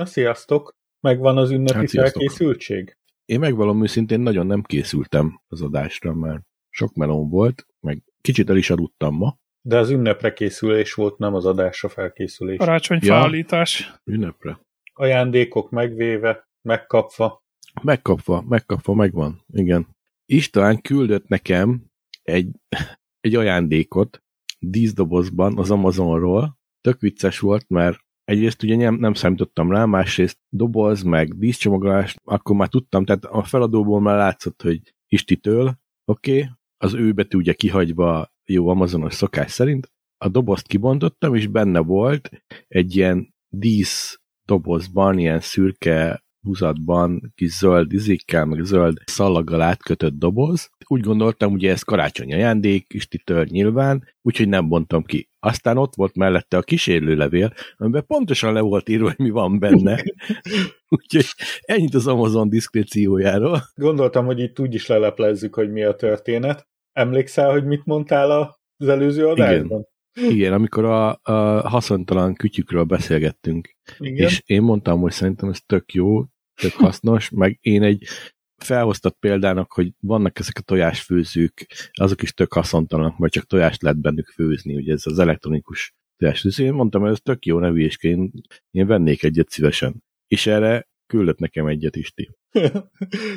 Na, sziasztok! Megvan az ünnepi hát, felkészültség? Én megvalom őszintén nagyon nem készültem az adásra, mert sok melón volt, meg kicsit el is aludtam ma. De az ünnepre készülés volt, nem az adásra felkészülés. Karácsonyfeállítás. Ja, ünnepre. Ajándékok megvéve, megkapva. Megkapva, megkapva, megvan, igen. István küldött nekem egy, egy ajándékot díszdobozban az Amazonról. Tök vicces volt, mert egyrészt ugye nem, nem számítottam rá, másrészt doboz, meg díszcsomagolás, akkor már tudtam, tehát a feladóból már látszott, hogy Istitől, oké, okay, az ő betű ugye kihagyva jó amazonos szokás szerint, a dobozt kibontottam, és benne volt egy ilyen dísz dobozban, ilyen szürke húzatban, kis zöld izékkel, meg zöld szalaggal átkötött doboz. Úgy gondoltam, ugye ez karácsonyi ajándék, Istitől nyilván, úgyhogy nem bontom ki. Aztán ott volt mellette a kísérlőlevél, amiben pontosan le volt írva, hogy mi van benne. úgyhogy ennyit az Amazon diszkréciójáról. Gondoltam, hogy itt úgy is leleplezzük, hogy mi a történet. Emlékszel, hogy mit mondtál az előző adásban? Igen. Igen, amikor a, a haszontalan kütyükről beszélgettünk, Igen. és én mondtam, hogy szerintem ez tök jó, tök hasznos, meg én egy felhoztat példának, hogy vannak ezek a tojásfőzők, azok is tök haszontalanok, vagy csak tojást lehet bennük főzni, ugye ez az elektronikus tojásfőző. Én mondtam, hogy ez tök jó nevű, és én, én vennék egyet szívesen. És erre küldött nekem egyet is ti.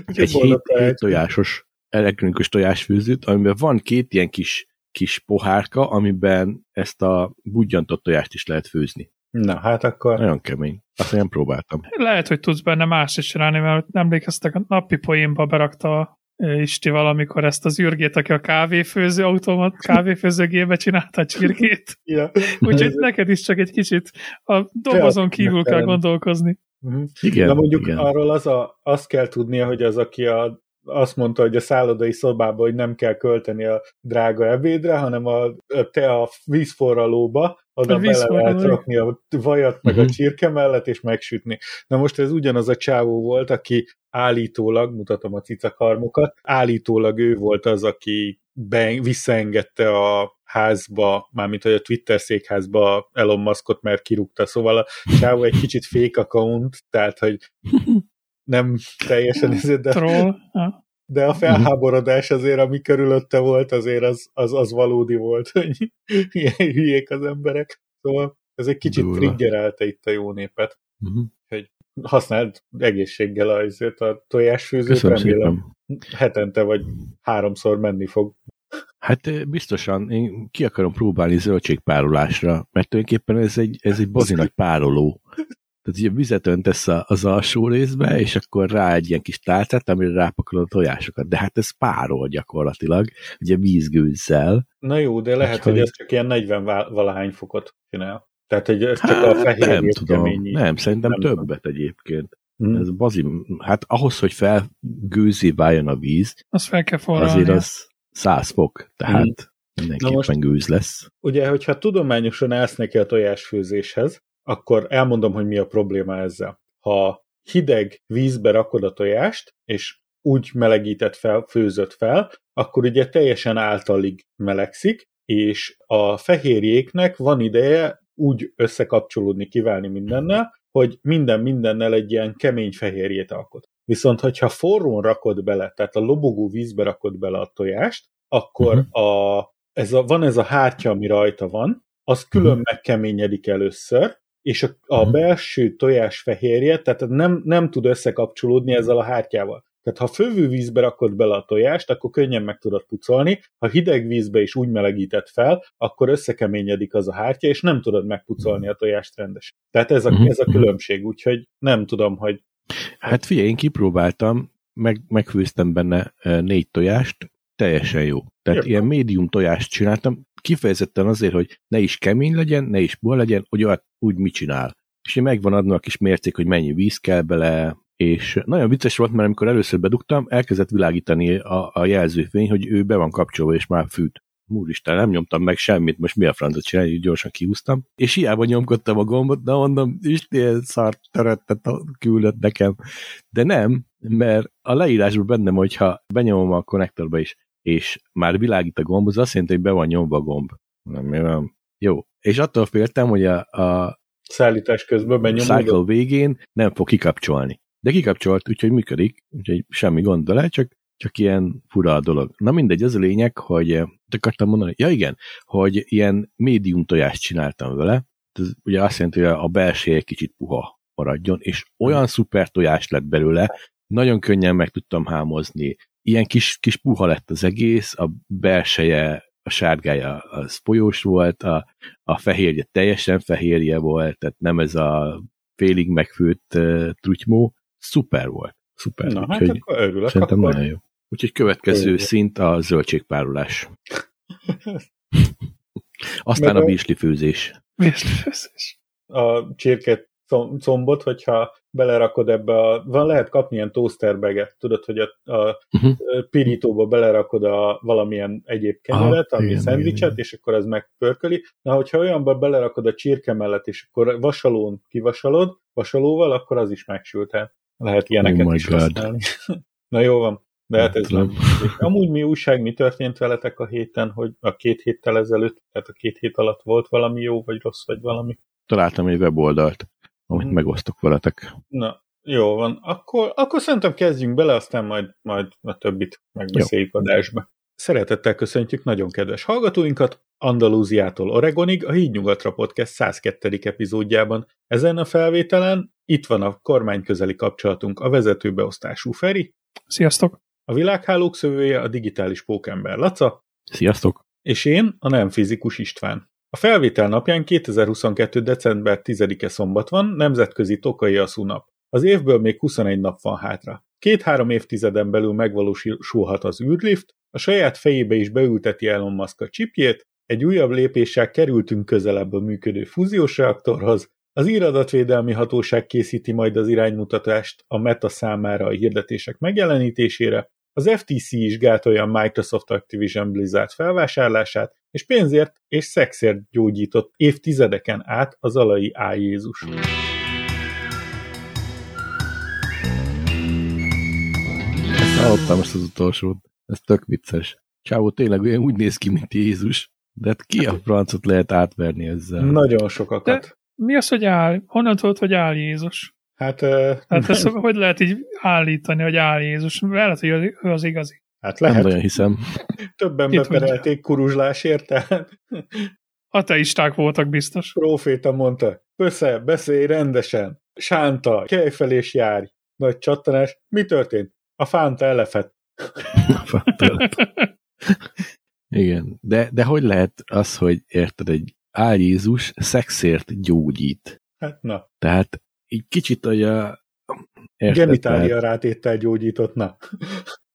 egy hét, hét tojásos elektronikus tojásfőzőt, amiben van két ilyen kis kis pohárka, amiben ezt a budjantott tojást is lehet főzni. Na, hát akkor... Nagyon kemény. Azt nem próbáltam. Lehet, hogy tudsz benne más is csinálni, mert emlékeztek, a napi poénba berakta Isti valamikor ezt az űrgét, aki a kávéfőző automat, kávéfőzőgébe csinálta a csirkét. ja. Úgyhogy neked is csak egy kicsit a dobozon kívül kell gondolkozni. Uh-huh. Igen, Na mondjuk igen. arról az a, azt kell tudnia, hogy az, aki a azt mondta, hogy a szállodai szobában, hogy nem kell költeni a drága ebédre, hanem a, a te a vízforralóba, oda a bele lehet rakni a vajat meg uh-huh. a mhm. csirke mellett, és megsütni. Na most ez ugyanaz a csávó volt, aki állítólag, mutatom a cicakarmokat, állítólag ő volt az, aki be, visszaengedte a házba, mármint hogy a Twitter székházba Elon Muskot, mert kirúgta, szóval a csávó egy kicsit fake account, tehát hogy nem teljesen ezért, de, Troll. de a felháborodás azért, ami körülötte volt, azért az, az, az valódi volt, hogy ilyen hülyék az emberek. Szóval ez egy kicsit Dura. triggerelte itt a jó népet, uh-huh. hogy használd egészséggel azért a tojásfőzőt, Köszönöm remélem szépen. hetente vagy háromszor menni fog. Hát biztosan, én ki akarom próbálni zöldségpárolásra, mert tulajdonképpen ez egy, ez egy bazi nagy pároló. Tehát ugye vizet öntesz az alsó részbe, és akkor rá egy ilyen kis tálcát, amire rápakolod a tojásokat. De hát ez párol gyakorlatilag, ugye vízgőzzel. Na jó, de lehet, hogy, hogy ez csak ilyen 40 valahány fokot csinál. Tehát, hogy ez csak hát, a fehér Nem tudom, keményi. nem, szerintem nem többet tudom. egyébként. Hmm. Ez bazi, hát ahhoz, hogy felgőzé váljon a víz, az fel kell forralni. Azért az 100 fok, tehát hmm. mindenképpen most, gőz lesz. Ugye, hogyha tudományosan állsz neki a tojásfőzéshez, akkor elmondom, hogy mi a probléma ezzel. Ha hideg vízbe rakod a tojást, és úgy melegített fel, főzött fel, akkor ugye teljesen általig melegszik, és a fehérjéknek van ideje úgy összekapcsolódni, kiválni mindennel, hogy minden mindennel egy ilyen kemény fehérjét alkot. Viszont, hogyha forrón rakod bele, tehát a lobogó vízbe rakod bele a tojást, akkor uh-huh. a, ez a, van ez a hártya, ami rajta van, az külön uh-huh. megkeményedik először, és a, a uh-huh. belső tojás fehérje, tehát nem, nem tud összekapcsolódni ezzel a hártyával. Tehát ha fővő vízbe rakod bele a tojást, akkor könnyen meg tudod pucolni, ha hideg vízbe is úgy melegített fel, akkor összekeményedik az a hártya, és nem tudod megpucolni a tojást rendesen. Tehát ez a, uh-huh. ez a különbség, úgyhogy nem tudom, hogy... Hát figyelj, én kipróbáltam, meg, megfőztem benne négy tojást, teljesen jó. Tehát Jö. ilyen médium tojást csináltam, kifejezetten azért, hogy ne is kemény legyen, ne is bor legyen, hogy olyat úgy mit csinál. És megvan adna a kis mércék, hogy mennyi víz kell bele, és nagyon vicces volt, mert amikor először bedugtam, elkezdett világítani a, a jelzőfény, hogy ő be van kapcsolva, és már fűt. Úristen, nem nyomtam meg semmit, most mi a francot csinálni, gyorsan kihúztam. És hiába nyomkodtam a gombot, de mondom, Isten szart töröttet küldött nekem. De nem, mert a leírásban bennem, hogyha benyomom a konnektorba is, és már világít a gomb, az azt jelenti, hogy be van nyomva a gomb. Nem, mi van? Jó. És attól féltem, hogy a, a Szállítás közben A benyomódott. cycle végén nem fog kikapcsolni. De kikapcsolt, úgyhogy működik, úgyhogy semmi gond vele, csak, csak ilyen fura a dolog. Na mindegy, az a lényeg, hogy eh, akartam mondani, ja igen, hogy ilyen médium tojást csináltam vele, ez ugye azt jelenti, hogy a belseje kicsit puha maradjon, és olyan szuper tojás lett belőle, nagyon könnyen meg tudtam hámozni. Ilyen kis, kis puha lett az egész, a belseje, a sárgája az folyós volt, a, a fehérje teljesen fehérje volt, tehát nem ez a félig megfőtt uh, trutymó. Szuper volt. Szuper. Na, hát Úgyhogy akkor örülök. szerintem Akkor... nagyon jó. Úgyhogy következő Jó. szint a zöldségpárolás. Aztán Meg a a- főzés. Vérlőfőzés. a csirke com- combot, hogyha belerakod ebbe a... Van, lehet kapni ilyen toasterbeget, tudod, hogy a, a Uh-huh. pirítóba belerakod a valamilyen egyéb kenyeret, Aha, ami igen, szendvicset, igen, igen. és akkor az megpörköli. Na, hogyha olyanba belerakod a csirke mellett, és akkor vasalón kivasalod, vasalóval, akkor az is megsült. Hát lehet ilyeneket Oh is God. használni. Na jó van, de hát ez Nem nem. Amúgy mi újság, mi történt veletek a héten, hogy a két héttel ezelőtt, tehát a két hét alatt volt valami jó, vagy rossz, vagy valami? Találtam egy weboldalt, amit Mhm. megosztok veletek. Na, jó van. Akkor, akkor szerintem kezdjünk bele, aztán majd, majd a többit megbeszéljük adásba. Szeretettel köszöntjük nagyon kedves hallgatóinkat Andalúziától Oregonig a Híd Nyugatra Podcast 102. epizódjában. Ezen a felvételen itt van a kormány közeli kapcsolatunk a vezetőbeosztású Feri, Sziasztok! a világhálók szövője a digitális pókember Laca, Sziasztok! és én, a nem fizikus István. A felvétel napján 2022. december 10-e szombat van, nemzetközi Tokai Aszú nap. Az évből még 21 nap van hátra. Két-három évtizeden belül megvalósulhat az űrlift, a saját fejébe is beülteti Elon Musk a csipjét, egy újabb lépéssel kerültünk közelebb a működő fúziós reaktorhoz, az íradatvédelmi hatóság készíti majd az iránymutatást a Meta számára a hirdetések megjelenítésére, az FTC is gátolja a Microsoft Activision Blizzard felvásárlását, és pénzért és szexért gyógyított évtizedeken át az alai A. Jézus. Ezt hallottam ezt az utolsót. Ez tök vicces. Csávó tényleg olyan úgy néz ki, mint Jézus. De hát ki a francot lehet átverni ezzel? Nagyon sokakat. Mi az, hogy áll? Honnan tudod, hogy áll Jézus? Hát, uh, Hát ezt hogy lehet így állítani, hogy áll Jézus? Lehet, hogy ő az igazi. hát Nem lehet. nagyon hiszem. Többen tudja. beperelték kuruzslásért, tehát Ateisták voltak biztos. proféta mondta, össze, beszélj rendesen, sánta, kelj fel és járj. Nagy csattanás. Mi történt? A fánta elefett. Igen. De, de hogy lehet az, hogy érted, egy áll Jézus szexért gyógyít? Hát na, Tehát így kicsit, a... Érted, genitália rátéttel gyógyított, na.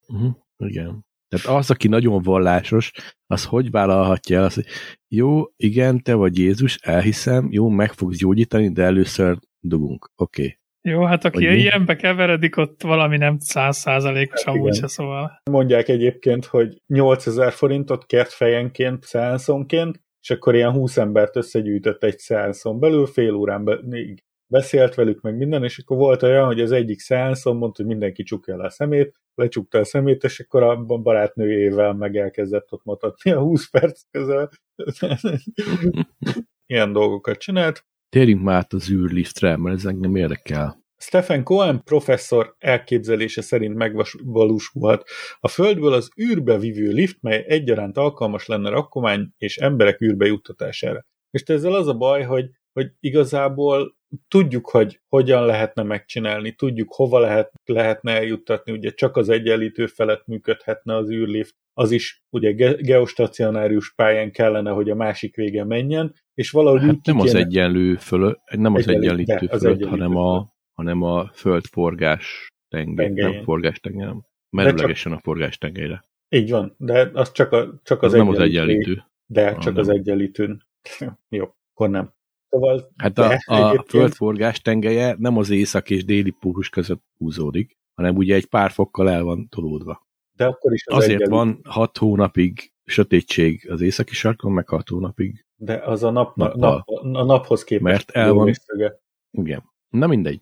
Uh-huh. Igen. Tehát az, aki nagyon vallásos, az hogy vállalhatja el azt, hogy jó, igen, te vagy Jézus, elhiszem, jó, meg fogsz gyógyítani, de először dugunk. Oké. Okay. Jó, hát aki Vagy mi? ilyenbe keveredik, ott valami nem százszázalékos Hát amúgy se szóval. Mondják egyébként, hogy 8000 forintot kért fejenként, szeánszonként, és akkor ilyen 20 embert összegyűjtött egy szeánszon belül, fél órán be, még beszélt velük meg minden, és akkor volt olyan, hogy az egyik szeánszon mondta, hogy mindenki csukja le a szemét, lecsukta a szemét, és akkor a barátnőjével meg elkezdett ott mutatni a 20 perc közel. Ilyen dolgokat csinált. Térjünk már át az űrliftre, mert ez engem érdekel. Stephen Cohen professzor elképzelése szerint megvalósulhat a Földből az űrbe vívő lift, mely egyaránt alkalmas lenne rakomány és emberek űrbe juttatására. És ezzel az a baj, hogy, hogy igazából tudjuk, hogy hogyan lehetne megcsinálni, tudjuk, hova lehet, lehetne eljuttatni, ugye csak az egyenlítő felett működhetne az űrlift, az is ugye ge- geostacionárius pályán kellene, hogy a másik vége menjen, és valahogy Hát nem az egyenlő fölött, nem az Egyenlítő, egyenlítő az fölött, egyenlítő hanem a, hanem a földforgás tengely, nem forgás tengely, nem. csak- Merőlegesen a forgás tengelyre. Így van, de az csak, a, csak az, Az, nem az egyenlítő. egyenlítő. De Ah, csak nem. az egyenlítőn. Jó, akkor nem. Szóval Hát de a, a egyébként- földforgás tengelye nem az észak és déli pólus között húzódik, hanem ugye egy pár fokkal el van tolódva. De akkor is az Azért egyenlítő. van hat hónapig sötétség az északi sarkon, meg hat hónapig. De az a, nap, nap, nap, a naphoz képest. Mert el van- jó szöge. Igen. Na mindegy.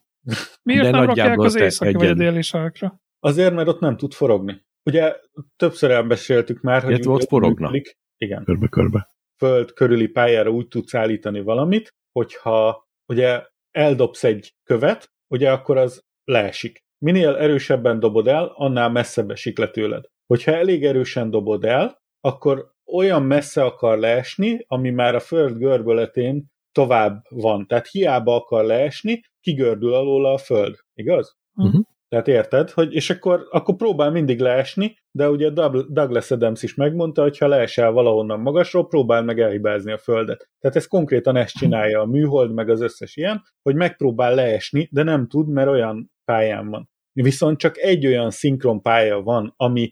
Miért De nem rakják nagyjából az északi vagy a egyenlő. déli sarkra? Azért, mert ott nem tud forogni. Ugye többször elbeszéltük már, hogy Illetve ott forogna. működik- Igen. Körbe-körbe. Föld körüli pályára úgy tudsz állítani valamit, hogyha ugye eldobsz egy követ, ugye akkor az leesik. Minél erősebben dobod el, annál messzebb esik le tőled. Hogyha elég erősen dobod el, akkor olyan messze akar leesni, ami már a föld görbületén tovább van. Tehát hiába akar leesni, kigördül alóla a föld. Igaz? Uh-huh. Tehát érted, hogy és akkor, akkor próbál mindig leesni, de ugye Douglas Adams is megmondta, hogy ha leesel valahonnan magasról, próbál meg elhibázni a földet. Tehát ez konkrétan ezt csinálja a műhold, meg az összes ilyen, hogy megpróbál leesni, de nem tud, mert olyan pályán van. Viszont csak egy olyan szinkron pálya van, ami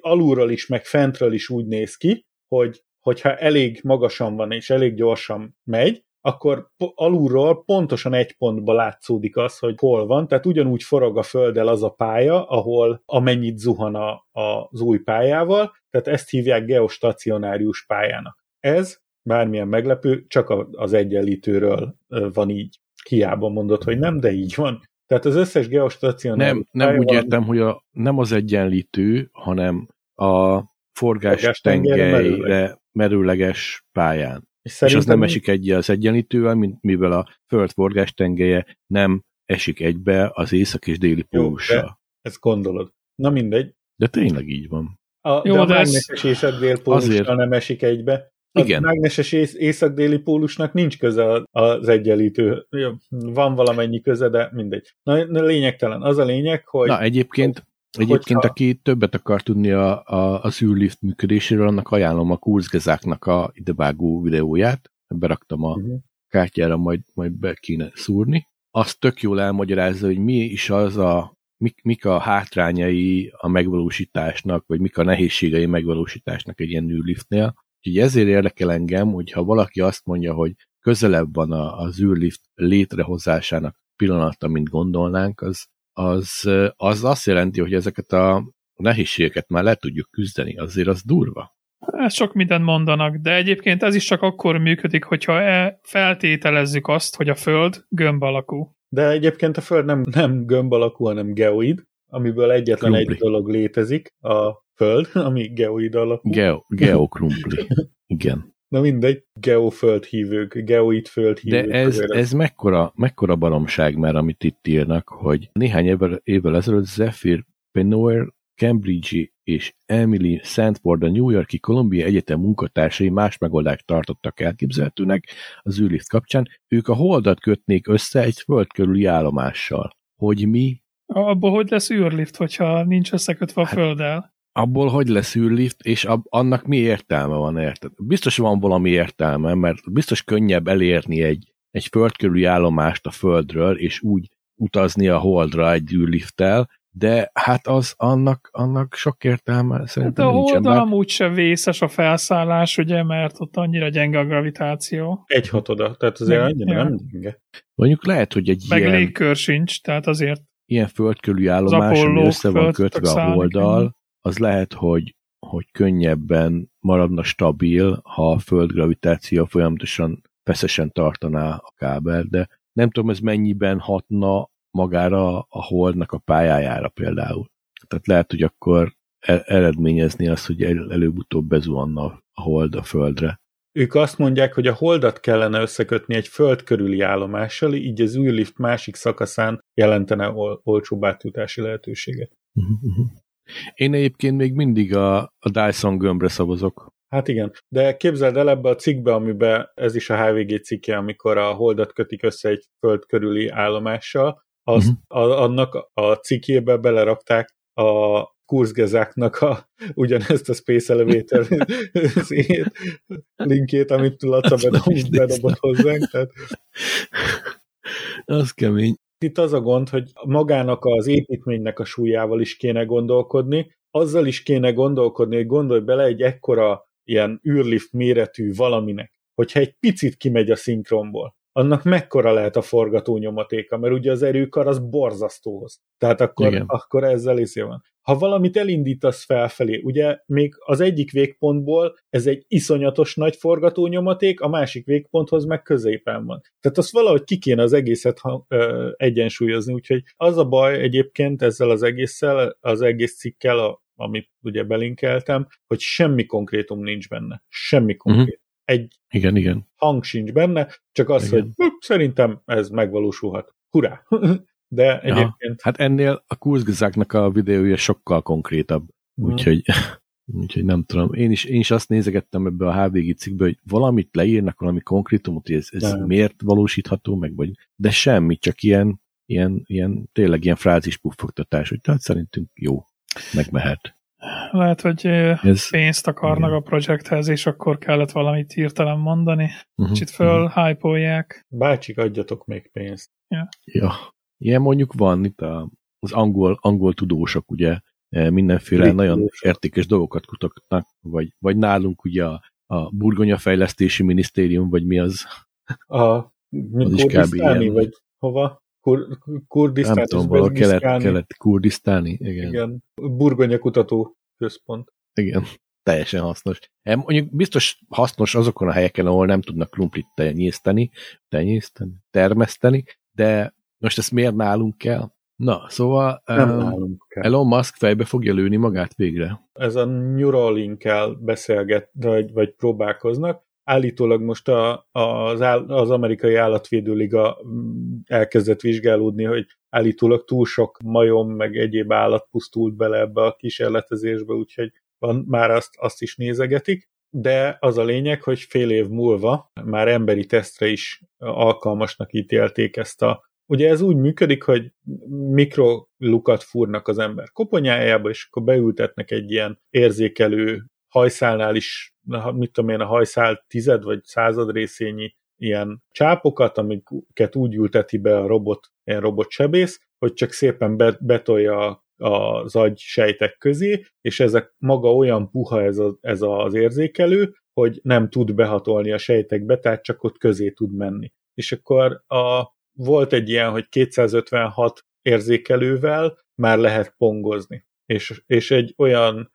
alulról is, meg fentről is úgy néz ki, hogy hogyha elég magasan van és elég gyorsan megy, akkor alulról pontosan egy pontba látszódik az, hogy hol van, tehát ugyanúgy forog a földdel az a pálya, ahol amennyit zuhan a, a, az új pályával, tehát ezt hívják geostacionárius pályának. Ez, bármilyen meglepő, csak az egyenlítőről van így. Hiába mondod, hogy nem, de így van. Tehát az összes geostacionárius Nem, nem úgy értem, hogy a, nem az egyenlítő, hanem a forgás tengelyre merőleges pályán. És, és az nem esik egy az egyenlítővel, mint mivel a föld forgás tengelye nem esik egybe az észak és déli pólussal. ezt gondolod. Na mindegy. De tényleg így van. A, Jó, de a de mágneses észak-dél pólussal azért... nem esik egybe. A Igen. mágneses észak-déli pólusnak nincs köze az egyenlítő. Van valamennyi köze, de mindegy. Na, lényegtelen. Az a lényeg, hogy... Na, egyébként Egyébként, hogyha... aki többet akar tudni a, a, az űrlift működéséről, annak ajánlom a Kurzgezáknak a idevágó videóját. Beraktam a uh-huh. kártyára, majd, majd be kéne szúrni. Azt tök jól elmagyarázza, hogy mi is az a, mik, mik a hátrányai a megvalósításnak, vagy mik a nehézségei megvalósításnak egy ilyen űrliftnél. Úgyhogy ezért érdekel engem, hogyha valaki azt mondja, hogy közelebb van az űrlift létrehozásának pillanata, mint gondolnánk, az, az, az azt jelenti, hogy ezeket a nehézségeket már le tudjuk küzdeni, azért az durva. Ez sok mindent mondanak, de egyébként ez is csak akkor működik, hogyha e feltételezzük azt, hogy a Föld gömb alakú. De egyébként a Föld nem, nem gömb alakú, hanem geoid, amiből egyetlen krumpli. egy dolog létezik, a Föld, ami geoid alakú. Geo, geokrumpli. Igen. Na mindegy, geoföldhívők, geoid földhívők. De ez, ez mekkora, mekkora baromság már, amit itt írnak, hogy néhány évvel, évvel ezelőtt Zephyr Penoir, Cambridge és Emily Sandford a New Yorki Columbia Egyetem munkatársai más megoldást tartottak elképzelhetőnek az űrlift kapcsán. Ők a holdat kötnék össze egy föld körüli állomással. Hogy mi? Abból hogy lesz űrlift, hogyha nincs összekötve a hát, földdel? Abból hogy lesz űrlift, és ab, annak mi értelme van, érted? Biztos van valami értelme, mert biztos könnyebb elérni egy, egy földkörüli állomást a földről, és úgy utazni a holdra egy űrlifttel, de hát az annak, annak sok értelme szerintem hát a nincsen. De amúgy se vészes a felszállás, ugye, mert ott annyira gyenge a gravitáció. Egy hatoda, tehát azért annyira ja. nem gyenge. Mondjuk lehet, hogy egy Meg ilyen... légkör sincs, tehát azért ilyen földkörüli állomás, ami össze van kötve a holddal, az lehet, hogy, hogy könnyebben maradna stabil, ha a föld gravitáció folyamatosan feszesen tartaná a kábel, de nem tudom, ez mennyiben hatna magára a holdnak a pályájára például. Tehát lehet, hogy akkor e- eredményezni azt, hogy el- előbb-utóbb bezuhanna a hold a földre. Ők azt mondják, hogy a holdat kellene összekötni egy föld körüli állomással, így az űrlift másik szakaszán jelentene ol- olcsóbb átjutási lehetőséget. Uh-huh. Én egyébként még mindig a, a Dyson gömbre szavazok. Hát igen, de képzeld el ebbe a cikkbe, amiben ez is a HVG cikke, amikor a holdat kötik össze egy föld körüli állomással, azt, uh-huh. a, annak a cikkjébe belerakták a kurzgezáknak a, ugyanezt a Space Elevator linkét, amit Laca bedobott, bedobott hozzánk. Tehát... Az kemény itt az a gond, hogy magának az építménynek a súlyával is kéne gondolkodni, azzal is kéne gondolkodni, hogy gondolj bele egy ekkora ilyen űrlift méretű valaminek, hogyha egy picit kimegy a szinkronból, annak mekkora lehet a forgatónyomatéka, mert ugye az erőkar az borzasztóhoz. Tehát akkor, akkor ezzel is van ha valamit elindítasz felfelé, ugye még az egyik végpontból ez egy iszonyatos nagy forgatónyomaték, a másik végponthoz meg középen van. Tehát azt valahogy ki kéne az egészet ö, egyensúlyozni, úgyhogy az a baj egyébként ezzel az egésszel, az egész cikkel, a, amit ugye belinkeltem, hogy semmi konkrétum nincs benne. Semmi mhm. konkrét. Uh-huh. Egy Igen, igen. hang sincs benne, csak az, Igen. hogy hm, szerintem ez megvalósulhat. Hurrá! De egyébként Hát ennél a kurzgezáknak a videója sokkal konkrétabb. Mhm. Úgyhogy, úgyhogy nem tudom. Én is, én is azt nézegettem ebbe a HVG cikkbe, hogy valamit leírnak, valami konkrétumot, hogy ez, ez Nem. miért valósítható meg, vagy, de semmi, csak ilyen, ilyen, ilyen tényleg ilyen frázis puffogtatás, hogy tehát szerintünk jó, megmehet. Lehet, hogy Ez, pénzt akarnak Igen. a projekthez, és akkor kellett valamit hirtelen mondani. uh-huh, Kicsit föl hype bácsik, adjatok még pénzt. Ja. Ilyen mondjuk van itt a, az angol, angol tudósok, ugye, eh, mindenféle Brit nagyon tudósok. értékes dolgokat kutatnak, vagy, vagy nálunk ugye a, a Burgonya Fejlesztési Minisztérium, vagy mi az, A, Az is kb. Ilyen. vagy hova? Kur, Kurdisztán, nem tudom, valahol kelet, kelet kurdisztáni, igen, igen. Burgonya Kutató Központ. igen. Teljesen hasznos. Mondjuk biztos hasznos azokon a helyeken, ahol nem tudnak krumplit tenyészteni, tenyészteni, termeszteni, de most ezt miért nálunk kell? Na, szóval Nem um, nálunk kell. Elon Musk fejbe fogja lőni magát végre. ez a Neuralink-kel beszélget, vagy, vagy próbálkoznak. Állítólag most a, az, az amerikai állatvédőliga mm, elkezdett vizsgálódni, hogy állítólag túl sok majom, meg egyéb állat pusztult bele ebbe a kísérletezésbe, úgyhogy van, már azt, azt is nézegetik. De az a lényeg, hogy fél év múlva már emberi tesztre is alkalmasnak ítélték ezt a Ugye ez úgy működik, hogy mikrolukat fúrnak az ember koponyájába, és akkor beültetnek egy ilyen érzékelő hajszálnál is, mit tudom én, a hajszál tized vagy század részényi ilyen csápokat, amiket úgy ülteti be a robot, ilyen robotsebész, hogy csak szépen be, betolja az agy sejtek közé, és ezek maga olyan puha ez, a, ez az érzékelő, hogy nem tud behatolni a sejtekbe, tehát csak ott közé tud menni. És akkor a, volt egy ilyen, hogy 256 érzékelővel már lehet pongozni. És, és egy olyan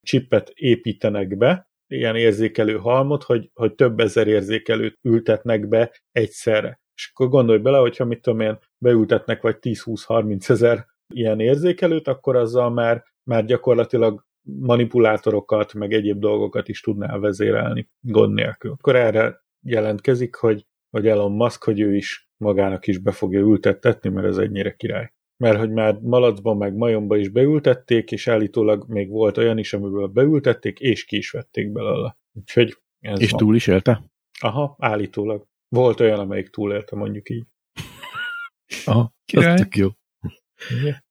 csippet építenek be, ilyen érzékelő halmot, hogy, hogy több ezer érzékelőt ültetnek be egyszerre. És akkor gondolj bele, hogyha mit tudom én, beültetnek vagy 10-20-30 ezer ilyen érzékelőt, akkor azzal már, már gyakorlatilag manipulátorokat, meg egyéb dolgokat is tudnál vezérelni gond nélkül. Akkor erre jelentkezik, hogy, hogy Elon Musk, hogy ő is magának is be fogja ültettetni, mert ez ennyire király. Mert hogy már malacba meg majomba is beültették, és állítólag még volt olyan is, amiből beültették, és ki is vették belőle. Úgyhogy ez És van. túl is élte? Aha, állítólag. Volt olyan, amelyik túlélte, mondjuk így. Aha, Király. az tök jó. Igen.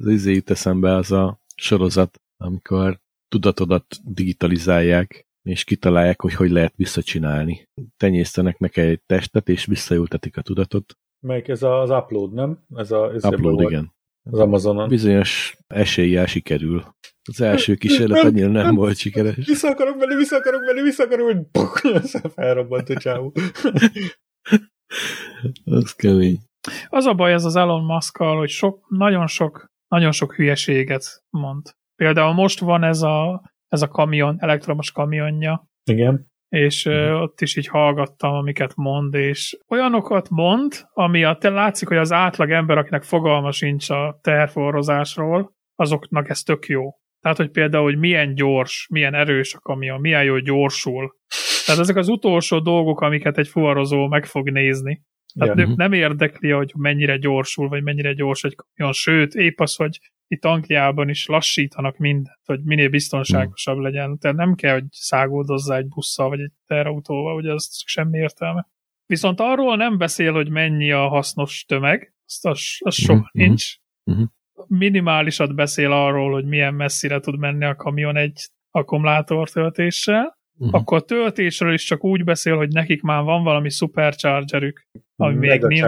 Az izé jut eszembe az a sorozat, amikor tudatodat digitalizálják, és kitalálják, hogy hogy lehet visszacsinálni. Tenyésztenek neki egy testet, és visszaültetik a tudatot. Melyik ez az upload, nem? Ez a, ez Upload, volt igen. Az Amazonon. Bizonyos eséllyel sikerül. Az első kísérlet annyira nem nem. volt sikeres. Vissza akarok menni, vissza akarok menni, vissza akarok menni, aztán felrobbant a csávó. Az kemény. Az a baj ez az Elon musk hogy sok, nagyon sok, nagyon sok hülyeséget mond. Például most van ez a, ez a kamion, elektromos kamionja, Igen. És ö, ott is így hallgattam, amiket mond, és olyanokat mond, ami a, te látszik, hogy az átlag ember, akinek fogalma sincs a terforrozásról, azoknak ez tök jó. Tehát, hogy például, hogy milyen gyors, milyen erős a kamion, milyen jó gyorsul. Tehát ezek az utolsó dolgok, amiket egy fuvarozó meg fog nézni. Tehát Ja. nem érdekli, hogy mennyire gyorsul, vagy mennyire gyors egy kamion. Sőt, épp az, hogy itt Angliában is lassítanak mindent, hogy minél biztonságosabb legyen. Tehát nem kell, hogy száguldozzá egy busszal, vagy egy terautóval, ugye az semmi értelme. Viszont arról nem beszél, hogy mennyi a hasznos tömeg, azt az, az soha Mhm, nincs. mhm. Minimálisat beszél arról, hogy milyen messzire tud menni a kamion egy akkumulátor töltéssel, Mhm. akkor a töltésről is csak úgy beszél, hogy nekik már van valami superchargerük, ami még nincs.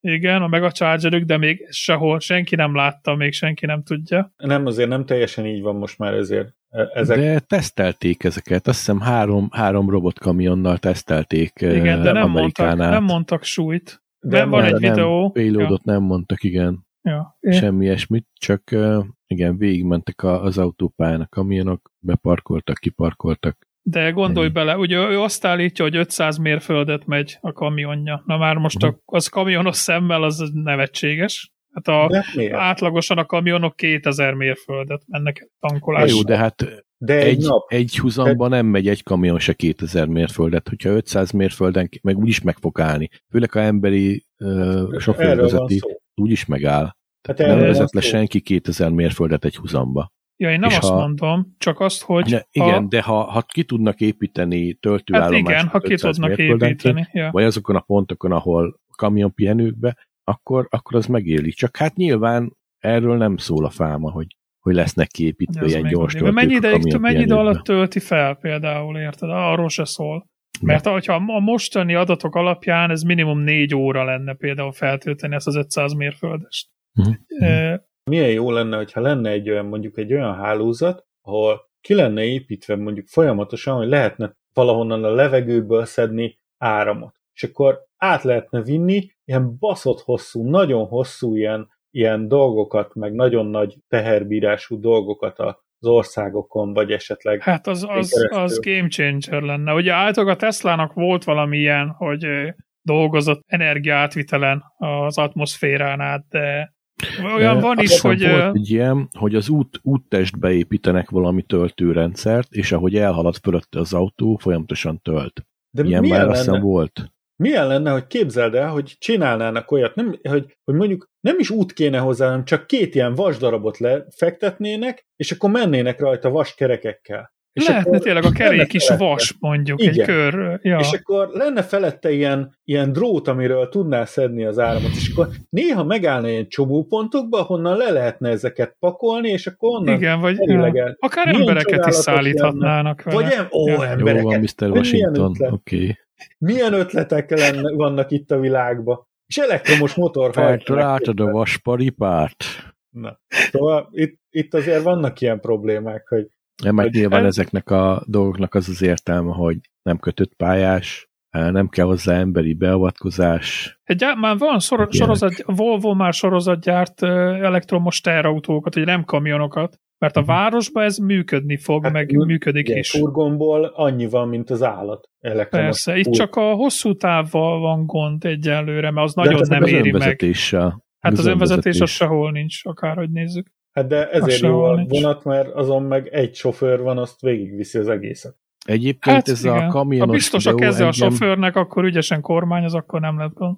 Igen, a megachargerük, de még sehol senki nem látta, még senki nem tudja. Nem, azért nem teljesen így van most már ezért. E- Ezek, De tesztelték ezeket. Azt hiszem három, három robotkamionnal tesztelték Igen, de nem mondtak, nem mondtak súlyt. de nem van egy nem, videó. Payloadot nem mondtak, igen. Ja, ja. Semmi ilyesmit, csak eh, igen, végigmentek a- az autópályán a kamionok, beparkoltak, kiparkoltak. De gondolj Ennyi. bele, ugye ő azt állítja, hogy 500 mérföldet megy a kamionja. Na már most Mhm. a, az kamionos szemmel az nevetséges. Hát a, átlagosan a kamionok 2000 mérföldet mennek tankolásra. jó, de hát de egy, egy, nap. egy húzamban nem megy egy kamion se 2000 mérföldet, hogyha 500 mérfölden meg úgyis meg fog állni. Főleg ha emberi uh, sofőr vezeti, úgyis megáll. Hát Tehát nem vezet le senki 2000 mérföldet egy húzamba. Ja, én nem azt ha- mondom, csak azt, hogy Ne, igen, de ha, ha ki tudnak építeni hát töltőállomást igen, ha ki 500 tudnak építeni. Ja. vagy azokon a pontokon, ahol kamionpihenőkbe, akkor, akkor az megéri. Csak hát nyilván erről nem szól a fáma, hogy, hogy lesznek kiépítve Ez ilyen gyors töltők Mennyi, ideig, mennyi idő alatt tölti fel például, érted? Arról se szól. Mert hogyha a mostani adatok alapján ez minimum négy óra lenne például feltölteni ezt az 500 mérföldest. Mhm. Milyen jó lenne, hogyha lenne egy olyan, mondjuk egy olyan hálózat, ahol ki lenne építve mondjuk folyamatosan, hogy lehetne valahonnan a levegőből szedni áramot. És akkor át lehetne vinni ilyen baszott hosszú, nagyon hosszú ilyen, ilyen dolgokat, meg nagyon nagy teherbírású dolgokat az országokon, vagy esetleg Hát az, az, az game changer lenne. Ugye általában a Teslának volt valami ilyen, hogy dolgozott energiaatvitelen az atmoszférán át, de olyan van is, hogy... Volt egy ilyen, hogy az út, úttestbe építenek valami töltőrendszert, és ahogy elhalad fölötte az autó, folyamatosan tölt. de Ilyen milyen már azt lenne, hiszem volt. milyen lenne, hogy képzeld el, hogy csinálnának olyat, nem, hogy, hogy mondjuk nem is út kéne hozzá, hanem csak két ilyen vasdarabot lefektetnének, és akkor mennének rajta vaskerekekkel. És lehetne akkor tényleg a kerék is felette- vas, mondjuk, egy Igen. kör. Ja. És akkor lenne felette ilyen, ilyen drót, amiről tudnál szedni az áramot, és akkor néha megállna ilyen csomópontokba, ahonnan le lehetne ezeket pakolni, és akkor onnan Igen, vagy Tényleg. akár Milyen embereket is szállíthatnának vele. Vagy em, ó, Ja. Jó van, embereket. Mr. Washington, ötlet? oké. Okay. Milyen ötletek lenne, vannak itt a világban? És elektromos motor Feltaláltad a vasparipárt. Na. Szóval itt, itt azért vannak ilyen problémák, hogy Mert Hogy nyilván ez- ezeknek a dolgoknak az az értelme, hogy nem kötött pályás, eh, nem kell hozzá emberi beavatkozás. Egy, már van sor, sorozat, Volvo már sorozat gyárt ö, elektromos terautókat, hogy nem kamionokat, mert a Mhm. városban ez működni fog, Hát, meg működik igen, is. furgonból annyi van, mint az állat. Elektromos Persze, itt fur- csak a hosszú távval van gond egyelőre, mert az De nagyon hát nem az éri meg. Hát az önvezetés az sehol nincs, akárhogy nézzük. Hát de ezért jó a vonat, mert azon meg egy sofőr van, azt végigviszi az egészet. Egyébként Hát ez igen. a kamionos ha biztos a videó keze a engem, sofőrnek, akkor ügyesen kormányoz, akkor nem lett gond.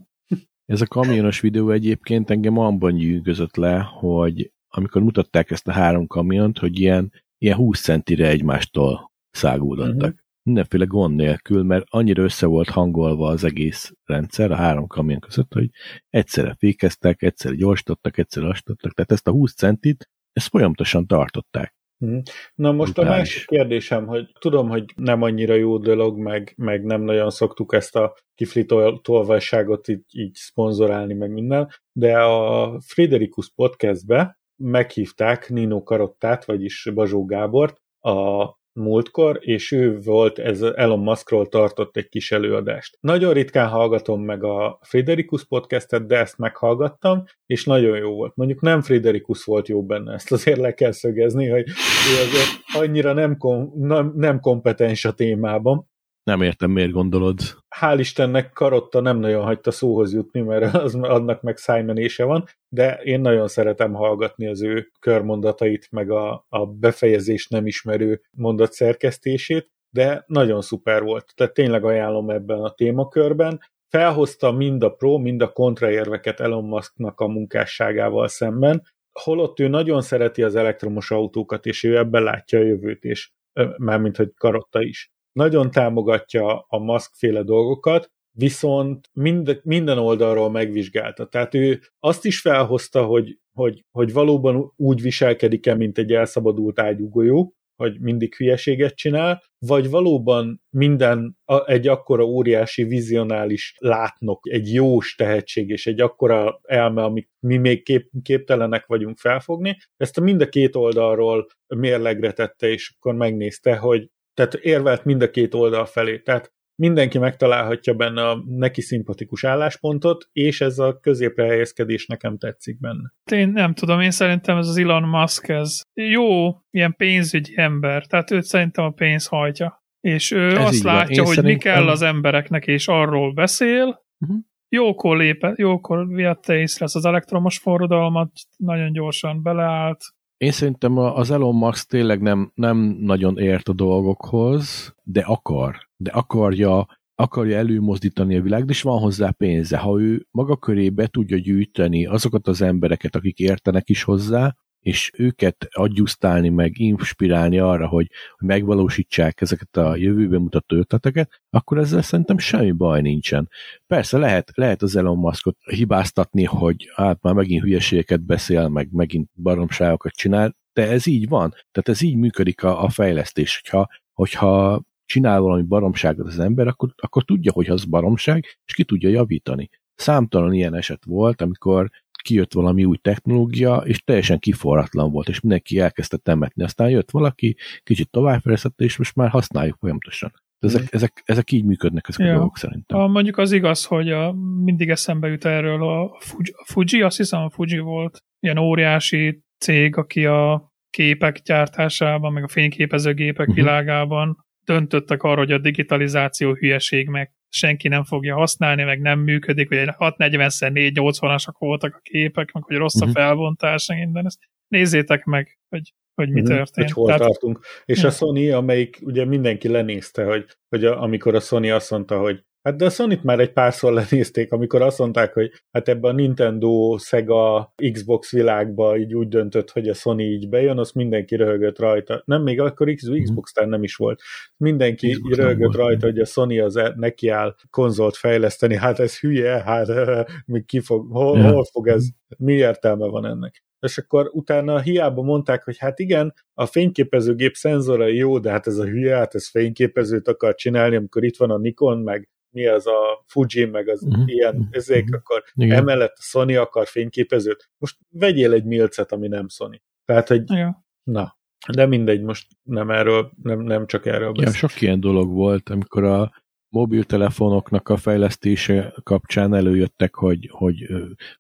ez a kamionos videó egyébként engem abban gyűgözött le, hogy amikor mutatták ezt a három kamiont, hogy ilyen, ilyen 20 centire egymástól száguldottak. Mhm. Uh-huh. Mindenféle gond nélkül, mert annyira össze volt hangolva az egész rendszer a három kamion között, hogy egyszerre fékeztek, egyszerre gyorsítottak, egyszerre lassítottak, tehát ezt a 20 centit, ezt folyamatosan tartották. Mhm. Na most a másik kérdésem, hogy tudom, hogy nem annyira jó dolog, meg, meg nem nagyon szoktuk ezt a kifli tol- tolvajságot így, így szponzorálni, meg minden, de a Friderikus podcastbe meghívták Nino Karottát, vagyis Bazsó Gábort a múltkor, és ő volt, ez Elon Muskról tartott egy kis előadást. Nagyon ritkán hallgatom meg a Friderikus podcastet, de ezt meghallgattam, és nagyon jó volt. Mondjuk nem Friderikus volt jó benne, ezt azért le kell szögezni, hogy ő azért annyira nem, kom- nem, nem kompetens a témában. Nem értem, miért gondolod. Hál' Istennek Karotta nem nagyon hagyta szóhoz jutni, mert az, annak meg szájmenése van, de én nagyon szeretem hallgatni az ő körmondatait, meg a, a befejezés nem ismerő mondat szerkesztését, de nagyon szuper volt. Tehát tényleg ajánlom ebben a témakörben. Felhozta mind a pro, mind a kontraérveket Elon Musknak a munkásságával szemben, holott ő nagyon szereti az elektromos autókat, és ő ebben látja a jövőt, és mármint, hogy Karotta is. Nagyon támogatja a Musk féle dolgokat, viszont mind, minden oldalról megvizsgálta. Tehát ő azt is felhozta, hogy, hogy, hogy valóban úgy viselkedik-e, mint egy elszabadult ágyú golyó, hogy mindig hülyeséget csinál, vagy valóban minden egy akkora óriási vizionális látnok, egy jós tehetség és egy akkora elme, amit mi még kép, képtelenek vagyunk felfogni, ezt a mind a két oldalról mérlegre tette, és akkor megnézte, hogy tehát érvelt mind a két oldal felé. Tehát mindenki megtalálhatja benne a neki szimpatikus álláspontot, és ez a középre helyezkedés nekem tetszik benne. Én nem tudom, én szerintem ez az Elon Musk, ez jó, ilyen pénzügyi ember, tehát őt szerintem a pénz hajtja. És ő Ez azt látja, hogy szerintem- mi kell az embereknek, és arról beszél. Mhm. Jókor lépett, jókor vette észre ezt az elektromos forradalmat, nagyon gyorsan beleállt, én szerintem az Elon Musk tényleg nem, nem nagyon ért a dolgokhoz, de akar. De akarja, akarja előmozdítani a világ, is van hozzá pénze. Ha ő maga köré be tudja gyűjteni azokat az embereket, akik értenek is hozzá, és őket adjusztálni, meg inspirálni arra, hogy, megvalósítsák ezeket a jövőbe mutató ötleteket, akkor ezzel szerintem semmi baj nincsen. Persze lehet, lehet az Elon Muskot hibáztatni, hogy hát már megint hülyeségeket beszél, meg megint baromságokat csinál, de ez így van. Tehát ez így működik a, a fejlesztés, hogyha, hogyha csinál valami baromságot az ember, akkor, akkor tudja, hogy az baromság, és ki tudja javítani. Számtalan ilyen eset volt, amikor kijött valami új technológia, és teljesen kiforratlan volt, és mindenki elkezdte temetni. Aztán jött valaki, kicsit továbbfejlesztette, és most már használjuk folyamatosan. Ezek, mm. ezek, ezek így működnek, ezek ja. a dolgok szerintem. A, mondjuk az igaz, hogy a, mindig eszembe jut erről a Fuji, a Fuji, azt hiszem a Fuji volt, ilyen óriási cég, aki a képek gyártásában, meg a fényképezőgépek uh-huh. világában döntöttek arra, hogy a digitalizáció hülyeség, meg senki nem fogja használni, meg nem működik, hogy 640-szer 480-asak voltak a képek, meg hogy rossz a uh-huh. felbontás, minden. Ezt nézzétek meg, hogy, hogy mi uh-huh. történt. Hogy hol Tehát, tartunk. És a Sony, amelyik ugye mindenki lenézte, hogy, hogy a, amikor a Sony azt mondta, hogy Hát de a sony már egy párszor lenézték, amikor azt mondták, hogy hát ebben a Nintendo, Sega, Xbox világba így úgy döntött, hogy a Sony így bejön, az mindenki röhögött rajta. Nem, még akkor mhm. Xbox tár nem is volt. Mindenki Xbox röhögött rajta, hogy a Sony az e, nekiáll konzolt fejleszteni. Hát ez hülye, hát mi ki fog, hol, ja. hol fog ez, mi értelme van ennek? és akkor utána hiába mondták, hogy hát igen, a fényképezőgép szenzorai jó, de hát ez a hülye, hát ez fényképezőt akar csinálni, amikor itt van a Nikon, meg mi az a Fuji, meg az uh-huh. ilyen ezek, uh-huh. akkor Igen. emellett a Sony akar fényképezőt. Most vegyél egy milcet, ami nem Sony. Tehát, hogy Igen. na, de mindegy, most nem erről, nem, nem csak erről beszél. Ja, sok ilyen dolog volt, amikor a mobiltelefonoknak a fejlesztése kapcsán előjöttek, hogy, hogy,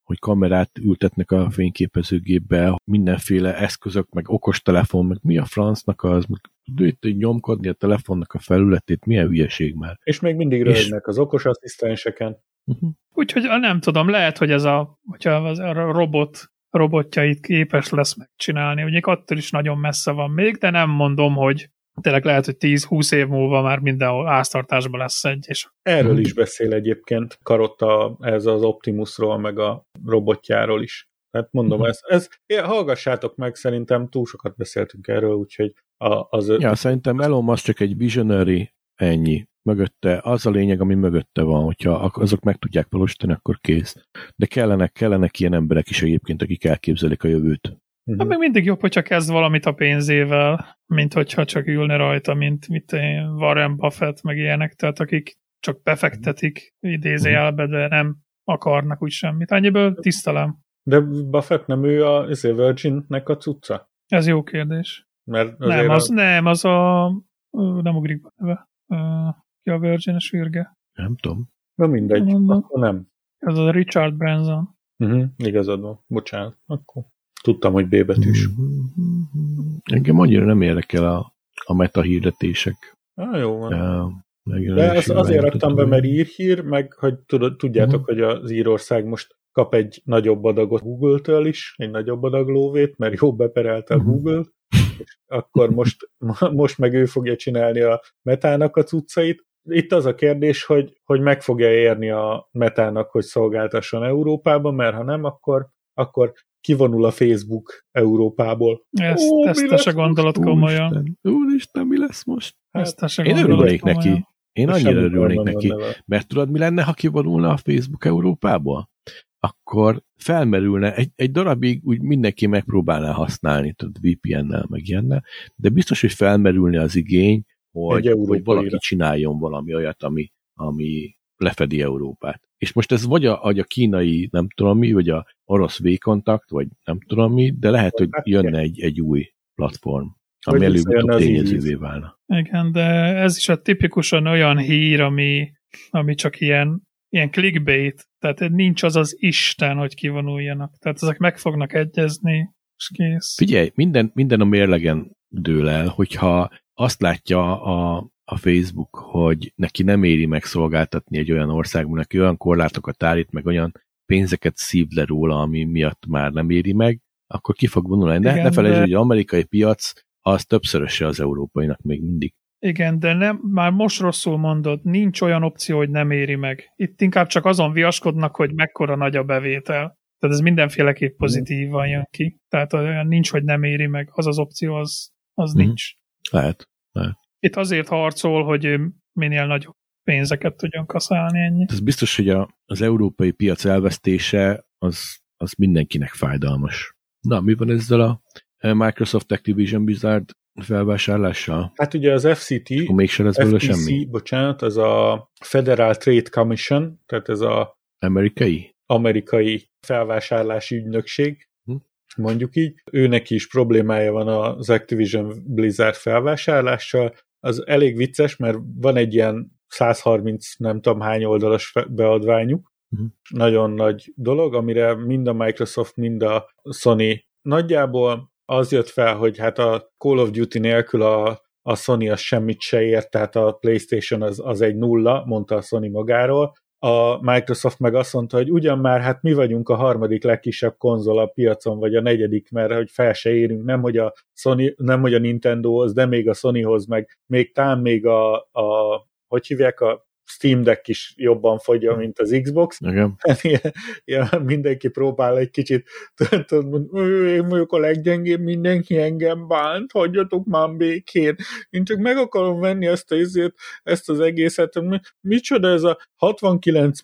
hogy kamerát ültetnek a fényképezőgépbe, mindenféle eszközök, meg okostelefon, meg mi a francnak az, itt nyomkodni a telefonnak a felületét, milyen hülyeség már. És még mindig röhögnek az okos asszisztenseken. Uh-huh. Úgyhogy nem tudom, lehet, hogy ez a, hogyha az a robot robotjait képes lesz megcsinálni. Ugye attól is nagyon messze van még, de nem mondom, hogy tényleg lehet, hogy 10-20 év múlva már mindenhol áztartásban lesz egy. És... Erről is beszél egyébként Karotta ez az Optimusról, meg a robotjáról is. Tehát mondom, uh-huh. ez, ez, hallgassátok meg, szerintem túl sokat beszéltünk erről, úgyhogy a, az... Ja, szerintem Elon Musk csak egy visionary, ennyi. Mögötte, az a lényeg, ami mögötte van, hogyha azok meg tudják valósítani, akkor kész. De kellene, kellene ilyen emberek is egyébként, akik elképzelik a jövőt. Uh-huh. meg mindig jobb, hogyha kezd valamit a pénzével, mint hogyha csak ülne rajta, mint mit én, Warren Buffett, meg ilyenek, tehát akik csak befektetik idézőjelbe, de nem akarnak úgy semmit. Ennyiből tisztelem. De Buffett nem ő a izé, Virginnek a cucca? Ez jó kérdés. Mert nem, az, a... nem, az a nem ugrik be neve. Ki a Virgin-es űrge? Nem tudom. Na mindegy, nem. akkor nem. Ez a Richard Branson. Uh-huh, igazad van, bocsánat. Akkor Tudtam, hogy B betűs. Engem annyira nem érdekel a, a meta hirdetések. Ah, jó van. Ja, De ezt azért raktam be, mert írhír, meg hogy tudjátok, uh-huh. hogy az Írország most kap egy nagyobb adagot Google-től is, egy nagyobb adag lóvét, mert jó beperelte a uh-huh. Google-t, és akkor most, most meg ő fogja csinálni a metának a cuccait. Itt az a kérdés, hogy, hogy meg fogja érni a metának, hogy szolgáltasson Európában, mert ha nem, akkor, akkor kivonul a Facebook Európából. Ezt, Ó, ezt te se gondolod komolyan. Úristen, Úristen, mi lesz most? Hát, ezt te se én örülnék neki. Én annyira örülnék neki. Neve. Mert tudod, mi lenne, ha kivonulna a Facebook Európából? Akkor felmerülne, egy, egy darabig úgy mindenki megpróbálná használni, tudod, VPN-nel, meg ilyennel, de biztos, hogy felmerülne az igény, hogy, hogy valaki csináljon valami olyat, ami, ami lefedi Európát. És most ez vagy a, vagy a kínai, nem tudom mi, vagy a orosz V-kontakt, vagy nem tudom mi, de lehet, hogy hát jönne egy, egy új platform, ami előbb-utóbb tényezővé válna. Igen, de ez is a tipikusan olyan hír, ami, ami csak ilyen, ilyen clickbait, tehát nincs az az Isten, hogy kivonuljanak. Tehát ezek meg fognak egyezni, és kész. Figyelj, minden, minden a mérlegen dől el, hogyha azt látja a, a Facebook, hogy neki nem éri meg szolgáltatni egy olyan országban, neki olyan korlátokat állít, meg olyan pénzeket szív le róla, ami miatt már nem éri meg, akkor ki fog vonulni. De Igen, ne felejtsd, de- hogy az amerikai piac az többszöröse az európainak még mindig. Igen, de nem, már most rosszul mondod, nincs olyan opció, hogy nem éri meg. Itt inkább csak azon viaskodnak, hogy mekkora nagy a bevétel. Tehát ez mindenféleképp pozitívan jön ki. Tehát olyan nincs, hogy nem éri meg. Az az opció, az, az Mhm. nincs. Lehet. Itt azért harcol, hogy minél nagyobb pénzeket tudjon kaszálni ennyi. Ez biztos, hogy a, az európai piac elvesztése az, az mindenkinek fájdalmas. Na, mi van ezzel a Microsoft Activision Blizzard felvásárlással? Hát ugye az FCT, mégsem lesz FTC, semmi. bocsánat, az a Federal Trade Commission, tehát ez a Amerikai? amerikai felvásárlási ügynökség, Hm. mondjuk így. Őnek is problémája van az Activision Blizzard felvásárlással. Az elég vicces, mert van egy ilyen 130 nem tudom hány oldalas beadványuk. Mhm. Nagyon nagy dolog, amire mind a Microsoft, mind a Sony nagyjából az jött fel, hogy hát a Call of Duty nélkül a, a Sony az semmit se ért, tehát a PlayStation az, az egy nulla, mondta a Sony magáról, a Microsoft meg azt mondta, hogy ugyan már, hát mi vagyunk a harmadik legkisebb konzol a piacon, vagy a negyedik, mert hogy fel se érünk, nem hogy a, Sony, nem, hogy a Nintendohoz, de még a Sonyhoz, meg még tám még a, a hogy hívják, a Steam Deck is jobban fogja, mint az Xbox. Igen. ilyen, ilyen, mindenki próbál egy kicsit, tudod, én vagyok a leggyengébb, mindenki engem bánt, hagyjatok már békén. Én csak meg akarom venni ezt, a, izét, ezt az egészet. Mi- Micsoda ez a 69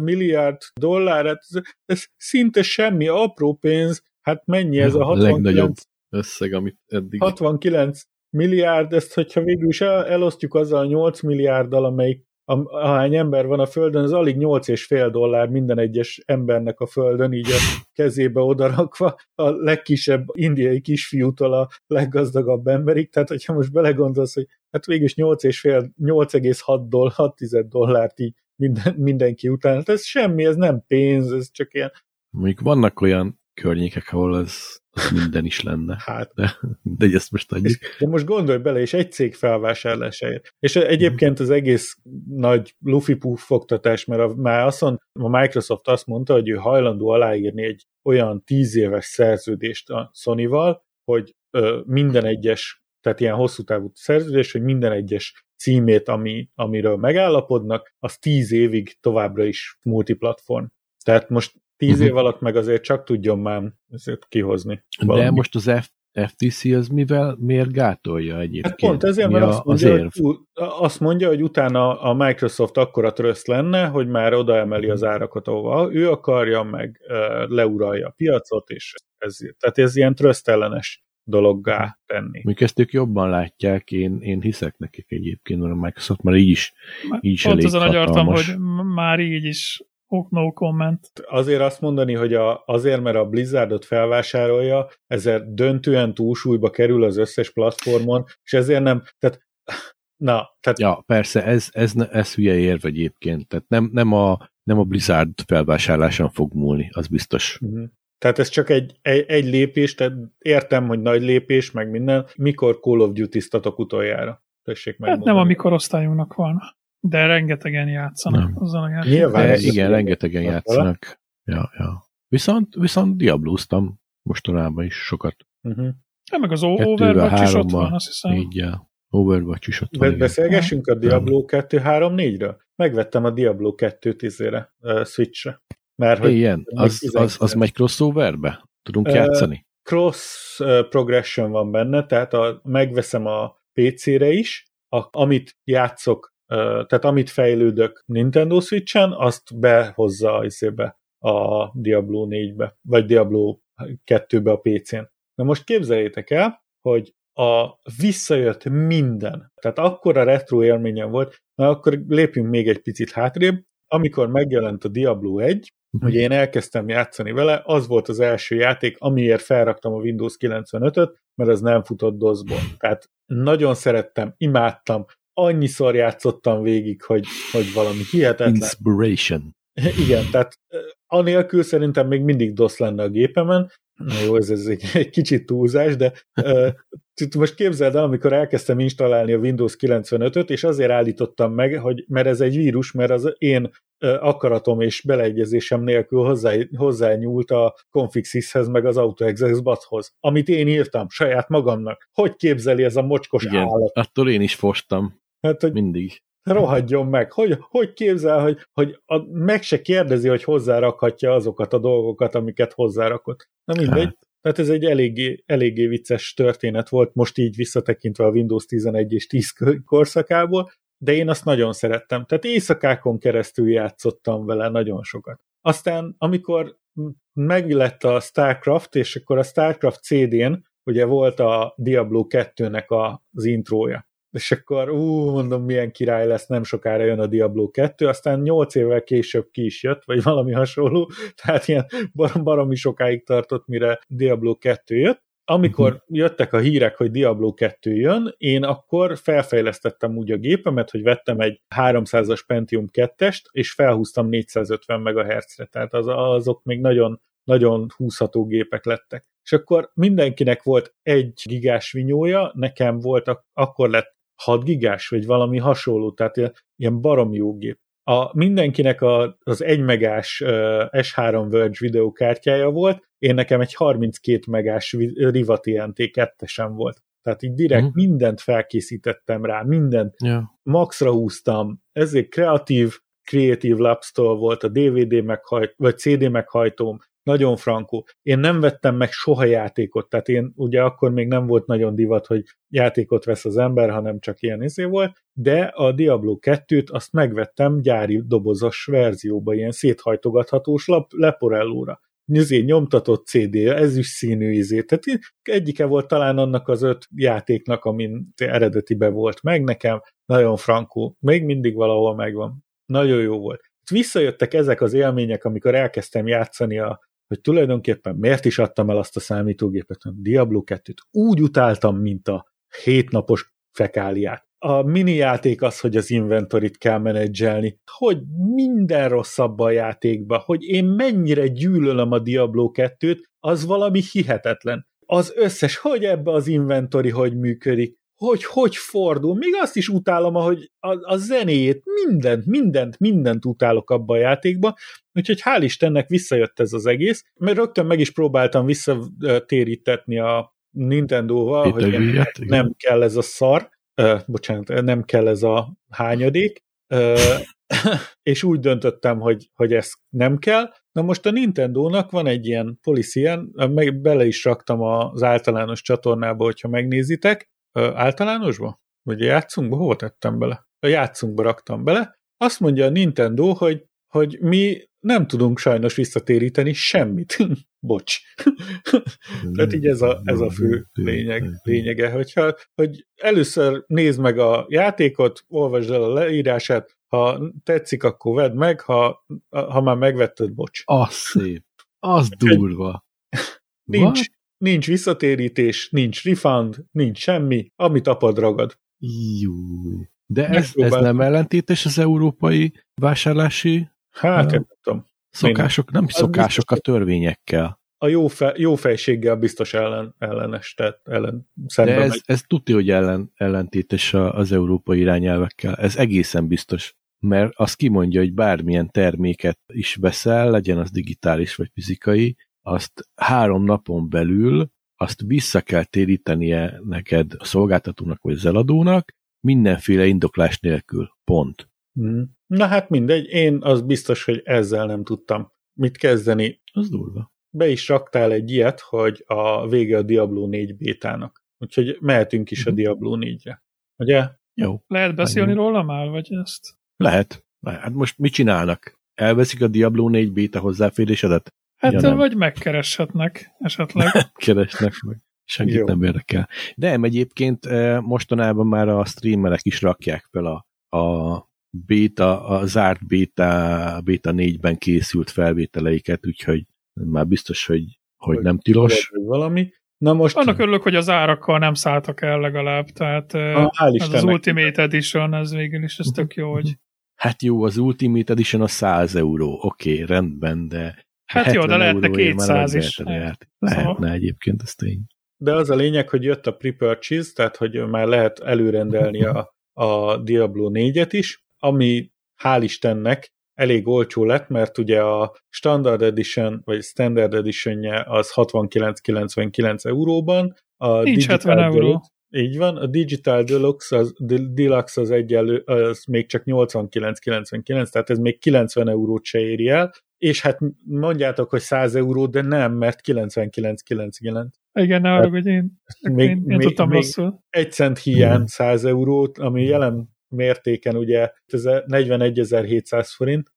milliárd dollár, hát ez, ez szinte semmi, apró pénz, hát mennyi ez a A 69 legnagyobb összeg, amit eddig... 69 milliárd, ezt hogyha végül is el, elosztjuk azzal a 8 milliárddal, amelyik am- ahány ember van a Földön, az alig 8,5 dollár minden egyes embernek a Földön, így a kezébe odarakva, a legkisebb indiai kisfiútól a leggazdagabb emberig, tehát hogyha most belegondolsz, hogy hát végül is 8,5, 8,6 dollár, 6 dollárt így minden, mindenki után, hát ez semmi, ez nem pénz, ez csak ilyen, Mondjuk vannak olyan környékek, ahol az, az minden is lenne. hát De, de ezt most adjuk. De most gondolj bele, és egy cég felvásárlásáért. És egyébként az egész nagy lufi fogtatás, mert a, már azt mond, a Microsoft azt mondta, hogy ő hajlandó aláírni egy olyan tíz éves szerződést a Sony-val, hogy ö, minden egyes, tehát ilyen hosszú távú szerződés, hogy minden egyes címét, ami, amiről megállapodnak, az tíz évig továbbra is multiplatform. Tehát most tíz Mhm. év alatt meg azért csak tudjon már ezért kihozni. De valamit. most az F, FTC az mivel, miért gátolja egyébként? Hát pont ezért, mert a- azt az mondja, érv? hogy, azt mondja, hogy utána a Microsoft akkora tröszt lenne, hogy már odaemeli az árakat, ahova ő akarja, meg leuralja a piacot, és ez, tehát ez ilyen tröszt ellenes dologgá tenni. Mondjuk ezt ők jobban látják, én, én hiszek nekik egyébként, mert a Microsoft már így is, így is Pont elég azon agyartam, hatalmas. hogy m- már így is oh, no comment. Azért azt mondani, hogy a, azért, mert a Blizzardot felvásárolja, ezért döntően túlsúlyba kerül az összes platformon, és ezért nem, tehát na, tehát Ja, persze, ez, ez, ez hülye érv egyébként. Tehát nem, nem, a, nem a Blizzard felvásárláson fog múlni, az biztos. Mhm. Tehát ez csak egy, egy, egy lépés, tehát értem, hogy nagy lépés, meg minden. Mikor Call of Duty-ztatok utoljára? Tessék Hát megmondani. nem a mikorosztályunknak van, de rengetegen játszanak Nem. azzal a játékkal. Nyilván De igen, rengetegen Vele? játszanak. Ja, ja. Viszont, viszont Diablóztam mostanában is sokat. Uh-huh. Ja, meg az Kettővel, Overwatch is ott van, azt hiszem. Négyel. Overwatch is ott van. Be- igen. beszélgessünk a Diablo 2 3 4-ről? Megvettem a Diablo 2 tízére, uh, Switchre. Mert hogy Ilyen, meg az, az, 19. az megy crossoverbe? Tudunk Ö, játszani? cross uh, progression van benne, tehát a, megveszem a PC-re is, a, amit játszok, uh, tehát amit fejlődök Nintendo Switch-en, azt behozza a, izébe, a Diablo 4-be, vagy Diablo 2-be a PC-n. Na most képzeljétek el, hogy a visszajött minden. Tehát akkora retro élményem volt, na akkor lépjünk még egy picit hátrébb, amikor megjelent a Diablo 1, hogy én elkezdtem játszani vele, az volt az első játék, amiért felraktam a Windows 95-öt, mert az nem futott DOS-ból. Tehát nagyon szerettem, imádtam, annyiszor játszottam végig, hogy, hogy valami hihetetlen. Inspiration. Igen, tehát eh, anélkül szerintem még mindig DOS lenne a gépemen. Na jó, ez, ez egy, egy kicsit túlzás, de uh, most képzeld el, amikor elkezdtem installálni a Windows 95-öt, és azért állítottam meg, hogy mert ez egy vírus, mert az én akaratom és beleegyezésem nélkül hozzá, hozzányúlt a config meg az AutoExec-hoz, amit én írtam saját magamnak. Hogy képzeli ez a mocskos Igen, állat? attól én is fostam. Hát, hogy Mindig. rohadjon meg. Hogy, hogy képzel, hogy, hogy a, meg se kérdezi, hogy hozzárakhatja azokat a dolgokat, amiket hozzárakott. Na mindegy. Hát. Tehát ez egy eléggé, eléggé vicces történet volt, most így visszatekintve a Windows 11 és 10 korszakából, de én azt nagyon szerettem. Tehát éjszakákon keresztül játszottam vele nagyon sokat. Aztán, amikor meglett a StarCraft, és akkor a StarCraft CD-n ugye volt a Diablo 2-nek az intrója. És akkor, ú, mondom, milyen király lesz, nem sokára jön a Diablo 2, aztán 8 évvel később ki is jött, vagy valami hasonló, tehát ilyen baromi sokáig tartott, mire Diablo 2 jött, amikor uh-huh. jöttek a hírek, hogy Diablo 2 jön, én akkor felfejlesztettem úgy a gépemet, hogy vettem egy 300-as Pentium 2-est, és felhúztam 450 MHz-re, tehát az, azok még nagyon, nagyon húzható gépek lettek. És akkor mindenkinek volt egy gigás vinyója, nekem volt, akkor lett 6 gigás, vagy valami hasonló, tehát ilyen barom jó gép. A, mindenkinek a, az 1 megás uh, S3 Verge videókártyája volt, én nekem egy 32 megás Riva TNT 2-sem volt. Tehát így direkt mm. mindent felkészítettem rá, mindent yeah. maxra húztam, ezért kreatív, Creative Labs-tól volt a DVD meghajt, vagy CD meghajtóm, nagyon frankó. Én nem vettem meg soha játékot, tehát én ugye akkor még nem volt nagyon divat, hogy játékot vesz az ember, hanem csak ilyen izé volt, de a Diablo 2-t azt megvettem gyári dobozos verzióba, ilyen széthajtogathatós lap, leporellóra. Nyizé, nyomtatott CD, ez is színű izé. Tehát egyike volt talán annak az öt játéknak, amin eredetibe volt meg nekem, nagyon frankó, még mindig valahol megvan. Nagyon jó volt. Visszajöttek ezek az élmények, amikor elkezdtem játszani a hogy tulajdonképpen miért is adtam el azt a számítógépet, a Diablo 2-t úgy utáltam, mint a hétnapos fekáliát. A mini játék az, hogy az inventorit kell menedzselni, hogy minden rosszabb a játékba, hogy én mennyire gyűlölöm a Diablo 2-t, az valami hihetetlen. Az összes, hogy ebbe az inventori hogy működik, hogy hogy fordul. Még azt is utálom, ahogy a, a zenéjét, mindent, mindent, mindent utálok abba a játékba, úgyhogy hál' Istennek visszajött ez az egész, mert rögtön meg is próbáltam visszatérítetni a Nintendo-val, hogy nem, nem kell ez a szar, uh, bocsánat, nem kell ez a hányadék, uh, és úgy döntöttem, hogy, hogy ez nem kell. Na most a Nintendo-nak van egy ilyen policy meg bele is raktam az általános csatornába, hogyha megnézitek, általánosba? Vagy a játszunkba? Hova tettem bele? A játszunkba raktam bele. Azt mondja a Nintendo, hogy, hogy mi nem tudunk sajnos visszatéríteni semmit. Bocs. Tehát így ez a, ez a fő lényeg, lényege, hogyha, hogy először nézd meg a játékot, olvasd el a leírását, ha tetszik, akkor vedd meg, ha, ha már megvetted, bocs. Az szép. Az durva. Nincs, nincs visszatérítés, nincs refund, nincs semmi, amit apad ragad. Jú. De ez, ez nem ellentétes az európai vásárlási Hát, nem tudom. Szokások, nem szokások a törvényekkel. A jó, fe, jó fejséggel biztos ellen, ellenes, tehát ellen szemben De ez, ez tudja, hogy ellen, ellentétes az európai irányelvekkel. Ez egészen biztos. Mert azt kimondja, hogy bármilyen terméket is veszel, legyen az digitális vagy fizikai, azt három napon belül azt vissza kell térítenie neked a szolgáltatónak vagy az eladónak, mindenféle indoklás nélkül. Pont. Hmm. Na hát mindegy, én az biztos, hogy ezzel nem tudtam mit kezdeni. Az durva. Be is raktál egy ilyet, hogy a vége a Diablo 4 bétának. Úgyhogy mehetünk is a mhm. Diablo 4-re. Ugye? Jó. Lehet beszélni róla már, vagy ezt? Lehet. Hát most mit csinálnak? Elveszik a Diablo 4 béta hozzáférésedet? Hát ja, nem. vagy megkereshetnek esetleg. Keresnek meg. Senkit Jó. nem érdekel. De egyébként eh, mostanában már a streamerek is rakják fel a, a beta, a zárt beta, beta 4-ben készült felvételeiket, úgyhogy már biztos, hogy, hogy, nem tilos. Valami. Na most... Annak örülök, hogy az árakkal nem szálltak el legalább, tehát ah, ez az Ultimate Edition, ez végül is ez tök jó, hogy... Hát jó, az Ultimate Edition a 100 euró, oké, okay, rendben, de Hát jó, de lehetne 200 is. Lehet. Lehetne szóval. egyébként, ez tény. de az a lényeg, hogy jött a pre-purchase, tehát hogy már lehet előrendelni a, a Diablo 4-et is, ami hál' Istennek elég olcsó lett, mert ugye a Standard Edition, vagy Standard Editionje az 69,99 euróban, a Nincs Digital 70 euró. Deluxe- így van, a Digital Deluxe az, Deluxe az egyenlő, az még csak 89,99, tehát ez még 90 eurót se éri el, és hát mondjátok, hogy 100 euró, de nem, mert 99,99. Igen, ne arra, hogy én, Még- én, én még- tudtam még- rosszul. Egy cent hiány Mhm. 100 eurót, ami jelen mértéken ugye ez a 41.700 forint,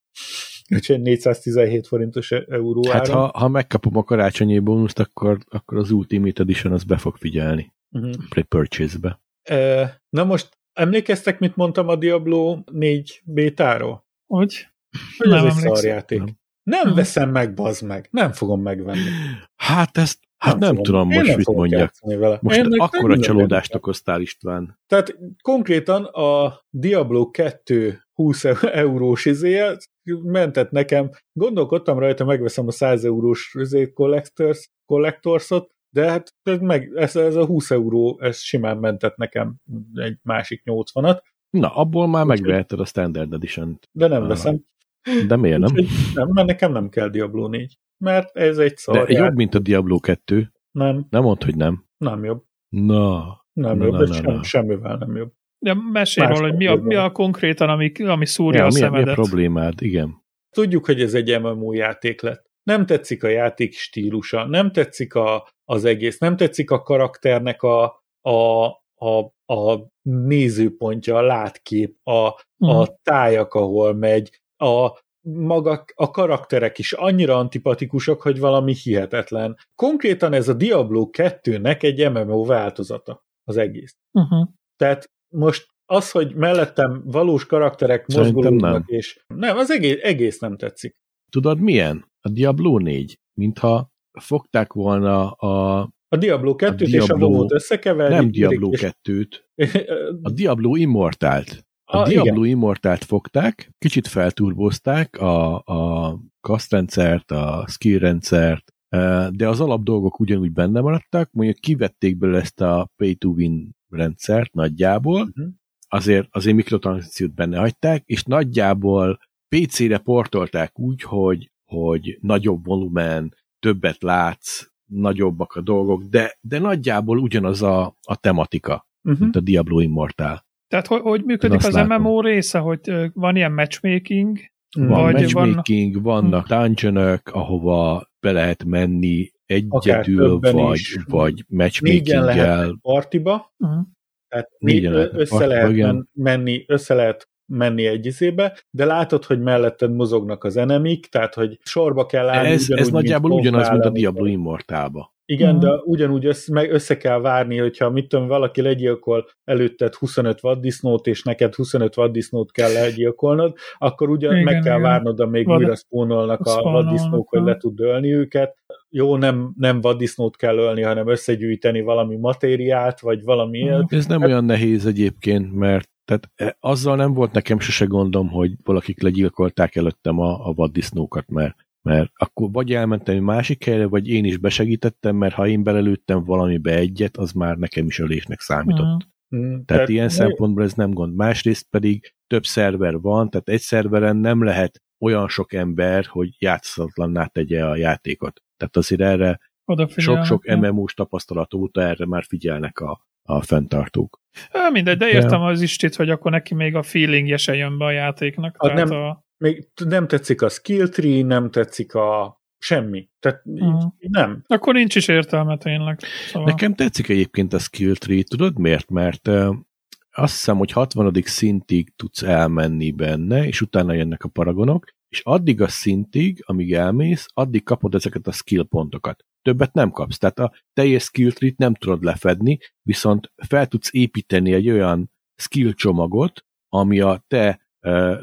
úgyhogy 417 forintos e- euró Hát áron. ha, ha megkapom a karácsonyi bónuszt, akkor, akkor az Ultimate Edition az be fog figyelni. Uh-huh. Pre-purchase-be. Na most emlékeztek, mit mondtam a Diablo 4 bétáról? Hogy? Hogy Nem ez egy emlékszem. szarjáték. Nem. Nem veszem meg, bazd meg. Nem fogom megvenni. Hát ezt, hát nem, fogom- tudom most nem mit mondjak. Vele. Most Én akkora nem csalódást okoztál István. Tehát konkrétan a Diablo 2 20 e- eurós izéje mentett nekem, gondolkodtam rajta, megveszem a 100 eurós izé collectors, collectorsot, de hát ez, meg, ez, ez a 20 euró, ez simán mentett nekem egy másik 80-at, Na, abból már megveheted a Standard Edition-t. de nem veszem. De miért nem? Nem, mert nekem nem kell Diablo 4. Mert ez egy De szar jobb, mint a Diablo 2. Nem, Nem mondd, hogy nem. nem jobb. Na, Nem Na, jobb, na, na, sem, na. semmivel nem jobb. De mesélj róla, hogy mi a, mi a konkrétan, ami, ami szúrja ja, a mi, a, mi a szemedet. problémád? Igen. Tudjuk, hogy ez egy MMO játék lett. Nem tetszik a játék stílusa, nem tetszik a, az egész, nem tetszik a karakternek a, a, a, a nézőpontja, a látkép, a, Mhm. a tájak, ahol megy, a maga a karakterek is annyira antipatikusak, hogy valami hihetetlen. Konkrétan ez a Diablo 2-nek egy MMO változata az egész. Uh-huh. Tehát most az, hogy mellettem valós karakterek mozgolódnak, nem. és nem, az egész, egész nem tetszik. Tudod milyen? A Diablo 4. Mintha fogták volna a A Diablo 2-t és a Diablo- WoW-t összekeverni. nem Diablo és- 2-t, a Diablo Immortált. A Ah, Diablo igen. Immortált fogták, kicsit felturbozták a, a kasztrendszert, a skill rendszert, de az alap dolgok ugyanúgy benne maradtak, mondjuk kivették belőle ezt a pay to win rendszert nagyjából, Mhm. azért, azért mikrotranszakciót benne hagyták, és nagyjából PC-re portolták úgy, hogy, hogy nagyobb volumen, többet látsz, nagyobbak a dolgok, de, de nagyjából ugyanaz a, a tematika, Uh-huh. mint a Diablo Immortal. Tehát hogy, hogy működik az látom. MMO része, hogy van ilyen matchmaking, Van Vagy matchmaking, vannak dungeonök, ahova be lehet menni egyedül, vagy, is. vagy matchmaking-gel. partiba, uh-huh. tehát Négyen össze lehet igen. men- menni, össze lehet menni egy izébe, de látod, hogy melletted mozognak az enemik, tehát hogy sorba kell állni. Ez, ugyanúgy, ez nagyjából mint ugyanaz, mint a Diablo Immortalba. Igen, Mhm. de ugyanúgy össze, meg össze kell várni, hogyha mit tudom, valaki legyilkol előtted 25 vaddisznót, és neked 25 vaddisznót kell legyilkolnod, akkor ugyan Igen, meg kell igen. várnod, amíg Vad- újra spónolnak a spónolnak, vaddisznók, hogy le tud ölni őket. Jó, nem, nem vaddisznót kell ölni, hanem összegyűjteni valami matériát, vagy valami Mhm. ilyet. Ez nem olyan nehéz egyébként, mert tehát e, azzal nem volt nekem sose gondom, hogy valakik legyilkolták előttem a, a vaddisznókat, mert, mert akkor vagy elmentem egy másik helyre, vagy én is besegítettem, mert ha én belelőttem valamibe egyet, az már nekem is ölésnek számított. Mm, Tehát, tehát ilyen szempontból ez nem gond. Másrészt pedig több szerver van, tehát egy szerveren nem lehet olyan sok ember, hogy játszatlanná tegye a játékot. Tehát azért erre sok-sok. MMO-s tapasztalat óta erre már figyelnek a, a fenntartók. Á, mindegy, de értem az istit, hogy akkor neki még a feelingje se jön be a játéknak. Az tehát nem- a, Még nem tetszik a skill tree, nem tetszik a semmi. Tehát így nem. akkor nincs is értelme tényleg. Szóval, Nekem tetszik egyébként a skill tree, tudod miért? Mert uh, azt hiszem, hogy 60. szintig tudsz elmenni benne, és utána jönnek a paragonok, és addig a szintig, amíg elmész, addig kapod ezeket a skill pontokat. Többet nem kapsz, tehát a teljes skill tree-t nem tudod lefedni, viszont fel tudsz építeni egy olyan skill csomagot, ami a te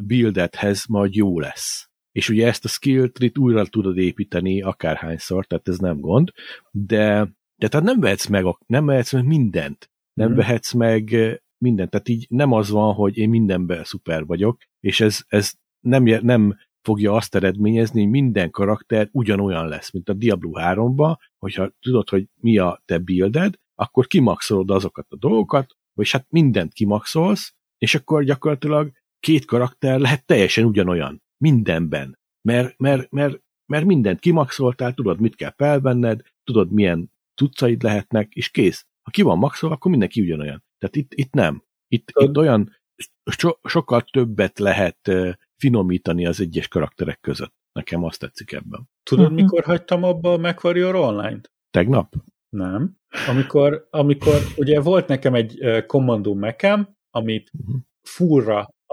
buildedhez majd jó lesz. És ugye ezt a skill tree-t újra tudod építeni akárhányszor, tehát ez nem gond, de de tehát nem vehetsz meg, nem vehetsz meg mindent. Nem hmm. vehetsz meg mindent. Tehát így nem az van, hogy én mindenben szuper vagyok, és ez, ez nem, nem fogja azt eredményezni, hogy minden karakter ugyanolyan lesz, mint a Diablo 3-ban, hogyha tudod, hogy mi a te builded, akkor kimaxolod azokat a dolgokat, vagy hát mindent kimaxolsz, és akkor gyakorlatilag két karakter lehet teljesen ugyanolyan. Mindenben. Mert, mert, mert, mert mindent kimaxoltál, tudod, mit kell felvenned, tudod, milyen tudcaid lehetnek, és kész. Ha ki van maxolva, akkor mindenki ugyanolyan. Tehát itt, itt nem. Itt, itt olyan so, sokkal többet lehet finomítani az egyes karakterek között. Nekem azt tetszik ebben. Tudod, uh-huh. mikor hagytam abba a MechWarrior Online-t? Tegnap? Nem. Amikor, amikor ugye volt nekem egy kommandó mekem, amit uh-huh.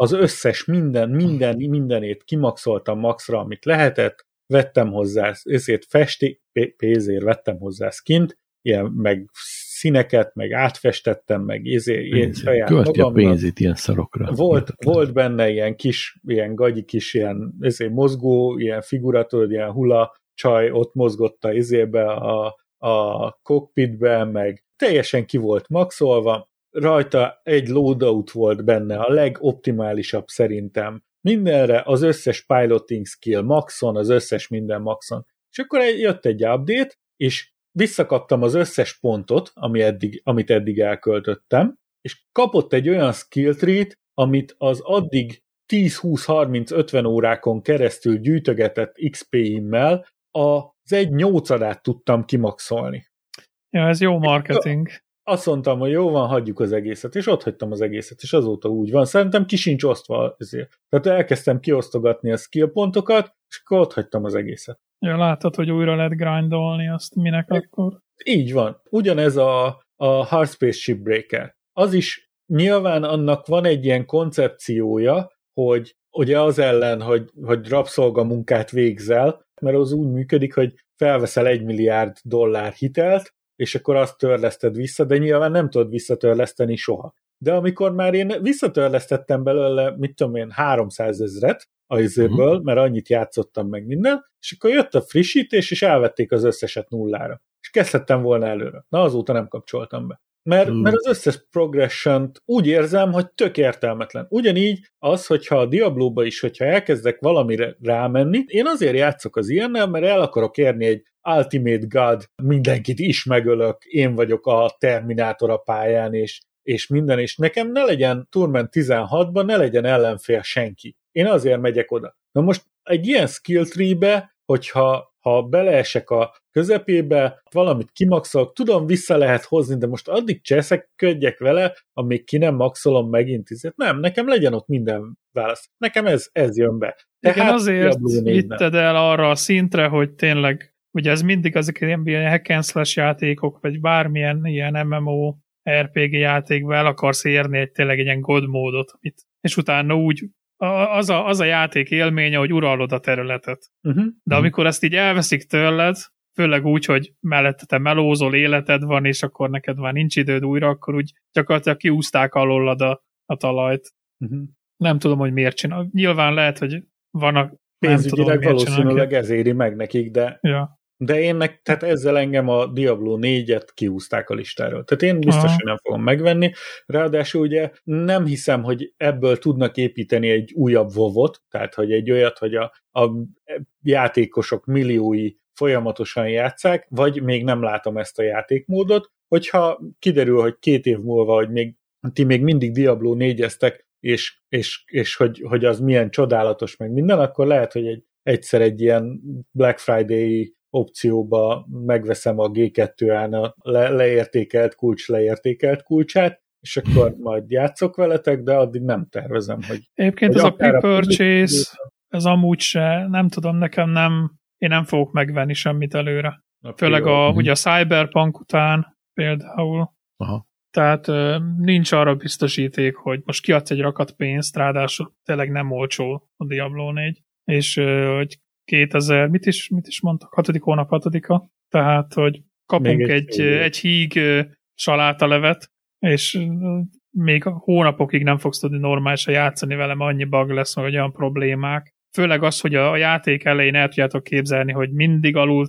Az összes minden, minden, mindenét kimaxoltam maxra, amit lehetett, vettem hozzá, ezért festi, pénzért vettem hozzá skint, ilyen, meg színeket, meg átfestettem, meg izé, én saját Költi a pénzét ilyen szarokra. Volt, volt benne ilyen kis, ilyen gagyi kis ilyen izé, mozgó, ilyen figura, tudod, ilyen hula csaj ott mozgotta izébe a, a cockpitbe, meg teljesen ki volt maxolva, rajta egy loadout volt benne, a legoptimálisabb szerintem. Mindenre az összes piloting skill maxon, az összes minden maxon. És akkor jött egy update, és visszakaptam az összes pontot, ami eddig, amit eddig elköltöttem, és kapott egy olyan skill tree amit az addig 10-20-30-50 órákon keresztül gyűjtögetett XP-immel az egy nyolcadát tudtam kimaxolni. Ja, ez jó marketing. Azt mondtam, hogy jó van, hagyjuk az egészet, és ott hagytam az egészet, és azóta úgy van. Szerintem ki sincs osztva ezért. Tehát elkezdtem kiosztogatni a skill pontokat, és akkor ott hagytam az egészet. Ja, látod, hogy újra lehet grindolni, azt minek é, akkor? Így van. Ugyanez a, a Hardspace Shipbreaker. Az is nyilván annak van egy ilyen koncepciója, hogy ugye az ellen, hogy, hogy rabszolgamunkát végzel, mert az úgy működik, hogy felveszel egy milliárd dollár hitelt, és akkor azt törleszted vissza, de nyilván nem tudod visszatörleszteni soha. De amikor már én visszatörlesztettem belőle, mit tudom én, 300 ezret, a izéből, uh-huh. mert annyit játszottam meg minden, és akkor jött a frissítés, és elvették az összeset nullára. És kezdhettem volna előre. Na, azóta nem kapcsoltam be. Mert, uh. mert az összes progression úgy érzem, hogy tök értelmetlen. Ugyanígy az, hogyha a Diablo-ba is, hogyha elkezdek valamire rámenni, én azért játszok az ilyennel, mert el akarok érni egy Ultimate God, mindenkit is megölök, én vagyok a Terminátor a pályán, és, és minden, és nekem ne legyen Turment 16-ban, ne legyen ellenfél senki. Én azért megyek oda. Na most egy ilyen skill tree-be, hogyha ha beleesek a közepébe, valamit kimaxolok, tudom, vissza lehet hozni, de most addig cseszekedjek vele, amíg ki nem maxolom megint. Ezért nem, nekem legyen ott minden válasz. Nekem ez, ez jön be. Tehát Igen, azért vitted el arra a szintre, hogy tényleg, ugye ez mindig azok ilyen hack and slash játékok, vagy bármilyen ilyen MMO RPG játékban el akarsz érni egy tényleg egy ilyen god módot, és utána úgy az a, az a játék élménye, hogy uralod a területet. Uh-huh. De amikor ezt így elveszik tőled, főleg úgy, hogy mellette te melózol, életed van, és akkor neked már nincs időd újra, akkor úgy gyakorlatilag kiúzták alólad a, a talajt. Uh-huh. Nem tudom, hogy miért csinál. Nyilván lehet, hogy vannak Pénzügyileg valószínűleg ez éri meg nekik, de ja. De én meg, tehát ezzel engem a Diablo 4-et kiúzták a listáról. Tehát én biztos, hogy nem fogom megvenni. Ráadásul ugye nem hiszem, hogy ebből tudnak építeni egy újabb vovot, tehát hogy egy olyat, hogy a, a játékosok milliói folyamatosan játszák, vagy még nem látom ezt a játékmódot, hogyha kiderül, hogy két év múlva, hogy még ti még mindig Diablo 4-eztek, és, és, és hogy, hogy az milyen csodálatos, meg minden, akkor lehet, hogy egy, egyszer egy ilyen Black Friday opcióba megveszem a G2-án a le- leértékelt kulcs leértékelt kulcsát, és akkor majd játszok veletek, de addig nem tervezem, hogy... Egyébként hogy ez a pre-purchase, ez amúgy se, nem tudom, nekem nem, én nem fogok megvenni semmit előre. A Főleg a, uh-huh. ugye a Cyberpunk után például. Aha. Tehát nincs arra biztosíték, hogy most kiadsz egy rakat pénzt, ráadásul tényleg nem olcsó a Diablo 4, és hogy 2000, mit is, mit is mondtak, hatodik hónap hatodika, tehát, hogy kapunk egy, egy, egy híg salátalevet, és még hónapokig nem fogsz tudni normálisan játszani velem, annyi bug lesz, vagy olyan problémák. Főleg az, hogy a játék elején el tudjátok képzelni, hogy mindig alul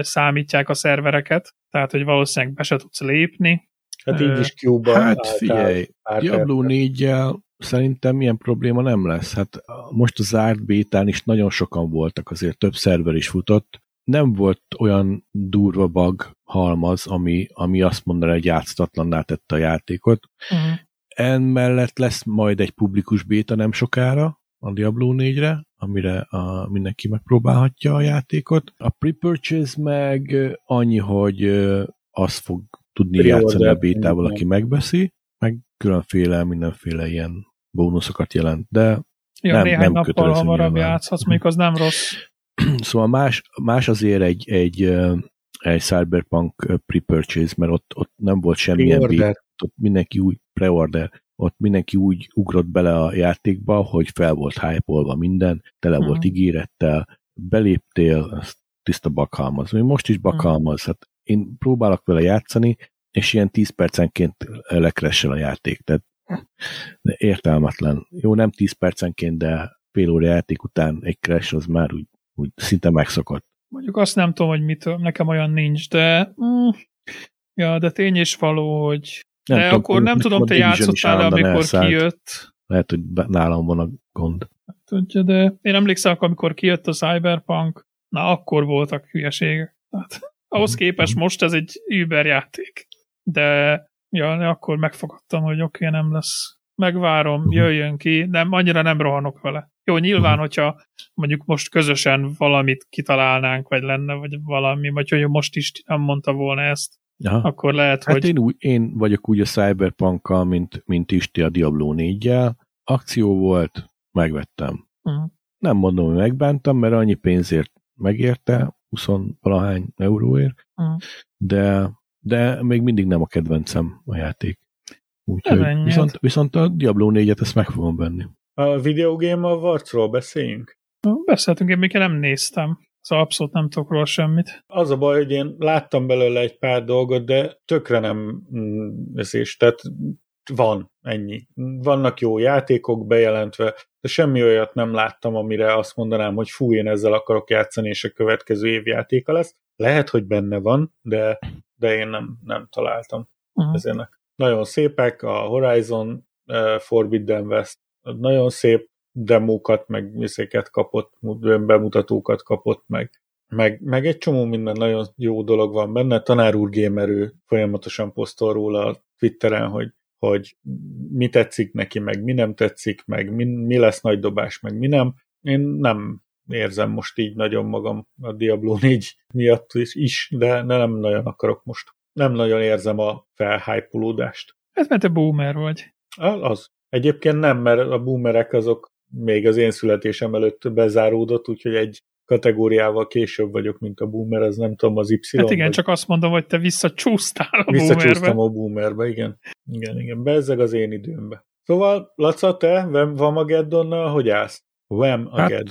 számítják a szervereket, tehát, hogy valószínűleg be se tudsz lépni. Hát így is Cuba. Hát figyelj, Diablo 4 szerintem ilyen probléma nem lesz. Hát most a zárt bétán is nagyon sokan voltak, azért több szerver is futott. Nem volt olyan durva bug halmaz, ami, ami azt mondaná, hogy játszatlanná tette a játékot. Uh-huh. Emellett lesz majd egy publikus béta nem sokára, a Diablo 4-re, amire a, mindenki megpróbálhatja a játékot. A pre-purchase meg annyi, hogy az fog tudni Pre-order. játszani a bétával, aki megbeszi, meg különféle, mindenféle ilyen bónuszokat jelent, de ja, nem, néhány nem nappal hamarabb játszhatsz, még az nem rossz. Szóval más, más azért egy, egy, egy Cyberpunk pre-purchase, mert ott, ott nem volt semmilyen bét, ott mindenki úgy pre-order, ott mindenki úgy ugrott bele a játékba, hogy fel volt hype minden, tele volt uh-huh. ígérettel, beléptél, tiszta bakhalmaz. Most is bakhalmaz, uh-huh. hát én próbálok vele játszani, és ilyen 10 percenként lekressel a játék, tehát értelmetlen. Jó, nem 10 percenként, de fél óra játék után egy crash az már úgy, úgy szinte megszokott. Mondjuk azt nem tudom, hogy mitől, nekem olyan nincs, de mm, ja, de tény és való, hogy nem de tudom, akkor nem tudom, te játszottál amikor elszállt. kijött. Lehet, hogy nálam van a gond. Tudja, de én emlékszem, amikor kijött a Cyberpunk, na akkor voltak hülyeségek. Hát, ahhoz mhm. képest mhm. most ez egy Uber játék. De ja, akkor megfogadtam, hogy oké, okay, nem lesz. Megvárom, jöjjön ki, nem, annyira nem rohanok vele. Jó, nyilván, hogyha mondjuk most közösen valamit kitalálnánk, vagy lenne, vagy valami, vagy hogy most is nem mondta volna ezt, Aha. akkor lehet, hát hogy... Én, úgy, én vagyok úgy a cyberpunk mint, mint Isti a Diablo 4-jel. Akció volt, megvettem. Uh-huh. Nem mondom, hogy megbántam, mert annyi pénzért megérte, 20 valahány euróért, uh-huh. de, de még mindig nem a kedvencem a játék. Úgyhogy viszont, viszont a Diablo 4-et ezt meg fogom venni. A videogame a Varcról beszéljünk? Beszéltünk, én még nem néztem. Szóval abszolút nem tudok róla semmit. Az a baj, hogy én láttam belőle egy pár dolgot, de tökre nem ez is. Tehát van ennyi. Vannak jó játékok bejelentve, de semmi olyat nem láttam, amire azt mondanám, hogy fú, én ezzel akarok játszani, és a következő év játéka lesz. Lehet, hogy benne van, de, de én nem, nem találtam uh-huh. ezének. Nagyon szépek, a Horizon uh, Forbidden West nagyon szép, demókat, meg viszéket kapott, bemutatókat kapott, meg, meg, meg egy csomó minden nagyon jó dolog van benne. Tanár úr gamerő folyamatosan posztol róla a Twitteren, hogy, hogy mi tetszik neki, meg mi nem tetszik, meg mi, mi lesz nagy dobás, meg mi nem. Én nem érzem most így nagyon magam a Diablo 4 miatt is, is de nem nagyon akarok most. Nem nagyon érzem a felhájpolódást. Ez mert te boomer vagy. Az. Egyébként nem, mert a boomerek azok még az én születésem előtt bezáródott, úgyhogy egy kategóriával később vagyok, mint a boomer, az nem tudom, az Y. Hát igen, vagy... csak azt mondom, hogy te visszacsúsztál a Visszacsúsztam a boomerbe, igen. Igen, igen, bezzeg az én időmbe. Szóval, Laca, te Vamageddonnal hogy állsz? Vem a hát,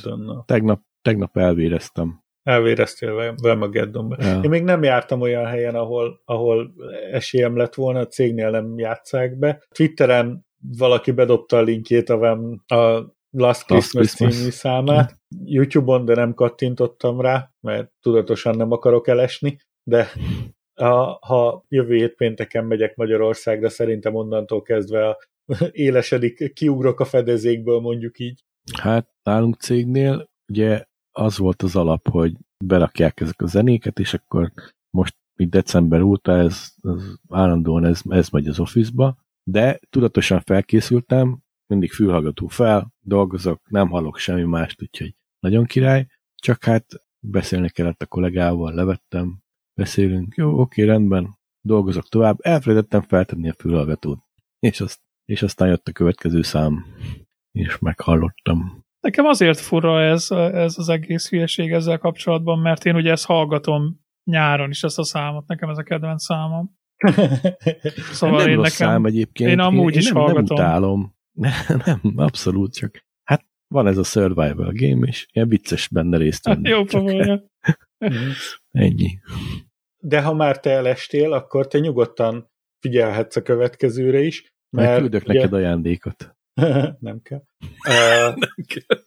tegnap, tegnap elvéreztem. Elvéreztél Vemageddonba. Ja. Én még nem jártam olyan helyen, ahol, ahol esélyem lett volna, a cégnél nem játszák be. Twitteren valaki bedobta a linkjét a, Vem, a Last Christmas, Last Christmas című számát. YouTube-on, de nem kattintottam rá, mert tudatosan nem akarok elesni, de ha, ha jövő hét pénteken megyek Magyarországra, szerintem onnantól kezdve a élesedik, kiugrok a fedezékből, mondjuk így. Hát nálunk cégnél ugye az volt az alap, hogy berakják ezek a zenéket, és akkor most így december óta ez, ez állandóan ez, ez megy az office-ba, de tudatosan felkészültem, mindig fülhallgató fel, dolgozok, nem hallok semmi mást, úgyhogy nagyon király, csak hát beszélni kellett a kollégával, levettem, beszélünk, jó, oké, rendben, dolgozok tovább, elfelejtettem feltenni a fülhallgatót, és, azt, és aztán jött a következő szám, és meghallottam. Nekem azért fura ez, ez az egész hülyeség ezzel kapcsolatban, mert én ugye ezt hallgatom nyáron is, ezt a számot, nekem ez a kedvenc számom. Szóval nem én rossz nekem, szám egyébként. Én amúgy én, is nem, hallgatom. Nem utálom. Nem, abszolút csak. Hát van ez a survival game, és ilyen vicces benne részt venni. Jó csak, Ennyi. De ha már te elestél, akkor te nyugodtan figyelhetsz a következőre is. Mert küldök ugye... neked ajándékot. nem kell. Uh, nem kell.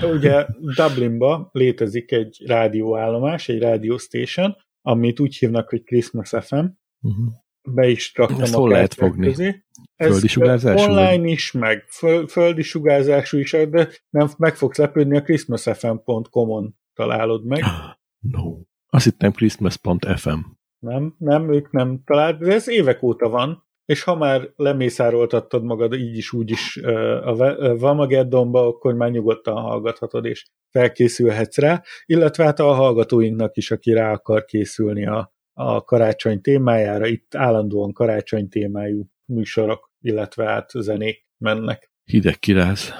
ugye Dublinba létezik egy rádióállomás, egy radio station, amit úgy hívnak, hogy Christmas FM. Uh-huh. Be is raktam Ezt a hol lehet fogni? Közé. Ez Földi sugárzású, Online vagy? is, meg föl, földi sugárzású is, de nem meg fogsz lepődni, a christmasfm.com-on találod meg. No. Azt hittem Christmas.fm. Nem, nem, ők nem talált, de ez évek óta van, és ha már lemészároltattad magad így is, úgy is a Vamageddonba, akkor már nyugodtan hallgathatod, és felkészülhetsz rá, illetve hát a hallgatóinknak is, aki rá akar készülni a, a karácsony témájára, itt állandóan karácsony témájú műsorok, illetve hát zenék mennek. Hideg kiráz.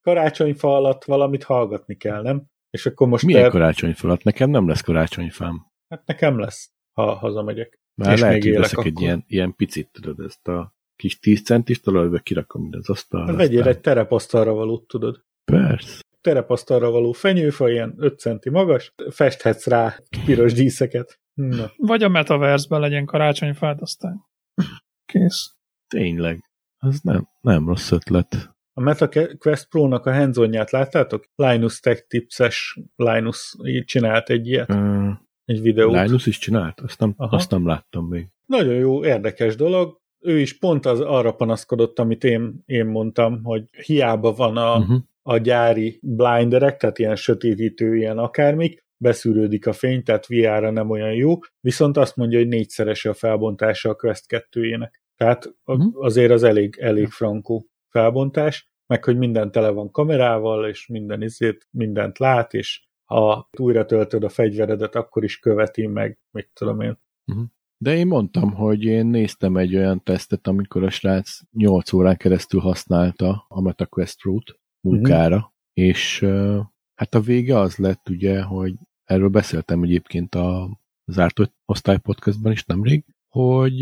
Karácsonyfa alatt valamit hallgatni kell, nem? És akkor most Milyen te, karácsonyfalat? Nekem nem lesz karácsonyfám. hát nekem lesz, ha hazamegyek. Már És lehet, még hogy veszek egy akkor. ilyen, ilyen picit, tudod, ezt a kis 10 centis talajba kirakom ide az asztalra. Vegyél aztán- egy terepasztalra valót, tudod. Persze. terepasztalra való fenyőfa, ilyen 5 centi magas, festhetsz rá piros díszeket. Na, Vagy a metaverse legyen karácsonyfád, aztán kész. Tényleg. Az nem, nem rossz ötlet. a MetaQuest Pro-nak a hands láttátok? Linus Tech Tips-es Linus így csinált egy ilyet, Uh, egy videót. Linus is csinált? Azt nem, Aha. azt nem láttam még. Nagyon jó, érdekes dolog. Ő is pont az arra panaszkodott, amit én, én mondtam, hogy hiába van a, Uh-huh. a gyári blinderek, tehát ilyen sötétítő, ilyen akármik, beszűrődik a fény, tehát VR-ra nem olyan jó, viszont azt mondja, hogy négyszerese a felbontása a Quest 2-jének. Tehát Mhm. azért az elég, elég frankó felbontás, meg hogy minden tele van kamerával, és minden izét, mindent lát, és ha újra töltöd a fegyveredet, akkor is követi meg, mit tudom én. De én mondtam, hogy én néztem egy olyan tesztet, amikor a srác 8 órán keresztül használta a MetaQuest Pro-t munkára, uh-huh. és hát a vége az lett ugye, hogy erről beszéltem egyébként a zárt osztály podcastban is nemrég, hogy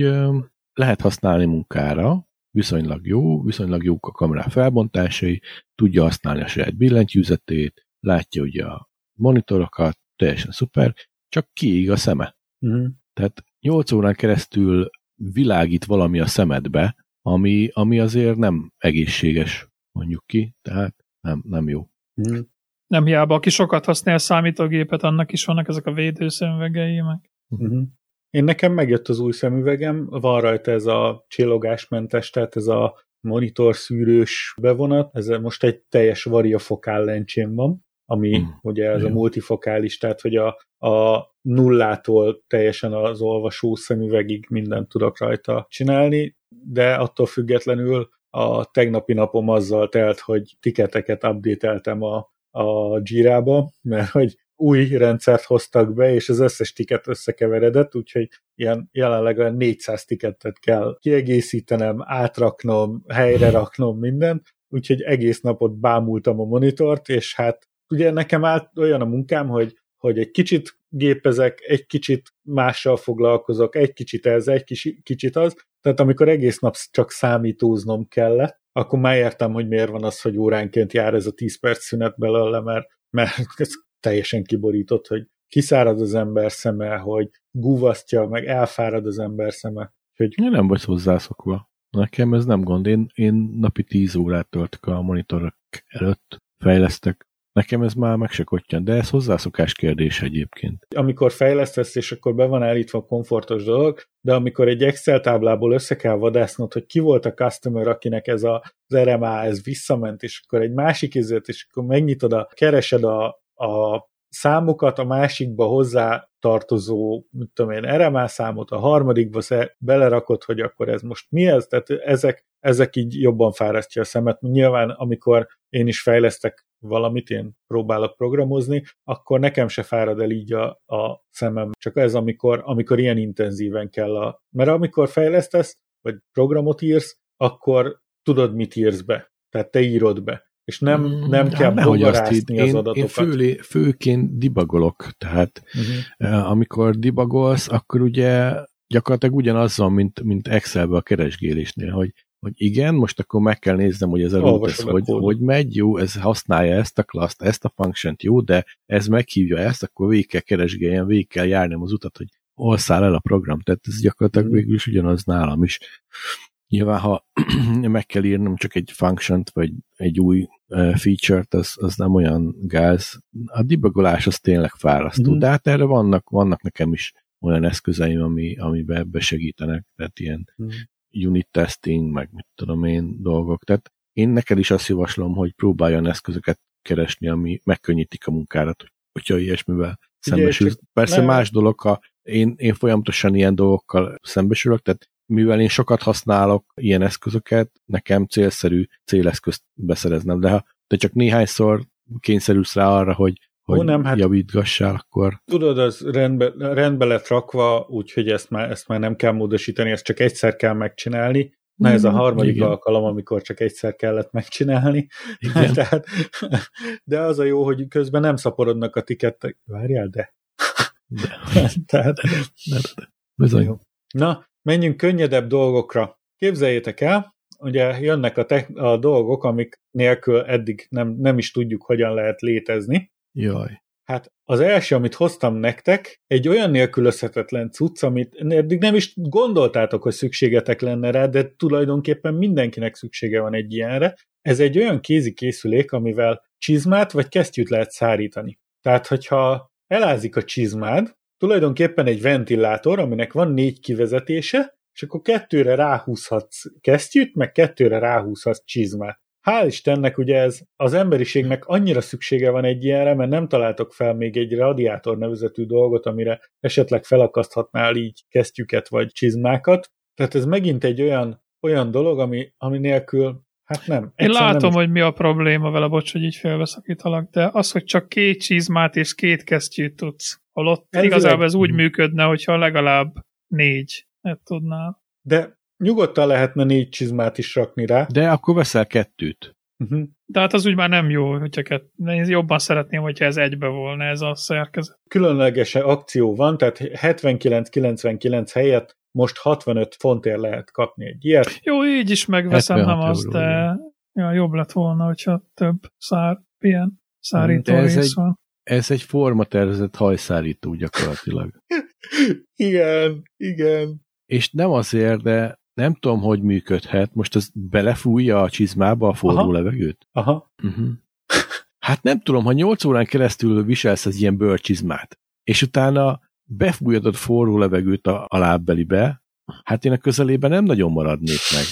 lehet használni munkára, viszonylag jó, viszonylag jók a kamera felbontásai, tudja használni a saját billentyűzetét, látja ugye a monitorokat, teljesen szuper, csak kiég a szeme. Uh-huh. Tehát 8 órán keresztül világít valami a szemedbe, ami, ami azért nem egészséges, mondjuk ki, tehát nem, nem jó. Uh-huh. Nem hiába, aki sokat használ számítógépet, annak is vannak ezek a védőszemüvegei, meg Uh-huh. Én nekem megjött az új szemüvegem, van rajta ez a csillogásmentes, tehát ez a monitor szűrős bevonat, ez most egy teljes variafokál lencsém van, ami Hmm. hmm. ugye ez a multifokális, tehát hogy a, a nullától teljesen az olvasó szemüvegig mindent tudok rajta csinálni, de attól függetlenül a tegnapi napom azzal telt, hogy tiketeket updateltem a, a Jira-ba, mert hogy új rendszert hoztak be, és az összes tiket összekeveredett, úgyhogy ilyen jelenleg olyan 400 tiketet kell kiegészítenem, átraknom, helyre raknom minden, úgyhogy egész napot bámultam a monitort, és hát ugye nekem át olyan a munkám, hogy, hogy egy kicsit gépezek, egy kicsit mással foglalkozok, egy kicsit ez, egy kicsit, kicsit az, tehát amikor egész nap csak számítóznom kellett, akkor már értem, hogy miért van az, hogy óránként jár ez a 10 perc szünet belőle, mert, mert ez teljesen kiborított, hogy kiszárad az ember szeme, hogy gúvasztja, meg elfárad az ember szeme. Hogy Én nem vagy hozzászokva. Nekem ez nem gond. Én, én napi 10 órát töltök a monitorok előtt, fejlesztek. Nekem ez már meg se kottyan, de ez hozzászokás kérdés egyébként. amikor fejlesztesz, és akkor be van állítva a komfortos dolog, de amikor egy Excel táblából össze kell vadásznod, hogy ki volt a customer, akinek ez a, az RMA, ez visszament, és akkor egy másik izét, és akkor megnyitod a, keresed a, a számokat, a másikba hozzá tartozó, mit tudom én, RMA számot, a harmadikba belerakod, hogy akkor ez most mi ez, tehát ezek, ezek így jobban fárasztja a szemet. Nyilván, amikor én is fejlesztek valamit, én próbálok programozni, akkor nekem se fárad el így a, a szemem. Csak ez, amikor, amikor ilyen intenzíven kell a... Mert amikor fejlesztesz, vagy programot írsz, akkor tudod, mit írsz be. Tehát te írod be. És nem, nem Mm, kell hát nehogy azt bogarászni az én, adatokat. Én főlé, főként dibagolok, tehát Uh-huh. amikor dibagolsz, akkor ugye gyakorlatilag ugyanaz van, mint, mint Excelbe a keresgélésnél, hogy, hogy igen, most akkor meg kell néznem, hogy ez a root, ez hogy, hogy megy, jó, ez használja ezt a klaszt, ezt a function jó, de ez meghívja ezt, akkor végig kell keresgéljen, végig kell járnom az utat, hogy hol száll el a program. Tehát ez gyakorlatilag Mhm. végül is ugyanaz nálam is. Nyilván, ha meg kell írnom csak egy function vagy egy új feature-t, az, az nem olyan gáz. A debugolás az tényleg fárasztó, Mhm. de hát erre vannak, vannak nekem is olyan eszközeim, ami, amiben ebbe segítenek, tehát ilyen Mhm. Unit testing, meg mit tudom én dolgok. Tehát én neked is azt javaslom, hogy próbáljon eszközöket keresni, ami megkönnyítik a munkárat, hogyha ilyesmivel szembesülsz. Persze nem. más dolog, ha én, én folyamatosan ilyen dolgokkal szembesülök, tehát mivel én sokat használok ilyen eszközöket, nekem célszerű céleszközt beszereznem, de ha te csak néhányszor kényszerülsz rá arra, hogy hogy Ó, nem, hát, javítgassál, akkor... Tudod, az rendbe, rendbe lett rakva, úgyhogy ezt már, ezt már nem kell módosítani, ezt csak egyszer kell megcsinálni. Na ez a mm, harmadik Igen. alkalom, amikor csak egyszer kellett megcsinálni. Igen. Tehát, de az a jó, hogy közben nem szaporodnak a tikettek. Várjál, de. de. Tehát, de, de, de. Bizony. Jó. Na, menjünk könnyedebb dolgokra. Képzeljétek el, ugye jönnek a, te- a dolgok, amik nélkül eddig nem, nem is tudjuk, hogyan lehet létezni. Jaj. Hát az első, amit hoztam nektek, egy olyan nélkülözhetetlen cucc, amit eddig nem is gondoltátok, hogy szükségetek lenne rá, de tulajdonképpen mindenkinek szüksége van egy ilyenre. Ez egy olyan kézi készülék, amivel csizmát vagy kesztyűt lehet szárítani. Tehát, hogyha elázik a csizmád, tulajdonképpen egy ventilátor, aminek van négy kivezetése, és akkor kettőre ráhúzhatsz kesztyűt, meg kettőre ráhúzhatsz csizmát. Hál' Istennek ugye ez az emberiségnek annyira szüksége van egy ilyenre, mert nem találtok fel még egy radiátor nevezetű dolgot, amire esetleg felakaszthatnál így kesztyüket vagy csizmákat. Tehát ez megint egy olyan, olyan dolog, ami, ami nélkül Hát nem. Én látom, nem... hogy mi a probléma vele, bocs, hogy így félbeszakítalak, de az, hogy csak két csizmát és két kesztyűt tudsz. Holott Elvileg... igazából ez úgy működne, hogyha legalább négy tudnál. De Nyugodtan lehetne négy csizmát is rakni rá. De akkor veszel kettőt. Uh-huh. De hát az úgy már nem jó, hogyha kett... én jobban szeretném, hogyha ez egybe volna ez a szerkezet. Különleges akció van, tehát 79-99 helyett most 65 fontért lehet kapni egy ilyet. Jó, így is megveszem, nem az, de ja, jobb lett volna, hogyha több szár, ilyen szárító ez rész egy, van. Ez egy formatervezett hajszárító gyakorlatilag. igen, igen. És nem azért, de nem tudom, hogy működhet. Most az belefújja a csizmába a forró Aha. levegőt? Aha. Uh-huh. Hát nem tudom, ha 8 órán keresztül viselsz az ilyen bőrcsizmát, és utána befújod a forró levegőt a, a lábbelibe, hát én a közelében nem nagyon maradnék meg.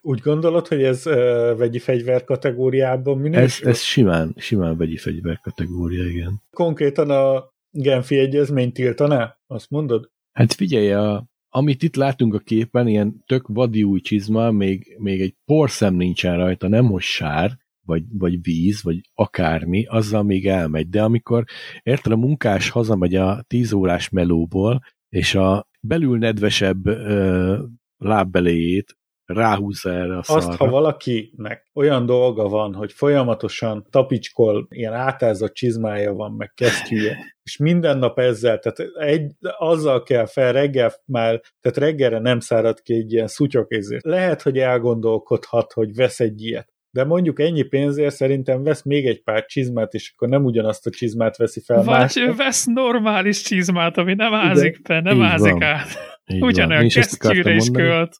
Úgy gondolod, hogy ez uh, vegyi fegyver kategóriában minősül? Ez, ez simán, simán vegyi fegyver kategória, igen. Konkrétan a Genfi egyezmény tiltaná? Azt mondod? Hát figyelj, a, amit itt látunk a képen, ilyen tök vadi új csizma, még, még egy porszem nincsen rajta, nem most sár, vagy, vagy víz, vagy akármi, azzal még elmegy. De amikor érted, a munkás hazamegy a tíz órás melóból, és a belül nedvesebb ö, lábbeléjét ráhúzza erre a szarra. Azt, ha valakinek olyan dolga van, hogy folyamatosan tapicskol, ilyen átázott csizmája van, meg kesztyűje, és minden nap ezzel, tehát egy, azzal kell fel reggel már, tehát reggelre nem szárad ki egy ilyen szutyokézért. Lehet, hogy elgondolkodhat, hogy vesz egy ilyet. De mondjuk ennyi pénzért szerintem vesz még egy pár csizmát, és akkor nem ugyanazt a csizmát veszi fel. Vagy másnak. vesz normális csizmát, ami nem ázik be, nem ázik van. át. Ugyanolyan kesztyűre is költ.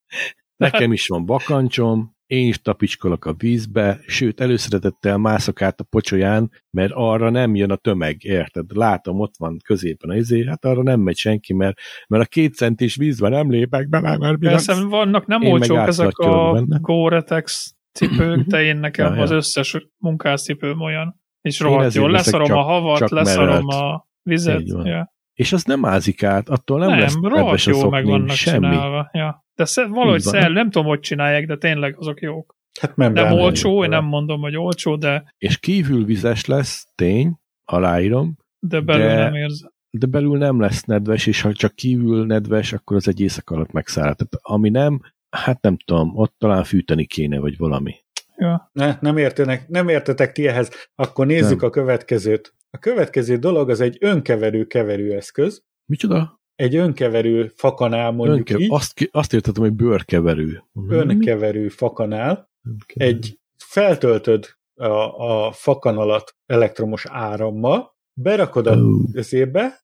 Nekem is van bakancsom, én is tapicskolok a vízbe, sőt, előszeretettel mászok át a pocsolyán, mert arra nem jön a tömeg, érted? Látom, ott van középen az izé, hát arra nem megy senki, mert, mert a két centis vízben nem lépek be, mert Persze, vannak nem olcsók ezek a Gore-Tex cipők, de én nekem ja, ja. az összes munkáscipőm olyan, és rohadt jól, leszarom csak, a havat, leszarom a vizet. Ja. És az nem ázik át, attól nem, nem lesz rohadt jó meg vannak semmi. csinálva. Ja. De sze, valahogy szel, nem tudom, hogy csinálják, de tényleg azok jók. Hát nem, nem olcsó, én nem mondom, hogy olcsó, de... És kívül vizes lesz, tény, aláírom. De belül de, nem érzem. De belül nem lesz nedves, és ha csak kívül nedves, akkor az egy éjszak alatt megszáll. Tehát ami nem, hát nem tudom, ott talán fűteni kéne, vagy valami. Ja. Ne, nem, értenek, nem értetek ti ehhez. Akkor nézzük nem. a következőt. A következő dolog az egy önkeverő keverőeszköz. Micsoda? egy önkeverő fakanál mondjuk Önke- így. Azt, azt értettem, hogy bőrkeverő. Önkeverő fakanál. Önkeverő. Egy feltöltöd a, a fakanalat elektromos árammal, berakod a oh.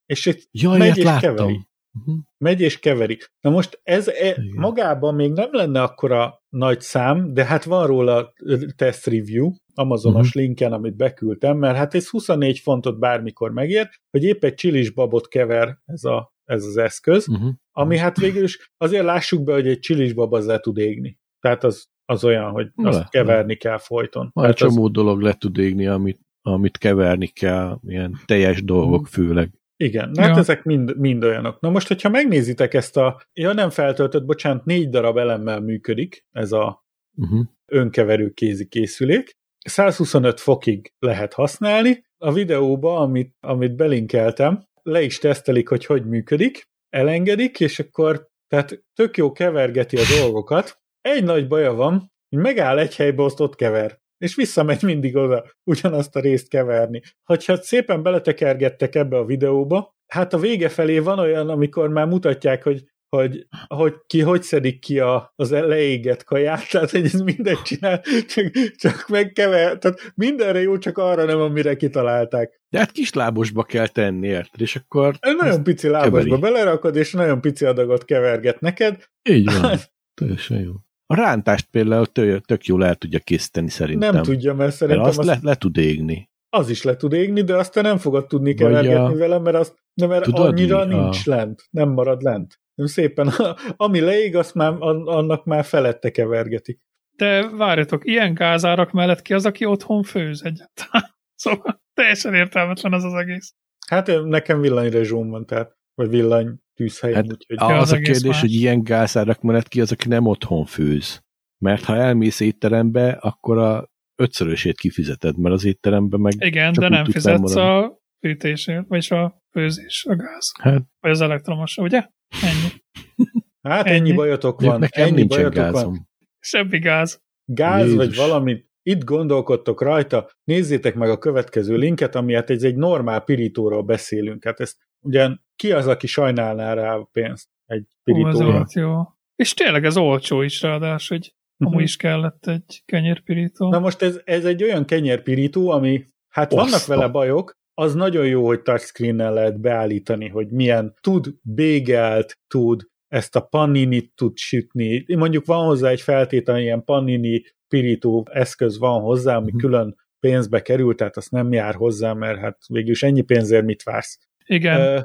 és egy Jaj, megy és láttam. keveri. Uh-huh. Megy és keveri. Na most ez e, magában még nem lenne akkora nagy szám, de hát van róla test review, Amazonos Mhm. linken, amit beküldtem, mert hát ez 24 fontot bármikor megér, hogy épp egy csilis babot kever ez, a, ez az eszköz, Uh-huh. ami hát végül is azért lássuk be, hogy egy csilis bab az le tud égni. Tehát az, az olyan, hogy azt Le, keverni kell folyton. Van egy Tehát az, csomó dolog le tud égni, amit, amit keverni kell, ilyen teljes dolgok főleg. Igen, hát Ja. ezek mind, mind olyanok. Na most, hogyha megnézitek ezt a, ja nem feltöltött, bocsánat, négy darab elemmel működik ez a Uh-huh. önkeverő kézi készülék. 125 fokig lehet használni. A videóba, amit, amit belinkeltem, le is tesztelik, hogy hogy működik, elengedik, és akkor tehát tök jó kevergeti a dolgokat. Egy nagy baja van, hogy megáll egy helybe, azt ott kever. És visszamegy mindig oda ugyanazt a részt keverni. Hogyha szépen beletekergettek ebbe a videóba, hát a vége felé van olyan, amikor már mutatják, hogy hogy, hogy ki hogy szedik ki a, az leégett kaját, tehát hogy ez mindent csinál, csak, csak megkever, tehát mindenre jó, csak arra nem, amire kitalálták. De hát kislábosba kell tenni, érted? És akkor nagyon pici lábasba keveri. belerakod, és nagyon pici adagot keverget neked. így van. Teljesen jó. A rántást például tök, tök jól el tudja készíteni szerintem. Nem tudja, mert Mert szerintem azt az, le, le tud égni. az is le tud égni, de azt te nem fogod tudni kevergetni a- vele, mert, azt, de mert Tudod annyira mi? A- nincs lent, nem marad lent. Nem szépen, ami leég, azt már, an- annak már felette kevergeti. De várjatok, ilyen gázárak mellett ki az, aki otthon főz egyáltalán? Szóval teljesen értelmetlen ez az egész. Hát nekem villanyrezsóm van, tehát, vagy villany tűzhelyem, Hát, úgyhogy... Az az a kérdés, más. hogy ilyen gázárak mellett ki az, aki nem otthon főz. Mert ha elmész étterembe, akkor a ötszörösét kifizeted, mert az étterembe meg... Igen, Csak de úgy nem fizetsz a fűtésért, vagyis a főzés, a gáz, Hát, vagy az elektromos, ugye? Ennyi. Hát ennyi, Ennyi. bajotok van. nekem ennyi nincsen bajotok van. gázom. Semmi gáz. Gáz Jézus. vagy valamit, itt gondolkodtok rajta, nézzétek meg a következő linket, ami hát egy, egy normál pirítóról beszélünk. Hát ezt ugyan ki az, aki sajnálná rá a pénzt egy pirítóra? jó. És tényleg ez olcsó is ráadásul, hogy Mhm. amúgy is kellett egy kenyérpirító. Na most ez, ez egy olyan kenyérpirító, ami, hát vannak Oszta. vele bajok, az nagyon jó, hogy touchscreen-nel lehet beállítani, hogy milyen tud bégelt, tud ezt a panini tud sütni. Mondjuk van hozzá egy feltétel, ilyen panini pirító eszköz van hozzá, ami Mhm. külön pénzbe kerül, tehát azt nem jár hozzá, mert hát végül is ennyi pénzért mit vársz. Igen, Ö,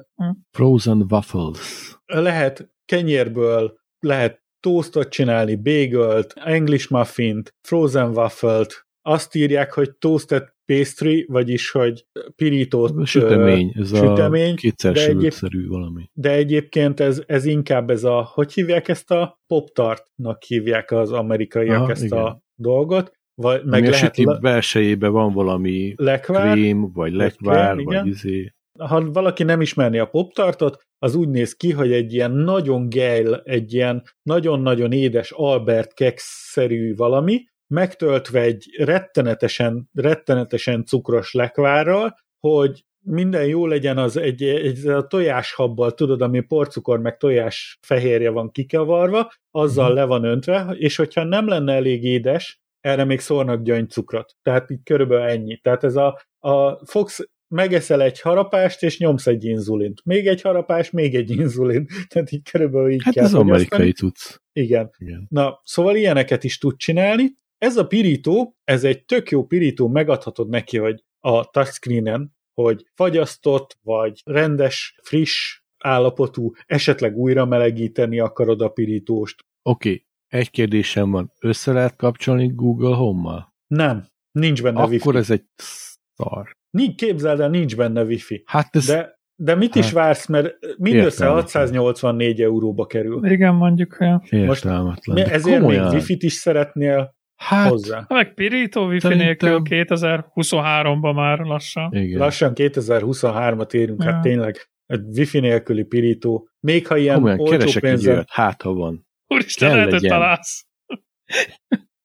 Frozen waffles. lehet kenyérből, lehet toastot csinálni, bagelt, English muffint, frozen waffle-t, azt írják, hogy toasted pastry, vagyis, hogy pirított Sütemény, ez sütemény, a kétszer de egyéb- valami. de egyébként ez, ez inkább ez a, hogy hívják ezt a pop-tartnak hívják az amerikaiak Aha, ezt igen. a dolgot, vagy meg Meg a lehet süti le, belsejében van valami lekvár, krém, vagy lekvár, krém, vagy igen. izé. Ha valaki nem ismerni a poptartot, az úgy néz ki, hogy egy ilyen nagyon geil, egy ilyen nagyon-nagyon édes Albert Kex-szerű valami, megtöltve egy rettenetesen, rettenetesen cukros lekvárral, hogy minden jó legyen, az egy, egy a tojáshabbal, tudod, ami porcukor meg tojás fehérje van kikavarva, azzal Mhm. le van öntve, és hogyha nem lenne elég édes, erre még szórnak gyöngycukrot. Tehát így körülbelül ennyi. Tehát ez a, a Fox megeszel egy harapást, és nyomsz egy inzulint. Még egy harapás, még egy inzulin. Tehát így körülbelül így Hát kell ez fogyasztani. amerikai cucc. Igen. Igen. Na, szóval ilyeneket is tud csinálni. Ez a pirító, ez egy tök jó pirító, megadhatod neki, hogy a touchscreenen, hogy fagyasztott, vagy rendes, friss állapotú, esetleg újra melegíteni akarod a pirítóst. Oké, okay. egy kérdésem van. Össze lehet kapcsolni Google Home-mal? Nem, nincs benne Akkor wifi. ez egy szar. Nincs, képzeld el, nincs benne wifi. Hát ez... De, de mit is Hát, vársz, mert mindössze értelmetlen. 684 euróba kerül. igen, mondjuk olyan. Értelmetlen. De Ezért komolyan. még wifi-t is szeretnél hát, hozzá. Meg pirító wifi Szerintem- nélkül 2023-ban már lassan. Igen. Lassan 2023-at érünk, Ja. hát tényleg egy wifi nélküli pirító. Még ha ilyen Komolyan, olcsó pénzen... hát ha van. Úristen, Kell lehet, hogy legyen. találsz.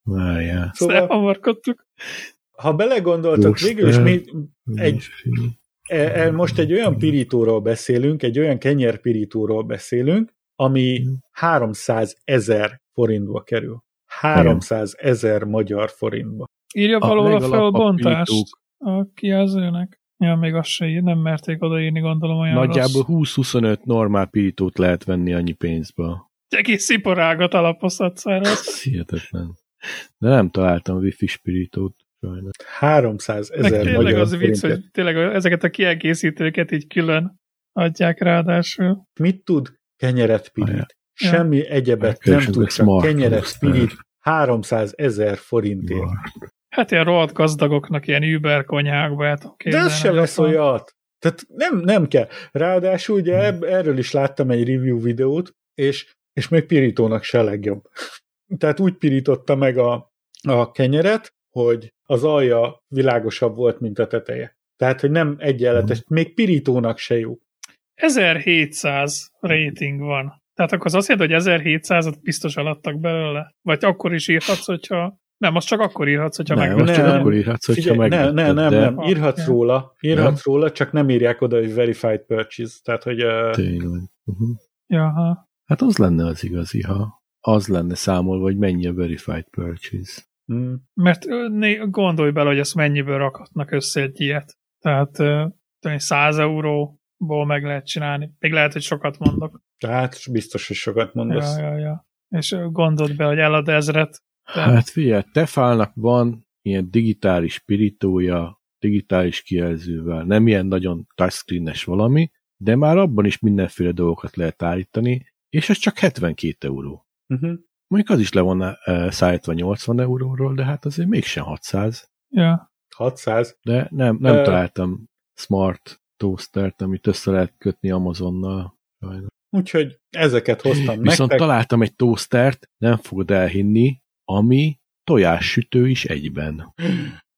Várjál. Szóval- elhamarkodtuk. Ha belegondoltak, Most, végül is eh, mi Egy- Wifi. e, e, most egy olyan pirítóról beszélünk, egy olyan kenyérpirítóról beszélünk, ami 300 ezer forintba kerül. 300 ezer magyar forintba. Írja A valahol a legalapabb felbontást a kijelzőnek. Ja, még azt se ír, nem merték odaírni, gondolom olyan Nagyjából 20-25 normál pirítót lehet venni annyi pénzből. Egész sziporágat alapozhatsz erre. Hihetetlen. De nem találtam wifi spirítót. Sajnos. 300 Meg ezer tényleg magyar az vicc, hogy tényleg ezeket a kiegészítőket így külön adják ráadásul. Mit tud? Kenyeret pirít. Ajá. Semmi egyebet nem Megkeresed tud, csak kenyeret pirít. 300 ezer forintért. Hát ilyen rohadt gazdagoknak ilyen Uber konyhákba el tudom De ez se hogy vesz ott van. olyat. Tehát nem, nem kell. Ráadásul ugye ebb, erről is láttam egy review videót, és, és még pirítónak se legjobb. Tehát úgy pirította meg a, a kenyeret, hogy az alja világosabb volt, mint a teteje. Tehát, hogy nem egyenletes, még pirítónak se jó. 1700 rating van. Tehát akkor az azt jelenti, hogy 1700-at biztos eladtak belőle? Vagy akkor is írhatsz, hogyha... Nem, azt csak akkor írhatsz, hogyha Nem, meg. most csak Nem. akkor írhatsz, hogyha Figyelj, ne, megvetted, ne, nem, de nem, írhatsz Ja. róla, írhatsz róla, csak nem írják oda, hogy verified purchase. Tehát, hogy uh, tényleg. Uh-huh. Jaha. Hát az lenne az igazi, ha az lenne számolva, hogy mennyi a verified purchase. Mm, Mert gondolj bele, hogy ezt mennyiből rakhatnak össze egy ilyet. Tehát ö, tudom én, 100 euróból meg lehet csinálni. Még lehet, hogy sokat mondok. tehát biztos, hogy sokat mondasz. Ja, ja, ja. És gondold be, hogy elad ezret. De- Hát figyelj, Tefálnak van ilyen digitális pirítója, digitális kijelzővel, nem ilyen nagyon touchscreen-es valami, de már abban is mindenféle dolgokat lehet állítani, és ez csak 72 euró. Uh-huh. Mondjuk az is le van uh, szállítva 80 euróról, de hát azért mégsem 600. Ja. 600. De nem, nem Ö- találtam smart toastert, amit össze lehet kötni Amazonnal. Sajnos. Úgyhogy ezeket hoztam Viszont nektek. találtam egy toastert, nem fogod elhinni, ami tojássütő is egyben.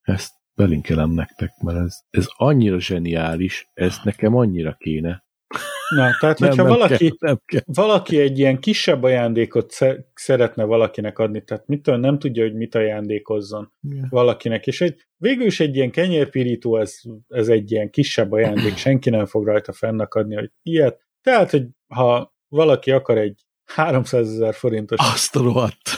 Ezt belinkelem nektek, mert ez, ez annyira zseniális, ez nekem annyira kéne. Na, tehát, Nem, hogyha nem valaki, kell, nem kell. valaki egy ilyen kisebb ajándékot sze- szeretne valakinek adni, tehát mit tudom, nem tudja, hogy mit ajándékozzon valakinek, és egy, végül is egy ilyen kenyérpirító, ez, ez egy ilyen kisebb ajándék, senki nem fog rajta fennakadni, hogy ilyet. Tehát, hogy ha valaki akar egy 300 ezer forintos, Azt rohadt.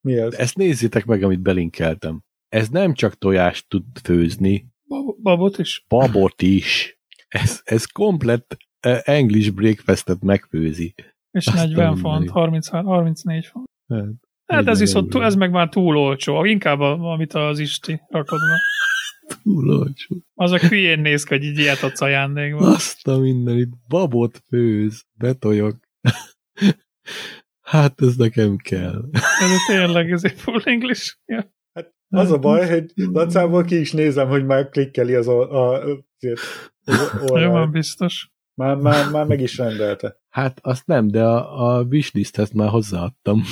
mi az? Ezt nézzétek meg, amit belinkeltem. Ez nem csak tojást tud főzni, Bab- Babot is. babot is. Ez, ez komplett English breakfastet megfőzi. És Azt 40 a font, mindenit. 30, 34 font. Hát, Hát ez 40 viszont, túl- ez meg már túl olcsó. Inkább, a- amit az Isti rakod be. Túl olcsó. Az a hülyén néz ki, hogy így ilyet adsz ajándékba. Azt a mindenit, babot főz, betoljok. hát ez nekem kell. Ez tényleg, ez egy full English. Ja. Az a baj, hogy dacából ki is nézem, hogy már klikkeli az, a, a, azért, az Jó, van oldalt. biztos. Már, már, már meg is rendelte. Hát azt nem, de a, a wishlisthez már hozzáadtam.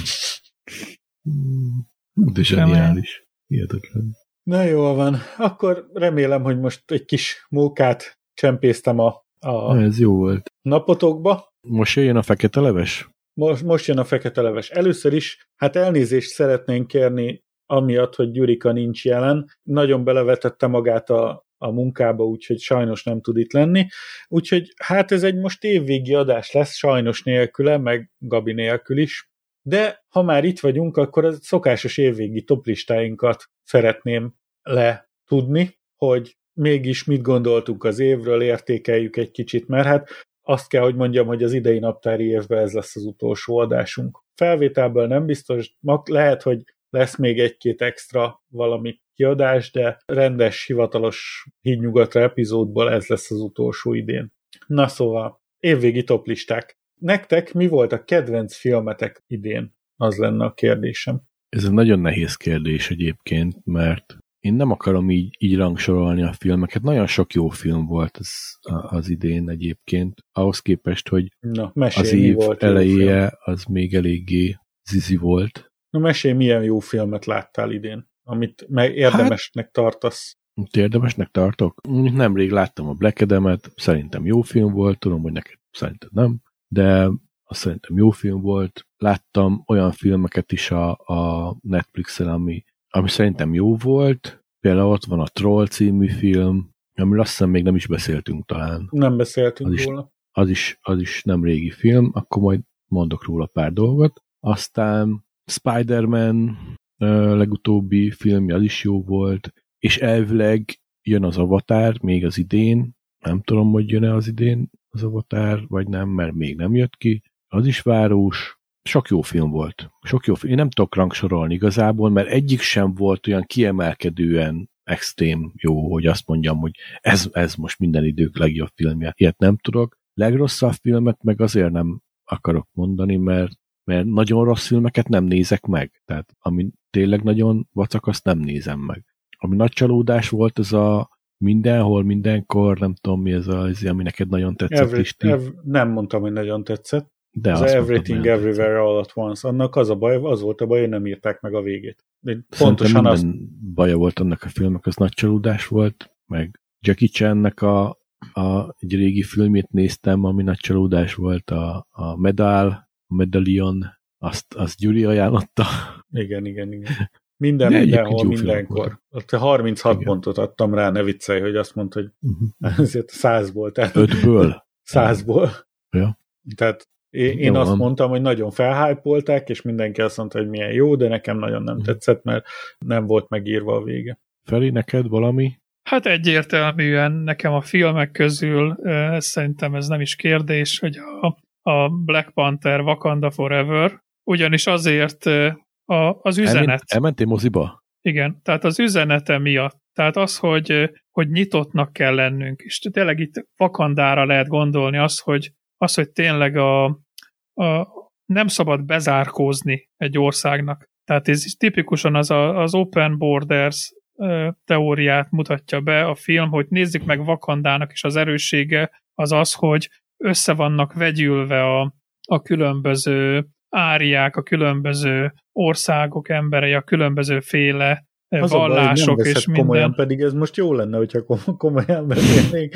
De zseniális. Hihetetlen. Na jól van, akkor remélem, hogy most egy kis mókát csempésztem a, a Ez jó volt. napotokba. Most jöjjön a fekete leves? Most, most jön a fekete leves. Először is, hát elnézést szeretnénk kérni amiatt, hogy Gyurika nincs jelen. Nagyon belevetette magát a, a munkába, úgyhogy sajnos nem tud itt lenni. Úgyhogy hát ez egy most évvégi adás lesz, sajnos nélküle, meg Gabi nélkül is. De ha már itt vagyunk, akkor a szokásos évvégi toplistáinkat szeretném letudni, hogy mégis mit gondoltunk az évről, értékeljük egy kicsit, mert hát azt kell, hogy mondjam, hogy az idei naptári évben ez lesz az utolsó adásunk. Felvételből nem biztos, lehet, hogy lesz még egy-két extra valami kiadás, de rendes, hivatalos hídnyugatra epizódból ez lesz az utolsó idén. Na szóval, évvégi toplisták. Nektek mi volt a kedvenc filmetek idén? Az lenne a kérdésem. Ez egy nagyon nehéz kérdés egyébként, mert én nem akarom így, így rangsorolni a filmeket. Nagyon sok jó film volt az, az idén egyébként. Ahhoz képest, hogy Na, mesélj, az év volt eleje az még eléggé zizi volt. Na, mesélj, milyen jó filmet láttál idén, amit meg érdemesnek tartasz. Itt érdemesnek tartok. Nemrég láttam a Black Adam-et, szerintem jó film volt, tudom, hogy neked szerintem nem, de azt szerintem jó film volt. Láttam olyan filmeket is a, a Netflixen, ami, ami szerintem jó volt. Például ott van a Troll című film, amiről azt hiszem még nem is beszéltünk talán. Nem beszéltünk Az is- róla. Az is, az is nem régi film, akkor majd mondok róla pár dolgot. Aztán Spider-Man legutóbbi filmje az is jó volt, és elvileg jön az Avatar még az idén, nem tudom, hogy jön-e az idén az Avatar, vagy nem, mert még nem jött ki. Az is város. Sok jó film volt. Sok jó film. Én nem tudok rangsorolni igazából, mert egyik sem volt olyan kiemelkedően extrém jó, hogy azt mondjam, hogy ez, ez most minden idők legjobb filmje. Ilyet nem tudok. Legrosszabb filmet meg azért nem akarok mondani, mert, mert nagyon rossz filmeket nem nézek meg. Tehát ami tényleg nagyon vacak, azt nem nézem meg. Ami nagy csalódás volt, az a mindenhol, mindenkor, nem tudom mi ez az, ami neked nagyon tetszett Every, is. ev, nem mondtam, hogy nagyon tetszett. De az Everything mondtam, Everywhere All at Once. Annak az a baj, az volt a baj, hogy nem írták meg a végét. De Pontosan azt... baja volt annak a filmnek, az nagy csalódás volt, meg Jackie Chan-nek a, a egy régi filmét néztem, ami nagy csalódás volt, a, a Medal, a Medallion, azt, azt Gyuri ajánlotta. Igen, igen, igen. Minden, De mindenhol, mindenkor. Ott 36 Igen. pontot adtam rá, ne viccelj, hogy azt mondta, hogy Uh-huh. ezért százból, tehát Ötből. százból. Ja. Tehát én, én Jó azt van. mondtam, hogy nagyon felhájpolták, és mindenki azt mondta, hogy milyen jó, de nekem nagyon nem Mhm. tetszett, mert nem volt megírva a vége. Feri, neked valami? Hát egyértelműen nekem a filmek közül eh, szerintem ez nem is kérdés, hogy a, a Black Panther Wakanda Forever, ugyanis azért a, az üzenet, Elment, elmentél moziba? igen, tehát az üzenete miatt, tehát az, hogy, hogy nyitottnak kell lennünk, és tényleg itt Wakandára lehet gondolni az, hogy, az, hogy tényleg a, a, nem szabad bezárkózni egy országnak. Tehát ez tipikusan az a, az Open Borders teóriát mutatja be a film, hogy nézzük meg Vakandának is az erőssége az az, hogy össze vannak vegyülve a, a különböző áriák, a különböző országok emberei, a különböző féle ö, Az a baj, vallások és komolyan, minden. pedig ez most jó lenne, hogyha kom- komolyan beszélnénk.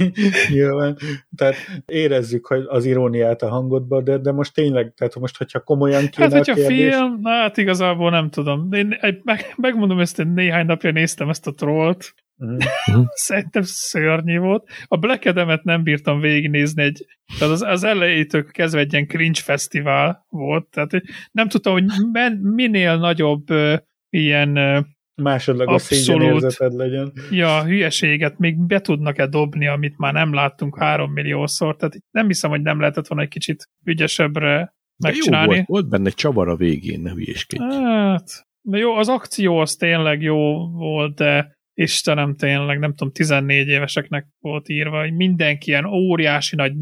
Nyilván. Tehát érezzük hogy az iróniát a hangodba, de, de most tényleg, tehát most, hogyha komolyan kéne Hát, hogyha a kérdés, film, hát igazából nem tudom. Én meg, megmondom ezt, én néhány napja néztem ezt a trollt, Mhm. Szerintem szörnyű volt. A Black Adam-et nem bírtam végignézni, egy, tehát az, az elejétől kezdve egy ilyen cringe fesztivál volt, tehát nem tudtam, hogy men, minél nagyobb uh, ilyen uh, másodlagos szégyenérzeted legyen. ja, hülyeséget még be tudnak-e dobni, amit már nem láttunk három milliószor, tehát nem hiszem, hogy nem lehetett volna egy kicsit ügyesebbre De jó megcsinálni. volt, volt benne csavar a végén, ne hülyéskedj. Hát, de jó, az akció az tényleg jó volt, de Istenem, tényleg, nem tudom, 14 éveseknek volt írva, hogy mindenki ilyen óriási nagy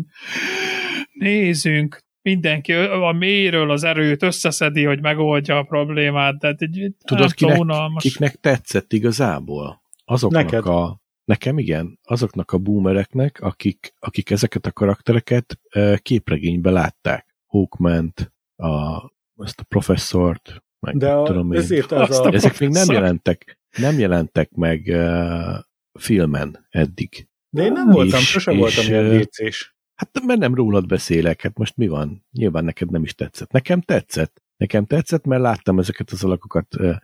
nézünk, mindenki a mélyről az erőt összeszedi, hogy megoldja a problémát, de egy, Tudod, nem tudom, kinek, unalmas. kiknek tetszett igazából? Azoknak Neked. a... Nekem igen, azoknak a boomereknek, akik, akik ezeket a karaktereket képregénybe látták. Hawkman-t, a, ezt a professzort, meg De a, tudom én. ezért az Azt a... a- Ezek még nem jelentek, nem jelentek meg uh, filmen eddig. De én nem voltam, És- sosem és, voltam ilyen vécés. Hát mert nem rólad beszélek, hát most mi van? Nyilván neked nem is tetszett. Nekem tetszett. Nekem tetszett, mert láttam ezeket az alakokat uh,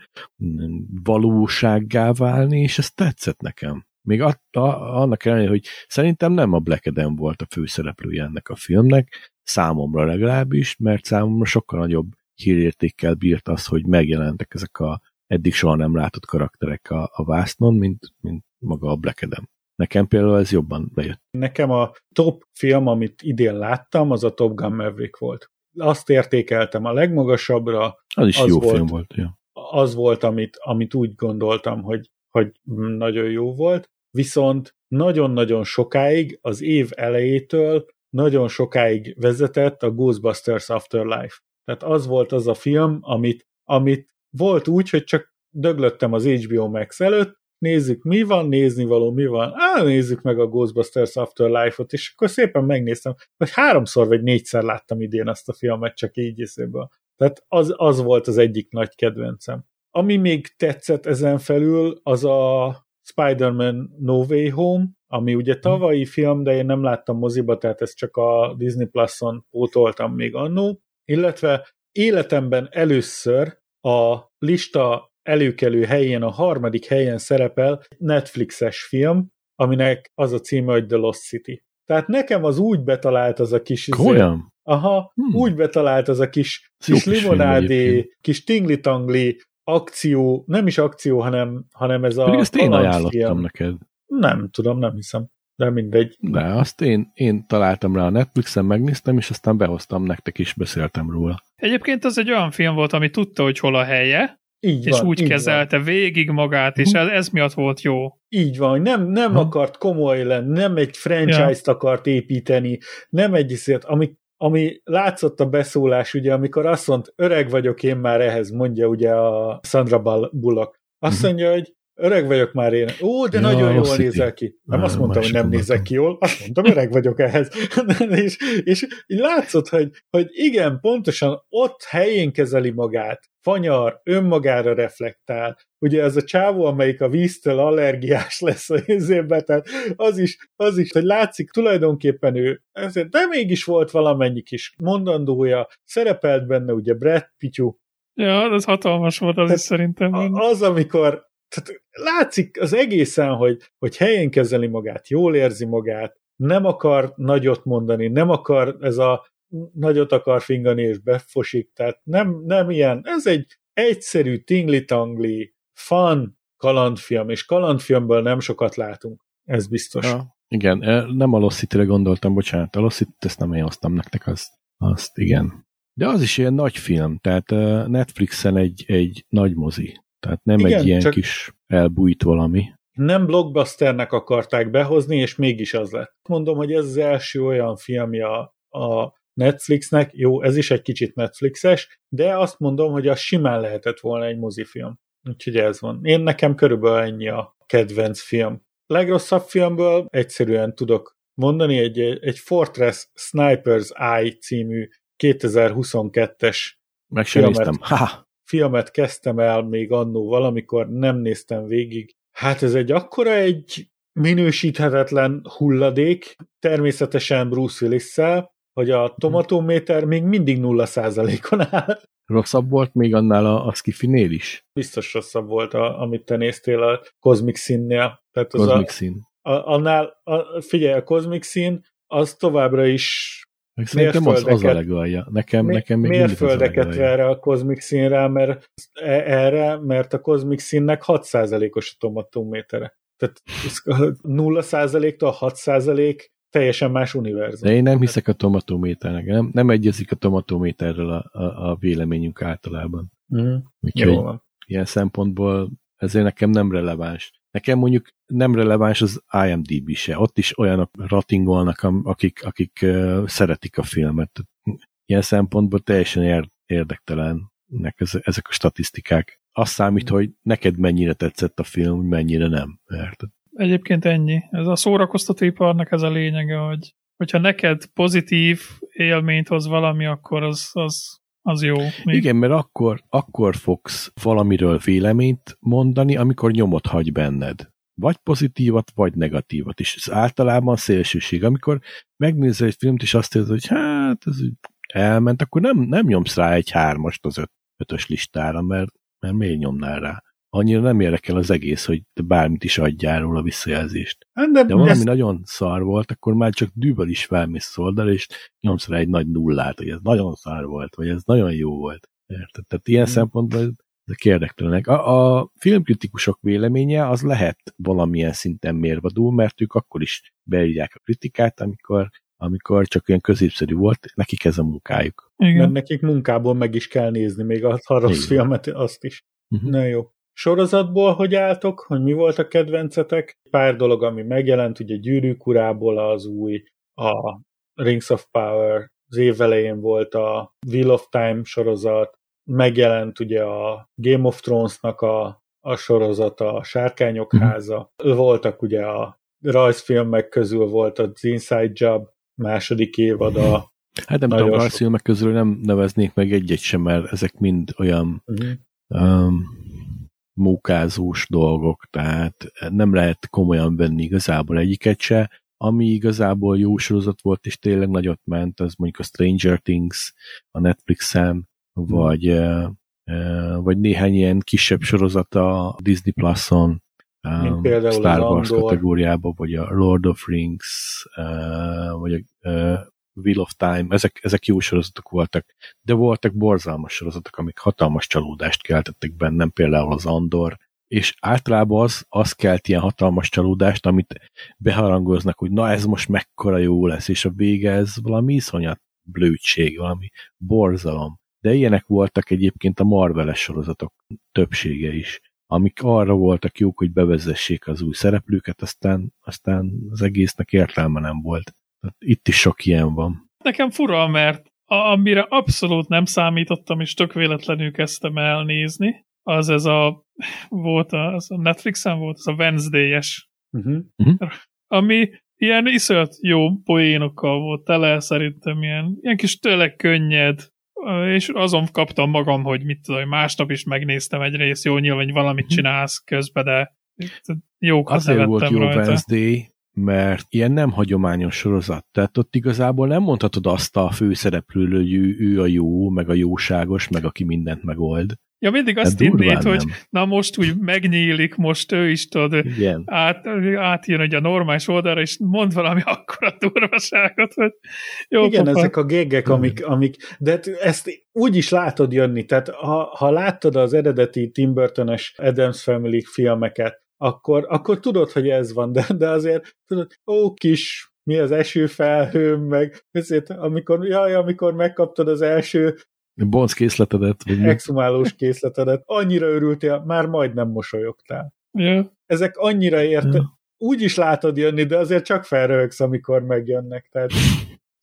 valósággá válni, és ez tetszett nekem. Még a, a, annak ellenére, hogy szerintem nem a Black Adam volt a főszereplője ennek a filmnek, számomra legalábbis, mert számomra sokkal nagyobb hírértékkel bírt az, hogy megjelentek ezek a eddig soha nem látott karakterek a, a vásznon, mint, mint maga a Black Adam. Nekem például ez jobban bejött. Nekem a top film, amit idén láttam, az a Top Gun Maverick volt. Azt értékeltem a legmagasabbra, Az is Az jó volt. film volt. Ja. az volt, amit, amit úgy gondoltam, hogy, hogy nagyon jó volt, viszont nagyon-nagyon sokáig, az év elejétől nagyon sokáig vezetett a Ghostbusters Afterlife. Tehát az volt az a film, amit, amit volt úgy, hogy csak döglöttem az HBO Max előtt, nézzük mi van, nézni való mi van, á, nézzük meg a Ghostbusters Afterlife-ot, és akkor szépen megnéztem, hogy háromszor vagy négyszer láttam idén azt a filmet, csak így eszéből. Tehát az, az volt az egyik nagy kedvencem. Ami még tetszett ezen felül, az a Spider-Man No Way Home, ami ugye tavalyi film, de én nem láttam moziba, tehát ezt csak a Disney Plus-on pótoltam még annó, illetve életemben először a lista előkelő helyén, a harmadik helyen szerepel Netflixes film, aminek az a címe, hogy The Lost City. Tehát nekem az úgy betalált az a kis... izé- Komolyan? Aha, Hmm. úgy betalált az a kis, jó kis limonádé, kis tingli-tangli, akció, nem is akció, hanem, hanem ez a Pedig ezt én ajánlottam neked. Nem tudom, nem hiszem. De mindegy. De azt én, én találtam rá a Netflixen, megnéztem, és aztán behoztam nektek is, beszéltem róla. Egyébként az egy olyan film volt, ami tudta, hogy hol a helye, Így és van, úgy így kezelte végig magát, és ez, ez miatt volt jó. Van. Így van, hogy nem, nem Ha. akart komoly lenni, nem egy franchise-t akart építeni, nem egy iszért, ami, ami látszott a beszólás, ugye, amikor azt mondta, öreg vagyok én már ehhez, mondja ugye a Sandra Bal- Bullock. Azt Mhm. mondja, hogy öreg vagyok már én. Ó, de Ja, nagyon jól nézel ki. Nem azt mondtam, hogy nem másikon nézek ki jól, azt mondtam, öreg vagyok ehhez. és, és így látszott, hogy, hogy igen, pontosan ott helyén kezeli magát, fanyar, önmagára reflektál. Ugye ez a csávó, amelyik a víztől allergiás lesz a izében, tehát az is, az is, hogy látszik tulajdonképpen ő, ezért, de mégis volt valamennyi kis mondandója, szerepelt benne ugye Brad Pityú, Ja, ez hatalmas volt az Tehát is szerintem. az, amikor tehát látszik az egészen, hogy, hogy helyén kezeli magát, jól érzi magát, nem akar nagyot mondani, nem akar ez a nagyot akar fingani és befosik, tehát nem, nem ilyen, ez egy egyszerű tingli-tangli, fun kalandfilm, és kalandfilmből nem sokat látunk, ez biztos. Ja. Igen, eh, nem a Lost gondoltam, bocsánat, a Lost City-t ezt nem én hoztam nektek, azt, azt igen. De az is ilyen nagy film, tehát eh, Netflixen egy, egy nagy mozi. Tehát nem Igen, egy ilyen csak- kis elbújt valami. nem blockbusternek akarták behozni, és mégis az lett. Mondom, hogy ez az első olyan filmja a Netflixnek, jó, ez is egy kicsit Netflixes, de azt mondom, hogy az simán lehetett volna egy mozifilm. Úgyhogy ez van. Én nekem körülbelül ennyi a kedvenc film. Legrosszabb filmből egyszerűen tudok mondani egy, egy Fortress Sniper's Eye című 2022-es Meg sem Filmet. néztem. Ha! Filmet kezdtem el még annó valamikor, nem néztem végig. Hát ez egy akkora egy minősíthetetlen hulladék, természetesen Bruce willis hogy a tomatométer még mindig 0%-on áll. Rosszabb volt még annál a, a Skifinél is. Biztos rosszabb volt, a, amit te néztél a Cosmic Sin-nél. Tehát az Cosmic a, Sin. a, annál, a, figyelj, a Cosmic Sin az továbbra is Meg szerintem az, az a legalja. Nekem, Mi- nekem még az mérföldeket legalja. ver a Cosmic Sin-re, mert, e- erre, mert a Cosmic Sin-nek 6%-os a tomatométere. Tehát ez 0%-tól 6% teljesen más univerzum. De én nem hiszek a tomatométernek. Nem, nem egyezik a tomatométerrel a, a, a véleményünk általában. Mm. Úgyhogy Jó van. ilyen szempontból ezért nekem nem releváns. Nekem mondjuk nem releváns az IMDb se. Ott is olyanok ratingolnak, akik, akik szeretik a filmet. Ilyen szempontból teljesen ér, érdektelennek ez, ezek a statisztikák. Az számít, hogy neked mennyire tetszett a film, mennyire nem. Érted? Egyébként ennyi. Ez a szórakoztatóiparnak ez a lényege, hogy hogyha neked pozitív élményt hoz valami, akkor az, az, az jó. Még Igen, mert akkor, akkor fogsz valamiről véleményt mondani, amikor nyomot hagy benned. Vagy pozitívat, vagy negatívat. És ez általában szélsőség. Amikor megnézel egy filmt, és azt érzed, hogy hát ez elment, akkor nem, nem nyomsz rá egy hármast az öt, ötös listára, mert, mert miért nyomnál rá? Annyira nem érdekel az egész, hogy te bármit is adjál róla visszajelzést. Hát De, De valami ez, nagyon szar volt, akkor már csak dűből is felmész oldalra, és nyomsz rá egy nagy nullát, hogy ez nagyon szar volt, vagy ez nagyon jó volt. Érted? Tehát ilyen Hmm. szempontból ezek érdektelenek. A, a filmkritikusok véleménye az lehet valamilyen szinten mérvadó, mert ők akkor is beírják a kritikát, amikor, amikor csak olyan középszerű volt, nekik ez a munkájuk. mert igen. nekik munkából meg is kell nézni, még a, rossz Igen. filmet, azt is. Uh-huh. Na jó. Sorozatból hogy álltok? Hogy mi volt a kedvencetek? Pár dolog, ami megjelent, ugye Gyűrűk urából az új, a Rings of Power, az év elején volt a Wheel of Time sorozat, megjelent ugye a Game of Thrones-nak a, a sorozata, a Sárkányok Mhm. háza. Voltak ugye a rajzfilmek közül volt az Inside Job második évad a Hát nem tudom, sok. rajzfilmek közül nem neveznék meg egyet sem, mert ezek mind olyan um, mókázós dolgok, tehát nem lehet komolyan venni igazából egyiket se. Ami igazából jó sorozat volt, és tényleg nagyot ment, az mondjuk a Stranger Things a Netflixen, vagy, uh, uh, vagy néhány ilyen kisebb sorozat a Disney Plus-on, Mint um, például Star Wars Andor. kategóriába, vagy a Lord of Rings, vagy a Wheel of Time, ezek, ezek jó sorozatok voltak, de voltak borzalmas sorozatok, amik hatalmas csalódást keltettek bennem, például az Andor, és általában az, az kelt ilyen hatalmas csalódást, amit beharangoznak, hogy na ez most mekkora jó lesz, és a vége ez valami iszonyat blődség, valami borzalom. De ilyenek voltak egyébként a Marveles sorozatok többsége is, amik arra voltak jók, hogy bevezessék az új szereplőket, aztán, aztán az egésznek értelme nem volt. Tehát itt is sok ilyen van. Nekem fura, mert a, amire abszolút nem számítottam, és tök véletlenül kezdtem elnézni, az ez a volt a, az a Netflixen volt, az a Wednesday-es, Uh-huh. ami ilyen iszonyat jó poénokkal volt tele, szerintem ilyen, ilyen kis tényleg könnyed, és azon kaptam magam, hogy mit tudom, másnap is megnéztem egy rész, jó, nyilván valamit csinálsz közben, de jókat Azért volt jó rajta. Wednesday, mert ilyen nem hagyományos sorozat. Tehát ott igazából nem mondhatod azt a főszereplőről, hogy ő, ő a jó, meg a jóságos, meg aki mindent megold. Ja, mindig azt hinnéd, durván hogy nem. na most úgy megnyílik, most ő is tudod, Igen. át, átjön egy a normális oldalra, és mond valami akkora durvaságot, hogy jó Igen, pofa. ezek a géggek, amik, amik, de hát ezt úgy is látod jönni, tehát ha, ha láttad az eredeti Tim Burton-es Adams Family filmeket, akkor, akkor tudod, hogy ez van, de, de azért tudod, ó, kis, mi az esőfelhőm, meg ezért, amikor, jaj, amikor megkaptad az első Bonc készletedet, vagy exhumálós készletedet, annyira örültél, már majdnem mosolyogtál. Ja. Ezek annyira érte, Ja. úgy is látod jönni, de azért csak felröhögsz, amikor megjönnek. Tehát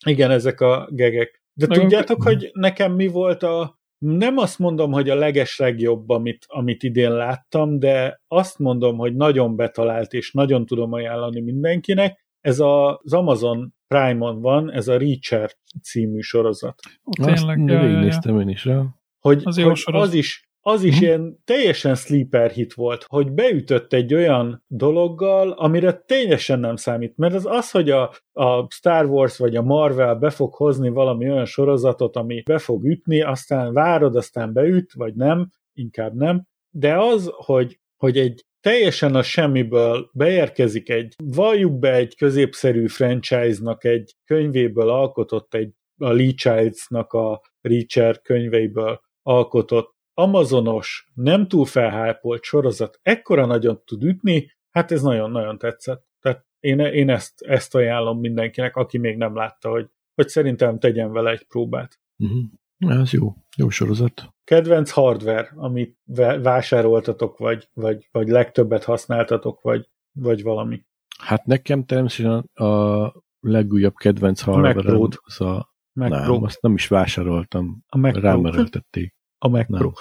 igen, ezek a gegek. De Meg tudjátok, hogy nekem mi volt a nem azt mondom, hogy a leges legjobb, amit, amit idén láttam, de azt mondom, hogy nagyon betalált, és nagyon tudom ajánlani mindenkinek. Ez a, az Amazon Prime-on van, ez a Reacher című sorozat. Azt Tényleg, végignéztem én is rá. hogy, Az hogy az is, az is Mhm. ilyen teljesen sleeper hit volt, hogy beütött egy olyan dologgal, amire teljesen nem számít, mert az az, hogy a, a Star Wars vagy a Marvel be fog hozni valami olyan sorozatot, ami be fog ütni, aztán várod, aztán beüt, vagy nem, inkább nem, de az, hogy, hogy egy teljesen a semmiből beérkezik egy, valljuk be egy középszerű franchise-nak egy könyvéből alkotott, egy a Lee Childs-nak a Reacher könyveiből alkotott amazonos, nem túl felhájpolt sorozat ekkora nagyon tud ütni, hát ez nagyon-nagyon tetszett. Tehát én, én ezt, ezt ajánlom mindenkinek, aki még nem látta, hogy, hogy szerintem tegyen vele egy próbát. Uh-huh. Ez jó. Jó sorozat. Kedvenc hardware, amit vásároltatok, vagy, vagy, vagy legtöbbet használtatok, vagy, vagy valami. Hát nekem természetesen a legújabb kedvenc hardware az a... Mac nem, Pro. azt nem is vásároltam. A Mac Pro. Rám erőltették. A Mac Nem. Pro.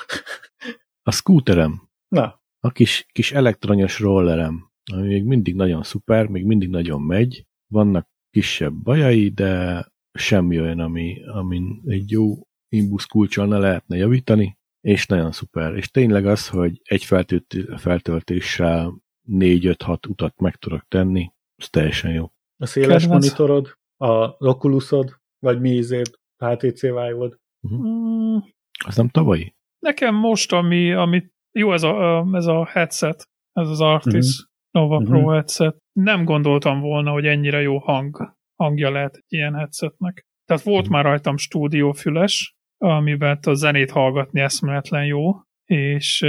A scooterem. Na, A kis, kis elektronyos rollerem, ami még mindig nagyon szuper, még mindig nagyon megy. Vannak kisebb bajai, de semmi olyan, ami, amin egy jó imbusz kulcsal ne lehetne javítani, és nagyon szuper. És tényleg az, hogy egy feltölt, feltöltéssel 4-5-6 utat meg tudok tenni, ez teljesen jó. a széles Kedvenc. monitorod, a Oculusod, vagy mi izért, HTC Vive-od. Mm, Az nem tavalyi? Nekem most, ami, ami jó ez a, ez a headset, ez az Artis Nova Mhm. Pro headset. Nem gondoltam volna, hogy ennyire jó hang, hangja lehet egy ilyen headsetnek. Tehát volt Mhm. már rajtam stúdiófüles, amiben a zenét hallgatni eszméletlen jó, és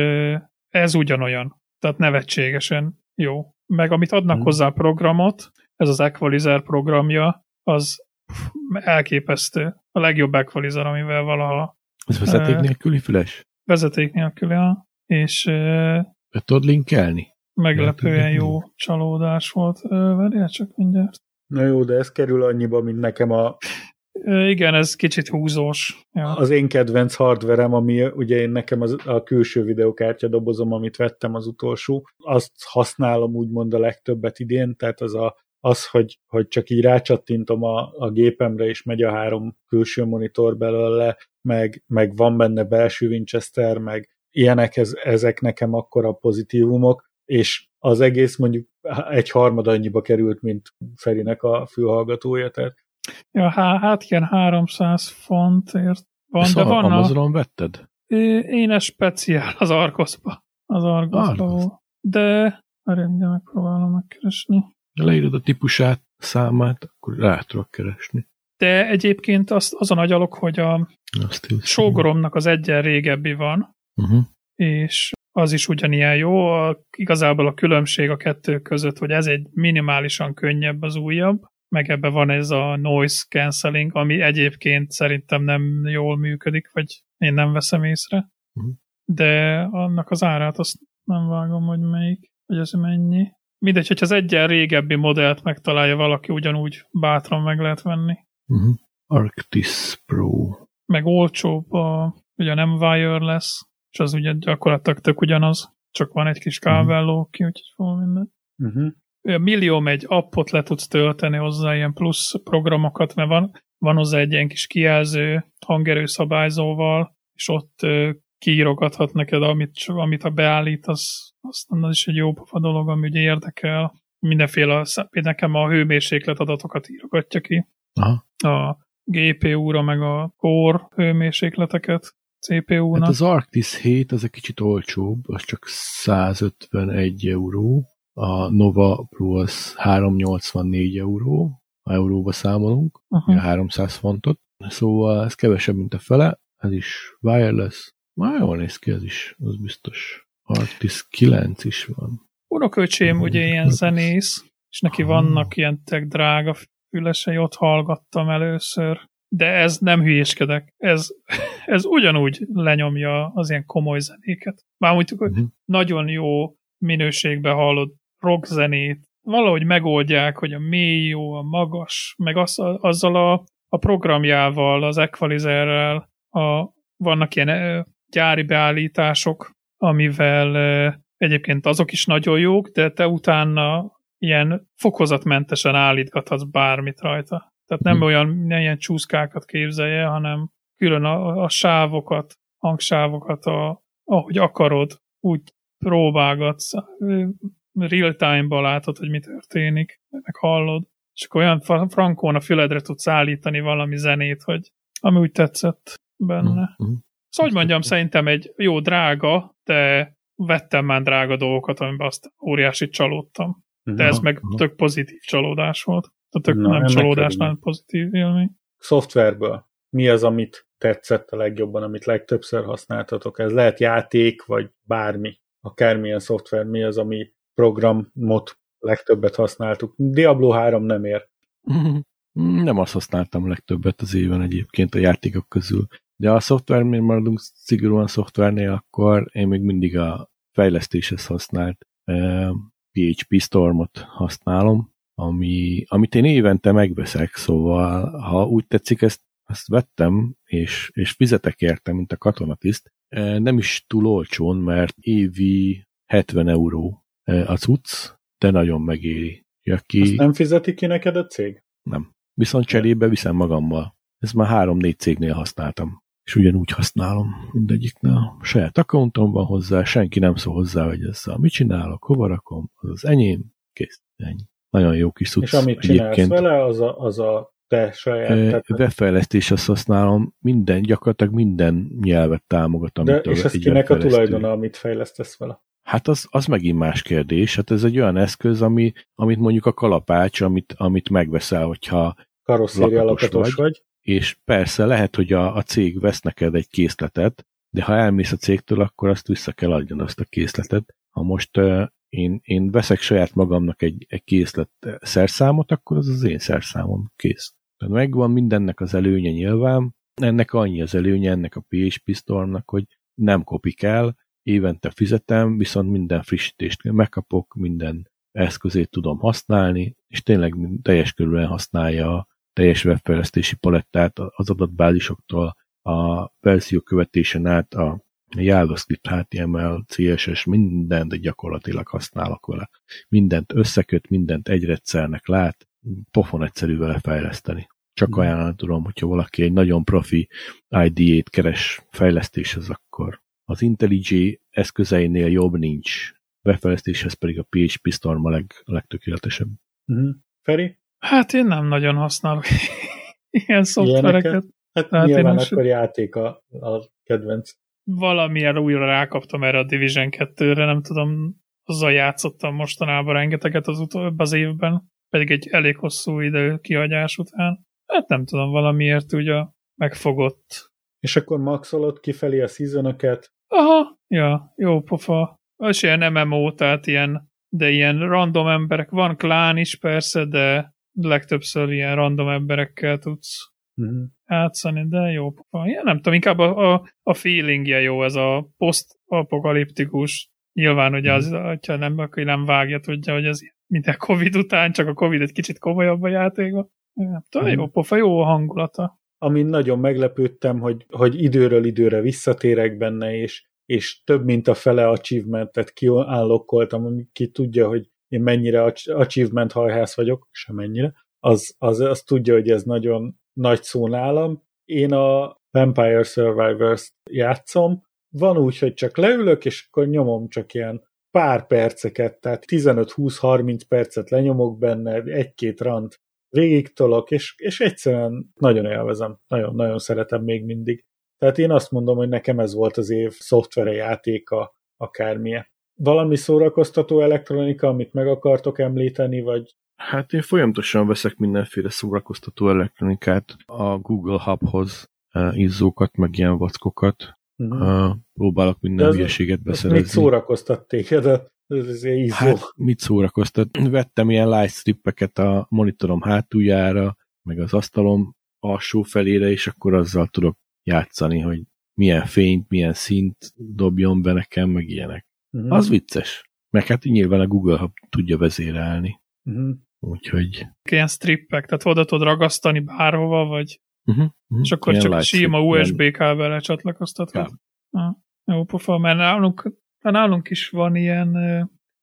ez ugyanolyan. Tehát nevetségesen jó. Meg amit adnak Mhm. hozzá a programot, ez az Equalizer programja, az elképesztő. A legjobb Equalizer, amivel valaha Ez vezeték nélküli füles? vezeték nélkül, ja. és Be tudod linkelni? meglepően jó csalódás volt. Várjál csak mindjárt. Na jó, de ez kerül annyiba, mint nekem a, Igen, ez kicsit húzós. Ja. az én kedvenc hardverem, ami ugye én nekem az, a külső videokártya dobozom, amit vettem az utolsó, azt használom úgymond a legtöbbet idén, tehát az a, az, hogy, hogy csak így rácsattintom a, a gépemre, és megy a három külső monitor belőle, meg, meg van benne belső Winchester, meg ilyenek, ez, ezek nekem akkora pozitívumok, és az egész mondjuk egy harmad annyiba került, mint Ferinek a fülhallgatója, tehát ja, há, hát ilyen 300 fontért van, Ezt de van a, Amazonon vetted? Én ez speciál az Argoszba. Az volt. De, mindjárt megpróbálom megkeresni. Ha leírod a típusát, számát, akkor rá tudok keresni. De egyébként az, az a nagy alok, hogy a sógoromnak az egyen régebbi van, uh-huh. és az is ugyanilyen jó. A, igazából a különbség a kettő között, hogy ez egy minimálisan könnyebb az újabb, meg ebbe van ez a noise cancelling, ami egyébként szerintem nem jól működik, vagy én nem veszem észre. Uh-huh. De annak az árát azt nem vágom, hogy melyik, hogy ez mennyi. Mindegy, hogyha az egyen régebbi modellt megtalálja valaki, ugyanúgy bátran meg lehet venni. Uh-huh. Arctis Pro. Meg olcsóbb, a, ugye nem wireless, és az ugye gyakorlatilag tök ugyanaz, csak van egy kis kábelló ki, úgyhogy fog minden. Uh-huh. Millió egy appot le tudsz tölteni hozzá, ilyen plusz programokat, mert van, van hozzá egy ilyen kis kijelző hangerőszabályzóval, és ott kiírogathat neked, amit, amit a beállít, az, aztán az is egy jó pofa dolog, ami ugye érdekel. Mindenféle, például nekem a hőmérséklet adatokat írogatja ki. Aha. A GPU-ra, meg a core hőmérsékleteket CPU-nak. Hát az Arctis 7 az egy kicsit olcsóbb, az csak 151 euró, a Nova az 384 euró, ha euróba számolunk, uh-huh. 300 fontot, szóval ez kevesebb, mint a fele, ez is wireless, már jól néz ki ez is, az biztos. Artis 9 is van. Unoköcsém ugye ilyen zenész, és neki vannak ilyen tech drága fülesei, ott hallgattam először, de ez nem hülyéskedek, ez, ez ugyanúgy lenyomja az ilyen komoly zenéket. Mármint, hogy uh-huh. nagyon jó minőségben hallod rock zenét, valahogy megoldják, hogy a mély jó, a magas, meg az, azzal a, a programjával, az equalizerrel, a, vannak ilyen gyári beállítások, amivel egyébként azok is nagyon jók, de te utána ilyen fokozatmentesen állítgathatsz bármit rajta. Tehát nem hmm. olyan nem ilyen csúszkákat képzelje, hanem külön a, a sávokat, hangsávokat, a, ahogy akarod, úgy próbálgatsz, real time-ba látod, hogy mi történik, meg hallod, és akkor olyan frankón a füledre tudsz állítani valami zenét, hogy ami úgy tetszett benne. Mm-hmm. Szóval, hogy mondjam, szerintem egy jó drága, de vettem már drága dolgokat, amiben azt óriási csalódtam. De ez meg tök pozitív csalódás volt. Tehát tök Na, nem csalódás, nem pozitív élmény. Szoftverből mi az, amit tetszett a legjobban, amit legtöbbször használtatok? Ez lehet játék, vagy bármi, akármilyen szoftver, mi az, ami programot legtöbbet használtuk. Diablo 3 nem ér. Nem azt használtam legtöbbet az éven egyébként a játékok közül. De a szoftver, miért maradunk szigorúan szoftvernél, akkor én még mindig a fejlesztéshez használt eh, PHP Stormot használom, ami, amit én évente megveszek, szóval ha úgy tetszik, ezt, ezt vettem, és, és fizetek érte, mint a katonatiszt, eh, nem is túl olcsón, mert évi 70 euró a cucc, de nagyon megéri. Aki... Azt nem fizeti ki neked a cég? Nem. Viszont cserébe viszem magammal. Ezt már három-négy cégnél használtam és ugyanúgy használom mindegyiknél. Saját accountom van hozzá, senki nem szól hozzá, hogy ezzel mit csinálok, hova rakom, az az enyém, kész, ennyi. Nagyon jó kis cucc. És amit csinálsz egyébként. vele, az a, az a te saját... Webfejlesztés azt használom, minden, gyakorlatilag minden nyelvet támogat, amit De, és ez kinek a tulajdona, amit fejlesztesz vele? Hát az, az megint más kérdés. Hát ez egy olyan eszköz, ami, amit mondjuk a kalapács, amit, amit megveszel, hogyha karosszéria lakatos vagy. vagy és persze lehet, hogy a, a cég vesz neked egy készletet, de ha elmész a cégtől, akkor azt vissza kell adjon azt a készletet. Ha most uh, én, én veszek saját magamnak egy, egy készlet szerszámot, akkor az az én szerszámom kész. Tehát megvan mindennek az előnye nyilván, ennek annyi az előnye, ennek a PHP Stormnak, hogy nem kopik el, évente fizetem, viszont minden frissítést megkapok, minden eszközét tudom használni, és tényleg teljes körülön használja teljes webfejlesztési palettát az adatbázisoktól a verzió követésen át a JavaScript, HTML, CSS, mindent gyakorlatilag használok vele. Mindent összeköt, mindent egyredszernek lát, pofon egyszerű vele fejleszteni. Csak hmm. ajánlani tudom, hogyha valaki egy nagyon profi IDE-t keres fejlesztéshez, akkor az IntelliJ eszközeinél jobb nincs. Befejlesztéshez pedig a PHP Storm a leg, legtökéletesebb. Uh-huh. Feri? Hát én nem nagyon használok ilyen szoftvereket. Ilyeneket? Hát Tehát nyilván én akkor játék a, a kedvenc. Valamilyen újra rákaptam erre a Division 2-re, nem tudom, azzal játszottam mostanában rengeteget az utóbb az évben, pedig egy elég hosszú idő kihagyás után. Hát nem tudom, valamiért ugye megfogott. És akkor maxolod kifelé a seasonokat? Aha, ja, jó pofa. Az ilyen MMO, tehát ilyen, de ilyen random emberek, van klán is persze, de legtöbbször ilyen random emberekkel tudsz Uh-huh. játszani, de jó pofa. Ja, nem tudom, inkább a, a, a feelingje jó, ez a post-apokaliptikus. Nyilván, hogy az, hogyha nem, akkor nem vágja, tudja, hogy ez minden Covid után, csak a Covid egy kicsit komolyabb a játékban. Ja, tudom, jó pofa, jó a hangulata. Amin nagyon meglepődtem, hogy, hogy időről időre visszatérek benne, és, és több mint a fele achievementet kiállokkoltam, ami ki tudja, hogy én mennyire achievement hajhász vagyok, sem mennyire, az, az, az tudja, hogy ez nagyon nagy szó nálam. Én a Vampire Survivors játszom, van úgy, hogy csak leülök, és akkor nyomom csak ilyen pár perceket, tehát 15-20-30 percet lenyomok benne, egy-két rant végigtolok, és, és egyszerűen nagyon élvezem, nagyon-nagyon szeretem még mindig. Tehát én azt mondom, hogy nekem ez volt az év szoftvere játéka, akármilyen. Valami szórakoztató elektronika, amit meg akartok említeni, vagy Hát én folyamatosan veszek mindenféle szórakoztató elektronikát a Google Hubhoz, uh, izzókat, meg ilyen vackokat. Uh-huh. Uh, próbálok minden az, hülyeséget beszerezni. Mit szórakoztat téged a, az izzó? Hát, mit szórakoztat? Vettem ilyen light strippeket a monitorom hátuljára, meg az asztalom alsó felére, és akkor azzal tudok játszani, hogy milyen fényt, milyen szint dobjon be nekem, meg ilyenek. Uh-huh. Az vicces. Meg hát nyilván a Google Hub tudja vezérelni. Uh-huh. Úgyhogy... Ilyen strippek, tehát oda tudod ragasztani bárhova, vagy Uh-huh, uh-huh. és akkor Ilyen csak sima USB ilyen- kábelre csatlakoztatod. Ja. Ah, jó pofa, mert nálunk, nálunk is van ilyen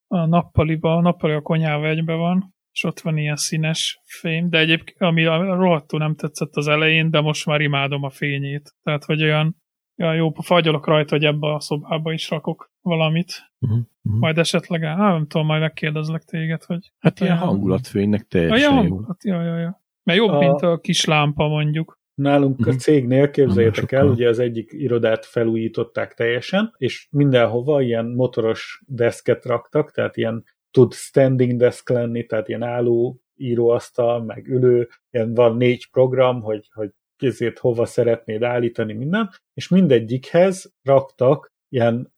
a nappaliba, a nappali a konyhába egybe van, és ott van ilyen színes fém, de egyébként, ami a rohadtul nem tetszett az elején, de most már imádom a fényét. Tehát, hogy olyan ja, jó, fagyolok rajta, hogy ebbe a szobába is rakok valamit. Uh-huh. Majd esetleg, á, nem tudom, majd megkérdezlek téged, hogy... Hát ilyen olyan- hangulatfénynek teljesen ja, jó. hangulat, ja, ja, ja. Mert jobb, A- mint a kis lámpa mondjuk. Nálunk a Mhm. cégnél, képzeljétek el, ugye az egyik irodát felújították teljesen, és mindenhova ilyen motoros deszket raktak, tehát ilyen tud standing desk lenni, tehát ilyen álló íróasztal, meg ülő, ilyen van négy program, hogy, hogy ezért hova szeretnéd állítani minden, és mindegyikhez raktak ilyen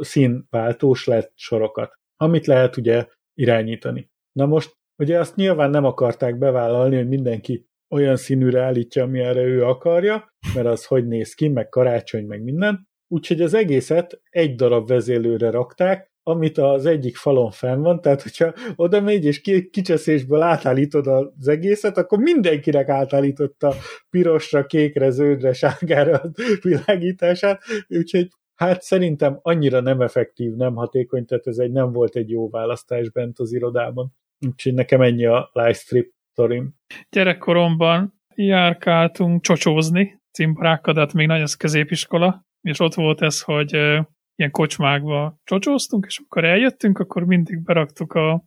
színváltós lett sorokat, amit lehet ugye irányítani. Na most ugye azt nyilván nem akarták bevállalni, hogy mindenki olyan színűre állítja, amilyenre ő akarja, mert az hogy néz ki, meg karácsony, meg minden. Úgyhogy az egészet egy darab vezélőre rakták, amit az egyik falon fenn van, tehát hogyha oda megy és ki, kicseszésből átállítod az egészet, akkor mindenkinek átállította pirosra, kékre, zöldre, sárgára a világítását, úgyhogy hát szerintem annyira nem effektív, nem hatékony, tehát ez egy nem volt egy jó választás bent az irodában. Úgyhogy nekem ennyi a live strip sztorim. Gyerekkoromban járkáltunk csocsózni, cimborákkal, de hát még nagy az középiskola, és ott volt ez, hogy ilyen kocsmákba csocsóztunk, és amikor eljöttünk, akkor mindig beraktuk a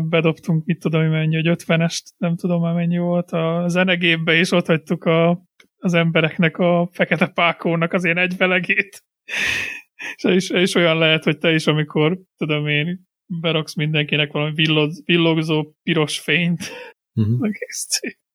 bedobtunk, mit tudom, hogy mennyi, hogy 50-est, nem tudom már mennyi volt, a zenegépbe, és ott hagytuk a, az embereknek a fekete pákónak az én egyvelegét. és, és, és olyan lehet, hogy te is, amikor, tudom én, beraksz mindenkinek valami villoz, villogzó piros fényt, Uh-huh.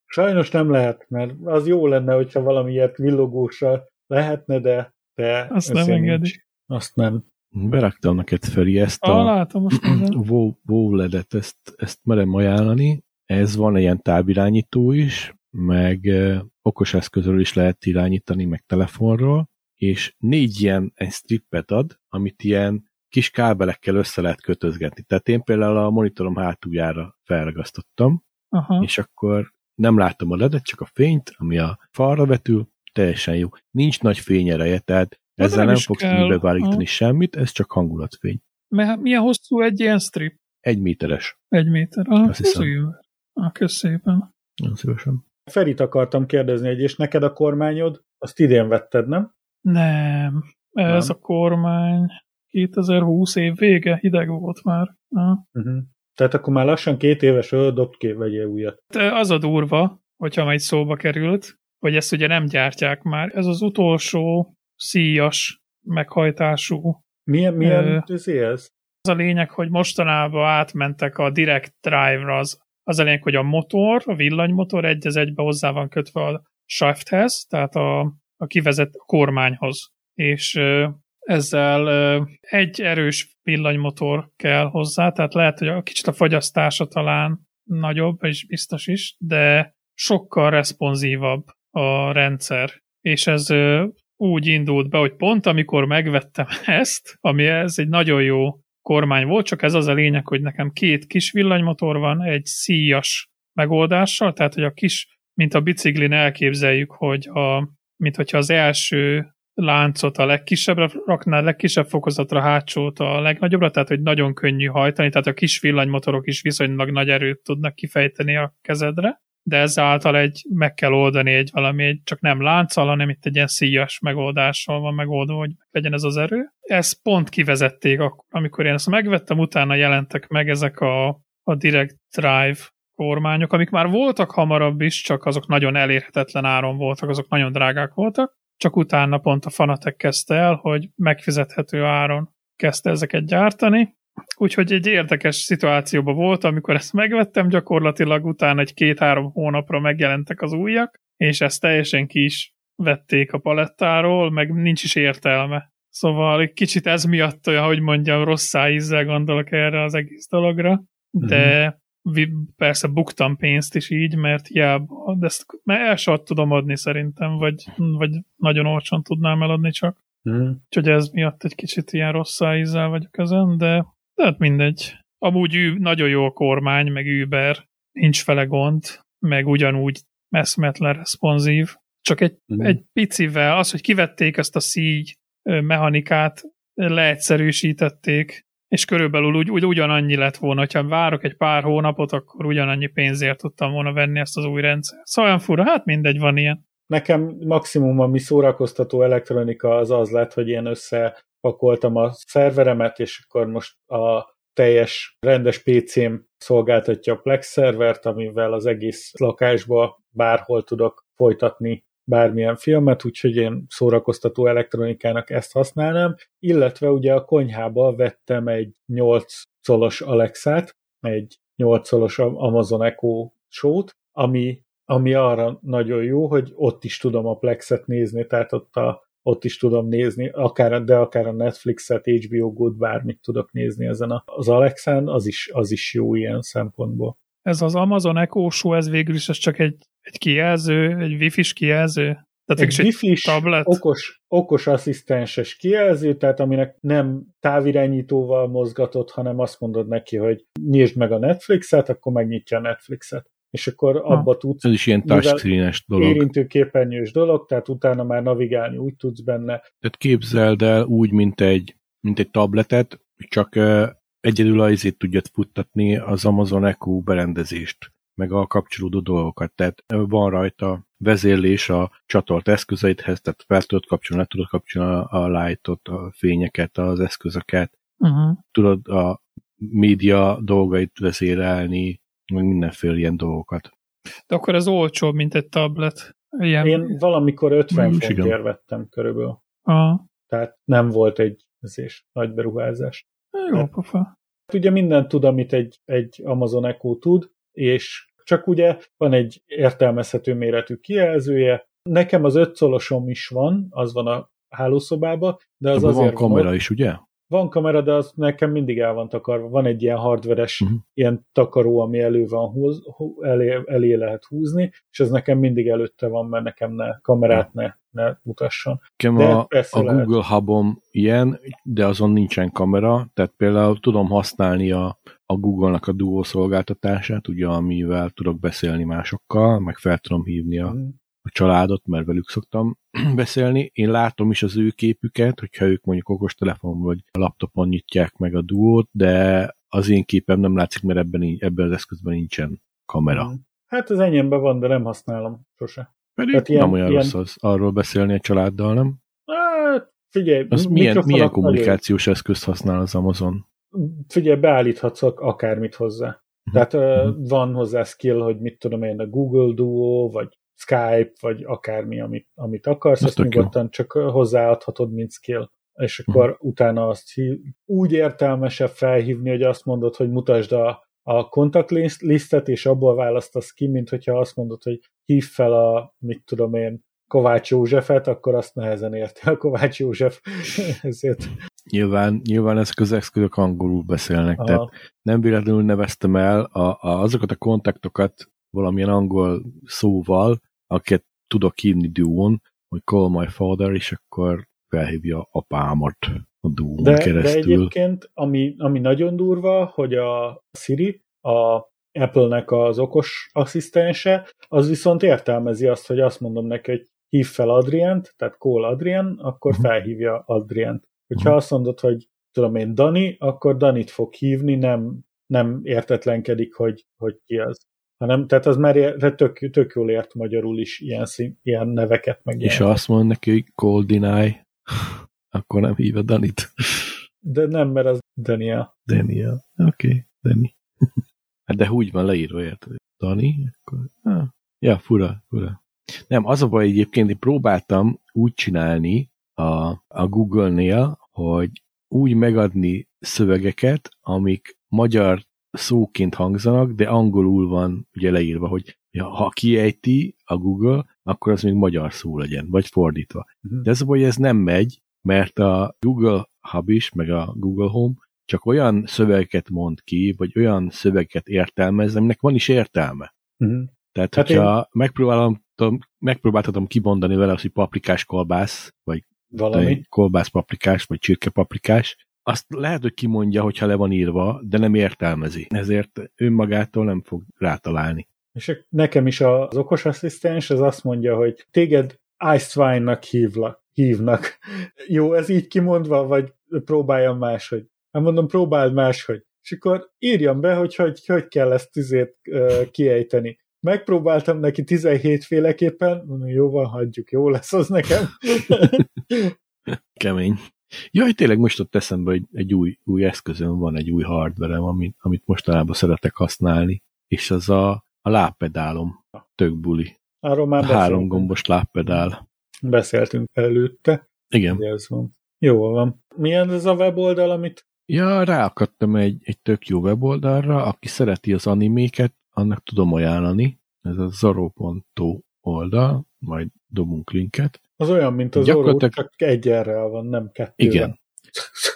Sajnos nem lehet, mert az jó lenne, hogyha valami ilyet villogósra lehetne, de, de Azt nem engedi. Azt nem. Beraktam neked Feri ezt Ah, a látom most. WoW, WoW ledet, ezt, ezt merem ajánlani. Ez van ilyen távirányító is, meg eh, okos eszközről is lehet irányítani, meg telefonról, és négy ilyen egy strippet ad, amit ilyen kis kábelekkel össze lehet kötözgetni. Tehát én például a monitorom hátuljára felragasztottam, Aha. és akkor nem látom a ledet, csak a fényt, ami a falra vetül, teljesen jó. Nincs nagy fényereje, tehát Ez ezzel nem nem fogsz kell. műbevállítani Aha. semmit, ez csak hangulatfény. Mert milyen hosszú egy ilyen strip? Egy méteres. Egy méter. Ah, Azt hiszem. hiszem. Ah, kösz szépen. Nagyon szívesen. Ferit akartam kérdezni, hogy és neked a kormányod, azt idén vetted, nem? Nem. Ez Nem. a kormány 2020 év vége, hideg volt már. Ah. Uh-huh. Tehát akkor már lassan két éves, dobt ki, vegyél újat. De az a durva, hogyha majd szóba került, hogy ezt ugye nem gyártják már. Ez az utolsó szíjas meghajtású. Milyen, milyen Ö. uh, ez? Az a lényeg, hogy mostanában átmentek a Direct Drive-ra az Az a lényeg, hogy a motor, a villanymotor egy az egybe hozzá van kötve a shafthez, tehát a, a kivezet kormányhoz. És ezzel egy erős villanymotor kell hozzá, tehát lehet, hogy a kicsit a fagyasztása talán nagyobb, és biztos is, de sokkal responsívabb a rendszer. És ez úgy indult be, hogy pont amikor megvettem ezt, ami ez egy nagyon jó kormány volt, csak ez az a lényeg, hogy nekem két kis villanymotor van, egy szíjas megoldással, tehát hogy a kis, mint a biciklin elképzeljük, hogy a, mint hogyha az első láncot a legkisebbre raknál, legkisebb fokozatra, hátsót a legnagyobbra, tehát hogy nagyon könnyű hajtani, tehát a kis villanymotorok is viszonylag nagy erőt tudnak kifejteni a kezedre, de ezáltal egy, meg kell oldani egy valami, egy, csak nem lánccal, hanem itt egy ilyen szíjas megoldással van megoldva, hogy legyen ez az erő. Ezt pont kivezették akkor, amikor én ezt megvettem, utána jelentek meg ezek a, a Direct Drive kormányok, amik már voltak hamarabb is, csak azok nagyon elérhetetlen áron voltak, azok nagyon drágák voltak, csak utána pont a Fanatec kezdte el, hogy megfizethető áron kezdte ezeket gyártani, Úgyhogy egy érdekes szituációban volt, amikor ezt megvettem, gyakorlatilag utána egy két-három hónapra megjelentek az újak, és ezt teljesen ki is vették a palettáról, meg nincs is értelme. Szóval egy kicsit ez miatt olyan, hogy mondjam, rossz ízzel gondolok erre az egész dologra, de mm-hmm. Persze buktam pénzt is így, mert hiába, de ezt mert el sem tudom adni szerintem, vagy, vagy nagyon olcsón tudnám eladni csak. Mm. Úgyhogy ez miatt egy kicsit ilyen rossz ízzel vagyok ezen, de tehát mindegy. Amúgy ő, nagyon jó a kormány, meg Uber, nincs fele gond, meg ugyanúgy eszmetlen responsív. Csak egy, mm. egy picivel, az, hogy kivették ezt a szígy mechanikát, leegyszerűsítették, és körülbelül úgy, úgy ugyanannyi lett volna, ha várok egy pár hónapot, akkor ugyanannyi pénzért tudtam volna venni ezt az új rendszert. Szóval olyan fura, hát mindegy, van ilyen. Nekem maximum, ami szórakoztató elektronika az az lett, hogy én össze pakoltam a szerveremet, és akkor most a teljes rendes PC-m szolgáltatja a Plex szervert, amivel az egész lakásba bárhol tudok folytatni bármilyen filmet, úgyhogy én szórakoztató elektronikának ezt használnám, illetve ugye a konyhába vettem egy 8 szolos Alexát, egy 8 szolos Amazon Echo show ami, ami arra nagyon jó, hogy ott is tudom a Plexet nézni, tehát ott a ott is tudom nézni, akár, de akár a Netflixet, HBO Good, bármit tudok nézni ezen az Alexán, az is, az is jó ilyen szempontból. Ez az Amazon Echo Show, ez végül is ez csak egy, egy kijelző, egy wifi-s kijelző? Tehát egy wifi tablet. Okos, okos asszisztenses kijelző, tehát aminek nem távirányítóval mozgatott, hanem azt mondod neki, hogy nyisd meg a Netflixet, akkor megnyitja a Netflixet és akkor abba ha. tudsz... Ez is ilyen touchscreen dolog. Érintőképernyős dolog, tehát utána már navigálni úgy tudsz benne. Tehát képzeld el úgy, mint egy, mint egy tabletet, csak uh, egyedül a izét tudjad futtatni az Amazon Echo berendezést, meg a kapcsolódó dolgokat. Tehát van rajta vezérlés a csatolt eszközeidhez, tehát fel tudod kapcsolni, le tudod kapcsolni a lightot, a fényeket, az eszközöket, uh-huh. tudod a média dolgait vezérelni, meg mindenféle ilyen dolgokat. De akkor ez olcsóbb, mint egy tablet. Ilyen... Én valamikor 50 fontért vettem körülbelül. Aha. Tehát nem volt egy ezés, nagy beruházás. Jó, hát, pofa. Ugye mindent tud, amit egy, egy Amazon Echo tud, és csak ugye van egy értelmezhető méretű kijelzője. Nekem az ötszolosom is van, az van a hálószobában, de az Abba azért van kamera volt, is, ugye? Van kamera, de az nekem mindig el van takarva. Van egy ilyen hardveres uh-huh. ilyen takaró, ami elő van húz, elé, elé lehet húzni, és ez nekem mindig előtte van, mert nekem ne kamerát ne, ne mutasson. Nekem de a, a Google Hubom ilyen, de azon nincsen kamera, tehát például tudom használni a, a Google-nak a Duo szolgáltatását, ugye, amivel tudok beszélni másokkal, meg fel tudom hívni a, uh-huh a családot, mert velük szoktam beszélni. Én látom is az ő képüket, hogyha ők mondjuk okostelefon vagy laptopon nyitják meg a duót, de az én képem nem látszik, mert ebben, ebben az eszközben nincsen kamera. Mm. Hát az enyémben van, de nem használom sose. Pedig Tehát ilyen, nem olyan ilyen... rossz az arról beszélni a családdal, nem? Hát, figyelj, az milyen, milyen kommunikációs elő. eszközt használ az Amazon? Figyelj, beállíthatsz akármit hozzá. Tehát uh-huh. van hozzá skill, hogy mit tudom én, a Google Duo, vagy Skype, vagy akármi, amit, amit akarsz, azt nyugodtan jó. csak hozzáadhatod, mint skill. És akkor uh-huh. utána azt hív, úgy értelmesebb felhívni, hogy azt mondod, hogy mutasd a a kontaktlisztet, és abból választasz ki, mint hogyha azt mondod, hogy hív fel a, mit tudom én, Kovács Józsefet, akkor azt nehezen érti a Kovács József. Ezért. Nyilván, nyilván ezek az eszközök angolul beszélnek, Aha. tehát nem véletlenül neveztem el a, a, azokat a kontaktokat valamilyen angol szóval, akiket tudok hívni duón, hogy call my father, és akkor felhívja apámat a duón de, keresztül. De egyébként, ami, ami nagyon durva, hogy a Siri, a Apple-nek az okos asszisztense, az viszont értelmezi azt, hogy azt mondom neki, hogy hív fel Adrient, tehát call Adrien, akkor uh-huh. felhívja Adrient. Hogyha uh-huh. azt mondod, hogy tudom én Dani, akkor Danit fog hívni, nem, nem értetlenkedik, hogy, hogy ki az. Hanem, tehát az már tök, tök jól ért magyarul is ilyen, szín, ilyen neveket meg. És ha azt mond neki, hogy deny, akkor nem hívja Danit. De nem, mert az Daniel. Daniel. Oké, okay, Dani. hát de úgy van leírva, érted? Dani? Akkor... Ah. Ja, fura, fura. Nem, az a baj egyébként, én próbáltam úgy csinálni a, a Google-nél, hogy úgy megadni szövegeket, amik magyar szóként hangzanak, de angolul van ugye leírva, hogy ha kiejti a Google, akkor az még magyar szó legyen, vagy fordítva. Uh-huh. De ez a baj, ez nem megy, mert a Google Hub is, meg a Google Home csak olyan szövegeket mond ki, vagy olyan szövegeket értelmez, aminek van is értelme. Uh-huh. Tehát, hát hogyha én... megpróbálom, megpróbáltatom kimondani vele azt, hogy paprikás kolbász, vagy Valami. kolbász paprikás, vagy csirke paprikás, azt lehet, hogy kimondja, hogyha le van írva, de nem értelmezi. Ezért önmagától nem fog rátalálni. És nekem is az okos asszisztens az azt mondja, hogy téged Icewine-nak hívla, hívnak. Jó, ez így kimondva, vagy próbáljam máshogy? Hát mondom, próbáld máshogy. És akkor írjam be, hogy hogy, hogy kell ezt tüzét uh, kiejteni. Megpróbáltam neki 17 féleképpen, mondom, jó van, hagyjuk, jó lesz az nekem. Kemény. Jaj, tényleg most ott eszembe, hogy egy új, új eszközön van, egy új hardverem, amit, amit mostanában szeretek használni, és az a, a lábpedálom, tök buli. Arról már Három gombos lábpedál. Beszéltünk előtte. Igen. Ez van. Jó van. Milyen ez a weboldal, amit... Ja, ráakadtam egy, egy tök jó weboldalra, aki szereti az animéket, annak tudom ajánlani. Ez a zaro.to oldal, majd dobunk linket. Az olyan, mint az Gyakorlatilag... Zorro, csak egy errel van, nem kettő. Igen.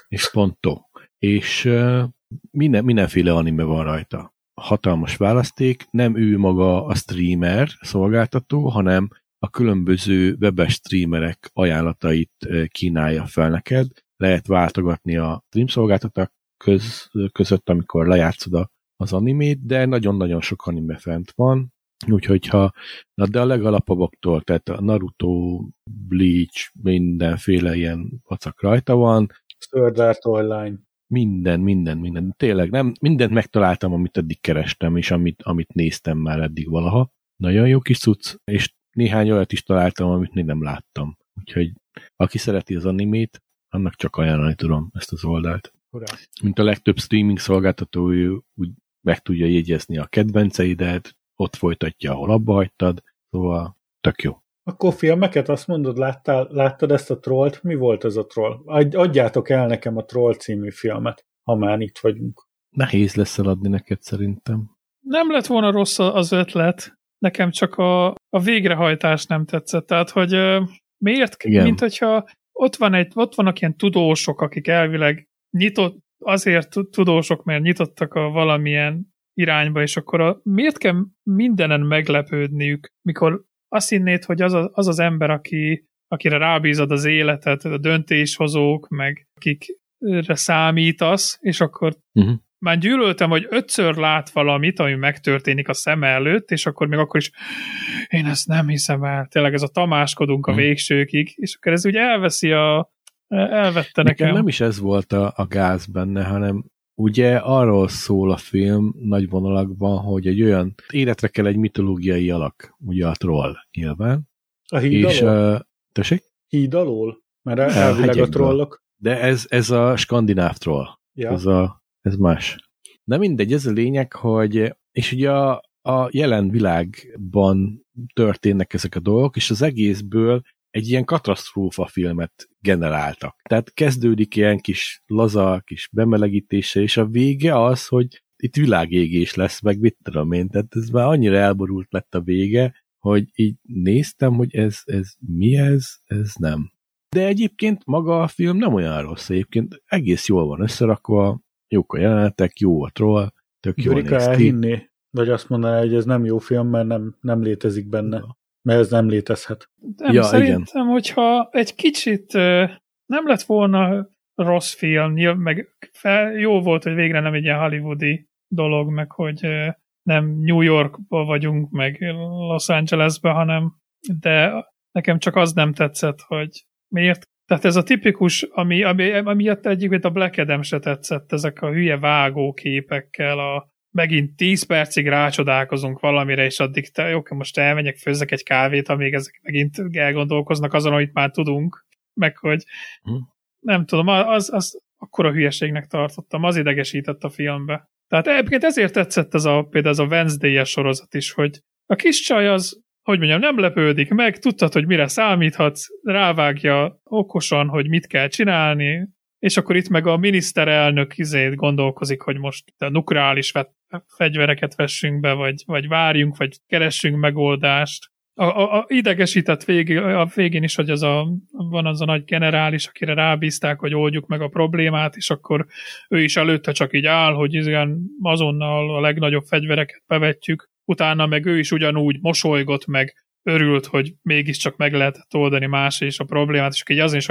És to. És uh, minden, mindenféle anime van rajta. Hatalmas választék, nem ő maga a streamer szolgáltató, hanem a különböző webes streamerek ajánlatait kínálja fel neked. Lehet váltogatni a stream szolgáltatók köz, között, amikor lejátszod az animét, de nagyon-nagyon sok anime fent van, Úgyhogy ha, na de a legalapabbaktól, tehát a Naruto, Bleach, mindenféle ilyen vacak rajta van. Sword Art Online. Minden, minden, minden. Tényleg, nem, mindent megtaláltam, amit eddig kerestem, és amit, amit néztem már eddig valaha. Nagyon jó kis cucc, és néhány olyat is találtam, amit még nem láttam. Úgyhogy aki szereti az animét, annak csak ajánlani tudom ezt az oldalt. Ura. Mint a legtöbb streaming szolgáltató, úgy meg tudja jegyezni a kedvenceidet, ott folytatja, ahol abba hagytad, szóval tök jó. Akkor filmeket azt mondod, láttál, láttad ezt a trollt? Mi volt ez a troll? Adjátok el nekem a Troll című filmet, ha már itt vagyunk. Nehéz lesz eladni neked szerintem. Nem lett volna rossz az ötlet, nekem csak a, a végrehajtás nem tetszett. Tehát, hogy miért? Igen. Mint hogyha ott, van egy, ott vannak ilyen tudósok, akik elvileg nyitott, azért tudósok, mert nyitottak a valamilyen irányba, és akkor a, miért kell mindenen meglepődniük, mikor azt hinnéd, hogy az, a, az az ember, aki, akire rábízod az életet, a döntéshozók, meg akikre számítasz, és akkor uh-huh. már gyűlöltem, hogy ötször lát valamit, ami megtörténik a szem előtt, és akkor még akkor is én ezt nem hiszem el. Tényleg ez a tamáskodunk uh-huh. a mhm. végsőkig, és akkor ez ugye elveszi a elvette nekem. nekem. nem is ez volt a, a gáz benne, hanem Ugye arról szól a film nagy vonalakban, hogy egy olyan életre kell egy mitológiai alak, ugye a troll nyilván. A híd és, alól? Uh, tessék? Híd alól? Mert elvileg a trollok. De ez, ez a skandináv troll. Ja. Ez, a, ez más. Na mindegy, ez a lényeg, hogy és ugye a, a jelen világban történnek ezek a dolgok, és az egészből egy ilyen katasztrófa filmet generáltak. Tehát kezdődik ilyen kis laza, kis bemelegítése, és a vége az, hogy itt világégés lesz, meg mit tudom én, tehát ez már annyira elborult lett a vége, hogy így néztem, hogy ez, ez mi ez, ez nem. De egyébként maga a film nem olyan rossz, egyébként egész jól van összerakva, jók a jelenetek, jó a troll, tök jól Jurika néz ki. elhinni, vagy azt mondaná, hogy ez nem jó film, mert nem, nem létezik benne. Mert ez nem létezhet. Nem, Ja, szerintem, igen. hogyha egy kicsit nem lett volna rossz film, meg fel, jó volt, hogy végre nem egy ilyen hollywoodi dolog, meg hogy nem New Yorkba vagyunk, meg Los Angelesbe, hanem de nekem csak az nem tetszett, hogy miért. Tehát ez a tipikus, ami, ami, amiatt egyébként a Black Adam se tetszett, ezek a hülye vágóképekkel, a megint 10 percig rácsodálkozunk valamire, és addig te, jó, most elmegyek, főzzek egy kávét, amíg ezek megint elgondolkoznak azon, amit már tudunk, meg hogy Hm. nem tudom, az, az akkora hülyeségnek tartottam, az idegesített a filmbe. Tehát egyébként ezért tetszett ez a, például ez a Wednesday-es sorozat is, hogy a kis csaj az, hogy mondjam, nem lepődik meg, tudtad, hogy mire számíthatsz, rávágja okosan, hogy mit kell csinálni, és akkor itt meg a miniszterelnök izét gondolkozik, hogy most a nukleáris vet- fegyvereket vessünk be, vagy, vagy várjunk, vagy keressünk megoldást. A, a, a idegesített végig, a végén is, hogy az a, van az a nagy generális, akire rábízták, hogy oldjuk meg a problémát, és akkor ő is előtte csak így áll, hogy igen, azonnal a legnagyobb fegyvereket bevetjük, utána meg ő is ugyanúgy mosolygott meg, örült, hogy mégiscsak meg lehetett oldani más is a problémát, és így azon is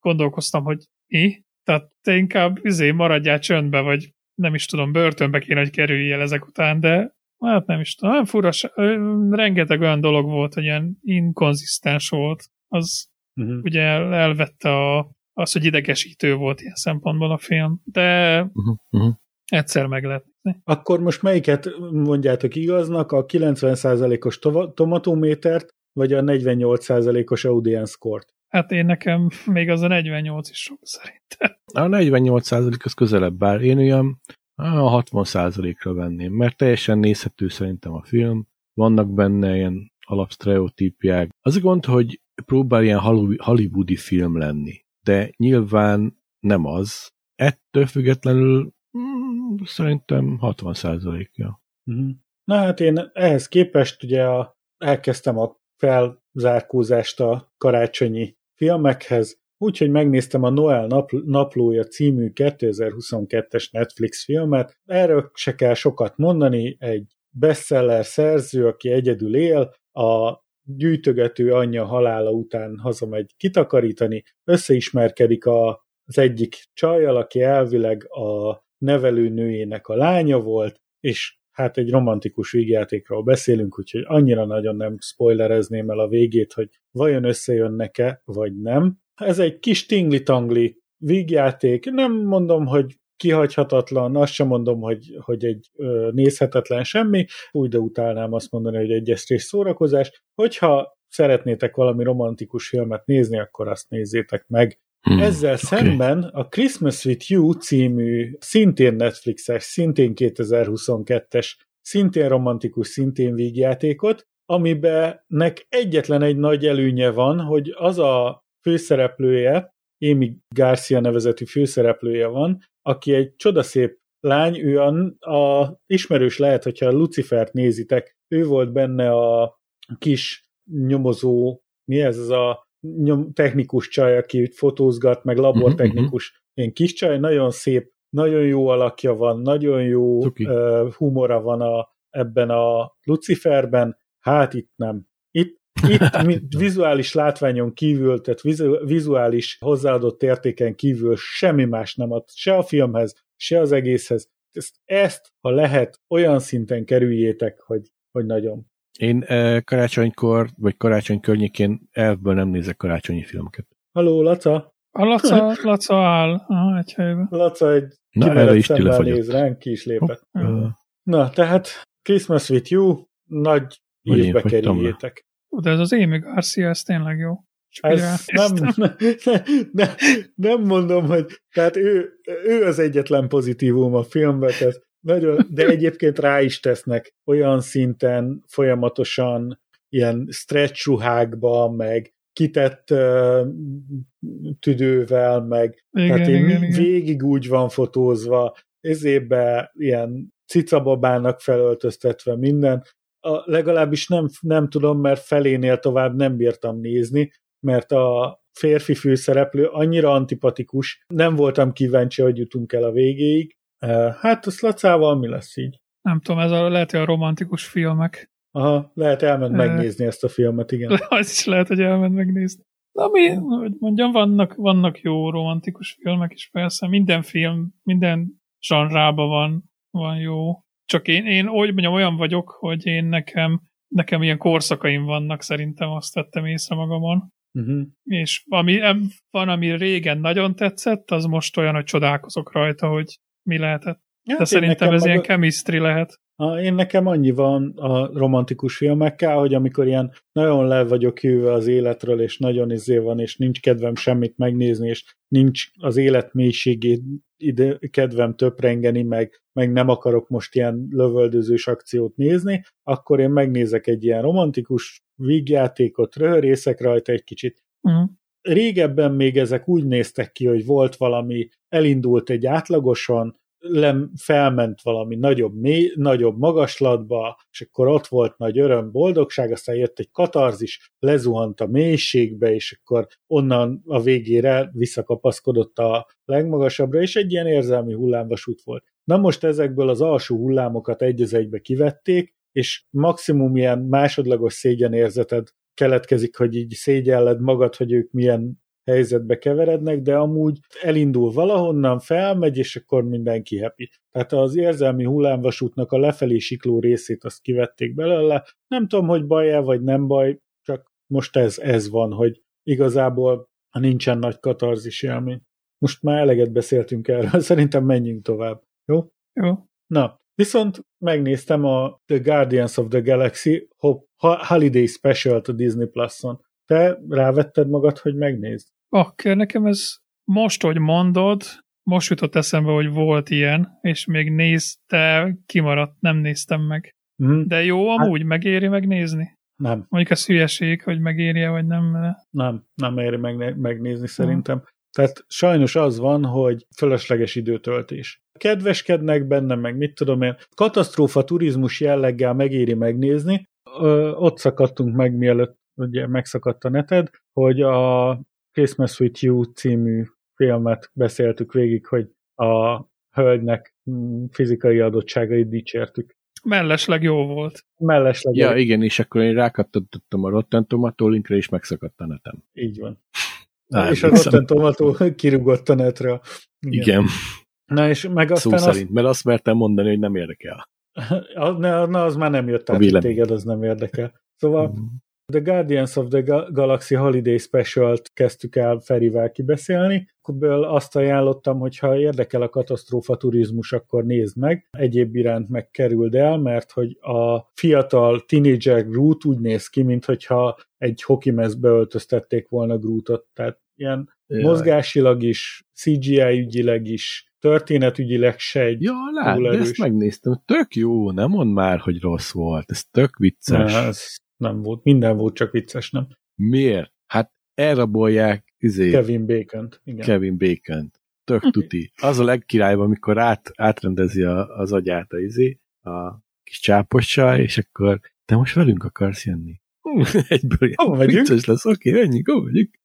gondolkoztam, hogy mi? Tehát te inkább izé, maradjál csöndbe, vagy nem is tudom, börtönbe kéne, hogy kerüljél ezek után, de hát nem is tudom, nem fura, se- ö, rengeteg olyan dolog volt, hogy ilyen inkonzisztens volt. Az Uh-huh. ugye el, elvette a, az, hogy idegesítő volt ilyen szempontból a film, de Uh-huh, uh-huh. egyszer meg lehet nézni. Akkor most melyiket mondjátok igaznak, a 90%-os tova- tomatométert, vagy a 48%-os audience score-t? Hát én nekem még az a 48 is sok szerintem. A 48% az közelebb, bár én olyan a 60%-ra venném, mert teljesen nézhető szerintem a film, vannak benne ilyen alapsztereotípiák. Az a gond, hogy próbál ilyen hollywoodi film lenni, de nyilván nem az. Ettől függetlenül mm, szerintem 60%-ja. Uh-huh. Na hát én ehhez képest ugye a, elkezdtem a felzárkózást a karácsonyi filmekhez, úgyhogy megnéztem a Noel napl- naplója című 2022-es Netflix filmet. Erről se kell sokat mondani, egy bestseller szerző, aki egyedül él, a gyűjtögető anyja halála után hazamegy kitakarítani, összeismerkedik a, az egyik csajjal, aki elvileg a nevelőnőjének a lánya volt, és hát egy romantikus vígjátékról beszélünk, úgyhogy annyira nagyon nem spoilerezném el a végét, hogy vajon összejönnek-e, vagy nem. Ez egy kis tingli-tangli vígjáték, nem mondom, hogy kihagyhatatlan, azt sem mondom, hogy, hogy egy ö, nézhetetlen semmi, úgy de utálnám azt mondani, hogy egy esztrés szórakozás. Hogyha szeretnétek valami romantikus filmet nézni, akkor azt nézzétek meg. Hmm, Ezzel oké. szemben a Christmas with You című szintén Netflixes, szintén 2022-es, szintén romantikus, szintén vígjátékot, amiben nek egyetlen egy nagy előnye van, hogy az a főszereplője, Amy Garcia nevezetű főszereplője van, aki egy csodaszép lány, ő a, a ismerős lehet, hogyha Lucifert nézitek, ő volt benne a kis nyomozó, mi ez, ez a nyom, technikus csaj, aki fotózgat, meg labortechnikus, ilyen kis csaj, nagyon szép, nagyon jó alakja van, nagyon jó Cuki. uh, humora van a, ebben a Luciferben, hát itt nem. Itt, itt mi- vizuális látványon kívül, tehát vizu, vizuális hozzáadott értéken kívül semmi más nem ad, se a filmhez, se az egészhez. Ezt, ezt ha lehet, olyan szinten kerüljétek, hogy, hogy nagyon. Én karácsonykor, vagy karácsony környékén elvből nem nézek karácsonyi filmeket. Haló, Laca? A Laca, Laca áll Aha, egy helyben. Laca egy Na, erre is néz ránk, ki is lépett. Ö, Na, tehát Christmas with you, nagy ívbe kerüljétek. De ez az Amy Garcia, ez tényleg jó. Ez nem, ránéztem. nem, nem mondom, hogy tehát ő, ő az egyetlen pozitívum a filmben, tehát nagyon, de egyébként rá is tesznek olyan szinten folyamatosan ilyen stretch ruhákba, meg kitett uh, tüdővel, meg Igen, tehát én igen, végig úgy van fotózva, ezébe ilyen cicababának felöltöztetve minden. A, legalábbis nem, nem tudom, mert felénél tovább nem bírtam nézni, mert a férfi főszereplő annyira antipatikus, nem voltam kíváncsi, hogy jutunk el a végéig. Hát a Lacával mi lesz így? Nem tudom, ez a, lehet, hogy a romantikus filmek. Aha, lehet elment megnézni ezt a filmet, igen. Az is lehet, hogy elment megnézni. Ami, hogy mondjam, vannak, vannak jó romantikus filmek is, persze. Minden film, minden zsanrában van, van jó. Csak én, én úgy mondjam, olyan vagyok, hogy én nekem, nekem ilyen korszakaim vannak, szerintem azt tettem észre magamon. Uh-huh. És ami, van, ami régen nagyon tetszett, az most olyan, hogy csodálkozok rajta, hogy mi lehetett. Ja, De szerintem ez ilyen chemistry lehet. A, én nekem annyi van a romantikus filmekkel, hogy amikor ilyen nagyon le vagyok hűve az életről, és nagyon izé van, és nincs kedvem semmit megnézni, és nincs az élet mélységét ide kedvem töprengeni, meg, meg nem akarok most ilyen lövöldözős akciót nézni, akkor én megnézek egy ilyen romantikus vígjátékot, röhörészek rajta egy kicsit. Uh-huh. Régebben még ezek úgy néztek ki, hogy volt valami, elindult egy átlagosan, lem, felment valami nagyobb, mély, nagyobb magaslatba, és akkor ott volt nagy öröm, boldogság, aztán jött egy katarzis, lezuhant a mélységbe, és akkor onnan a végére visszakapaszkodott a legmagasabbra, és egy ilyen érzelmi hullámvasút volt. Na most ezekből az alsó hullámokat egy egybe kivették, és maximum ilyen másodlagos szégyenérzeted keletkezik, hogy így szégyelled magad, hogy ők milyen helyzetbe keverednek, de amúgy elindul valahonnan, felmegy, és akkor mindenki happy. Tehát az érzelmi hullámvasútnak a lefelé sikló részét azt kivették belőle. Nem tudom, hogy baj-e, vagy nem baj, csak most ez, ez van, hogy igazából nincsen nagy katarzis élmény. Most már eleget beszéltünk erről, szerintem menjünk tovább. Jó? Jó. Na, viszont megnéztem a The Guardians of the Galaxy Holiday Special-t a Disney Plus-on. Te rávetted magad, hogy megnézd? Akkor nekem ez most, hogy mondod, most jutott eszembe, hogy volt ilyen, és még nézte, kimaradt, nem néztem meg. Mm. De jó, amúgy hát, megéri megnézni? Nem. Mondjuk ez hülyeség, hogy megéri vagy nem. Nem, nem éri meg, megnézni szerintem. Mm. Tehát sajnos az van, hogy fölösleges időtöltés. Kedveskednek benne, meg mit tudom én. Katasztrófa turizmus jelleggel megéri megnézni. Ö, ott szakadtunk meg, mielőtt ugye megszakadt a neted, hogy a Christmas with You című filmet beszéltük végig, hogy a hölgynek fizikai adottságait dicsértük. Mellesleg jó volt. Mellesleg Ja, jó. igen, és akkor én rákattottam a Rotten Tomato linkre, és megszakadt a netem. Így van. Á, és a Rotten Tomato kirúgott a netre. Igen. igen. Na és meg aztán Szó szerint, mert azt mertem mondani, hogy nem érdekel. Na, na az már nem jött át, téged az nem érdekel. Szóval mm. The Guardians of the Galaxy Holiday Special-t kezdtük el Ferivel kibeszélni, akkor azt ajánlottam, hogy ha érdekel a katasztrófa turizmus, akkor nézd meg. Egyéb iránt megkerüld el, mert hogy a fiatal teenager Groot úgy néz ki, mintha egy hokimezbe öltöztették volna Grootot, tehát ilyen Jaj. mozgásilag is, CGI ügyileg is, történetügyileg se egy Ja, lát, de ezt megnéztem, tök jó, nem mond már, hogy rossz volt, ez tök vicces. Na, ez nem volt, minden volt csak vicces, nem? Miért? Hát elrabolják izé, Kevin Bacon-t. Igen. Kevin Bacon-t. Tök tuti. Az a legkirályban, amikor át, átrendezi a, az agyát a izé, a kis csápossal, és akkor te most velünk akarsz jönni? Egyből Hova? Vicces lesz, oké, okay, ennyi, hova megyünk?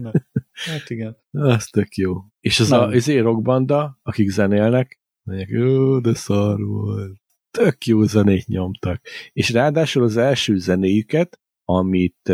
Na, hát igen. Az tök jó. És az Nem. a izé rockbanda, akik zenélnek, mondják, jó, de szar volt tök jó zenét nyomtak. És ráadásul az első zenéjüket, amit,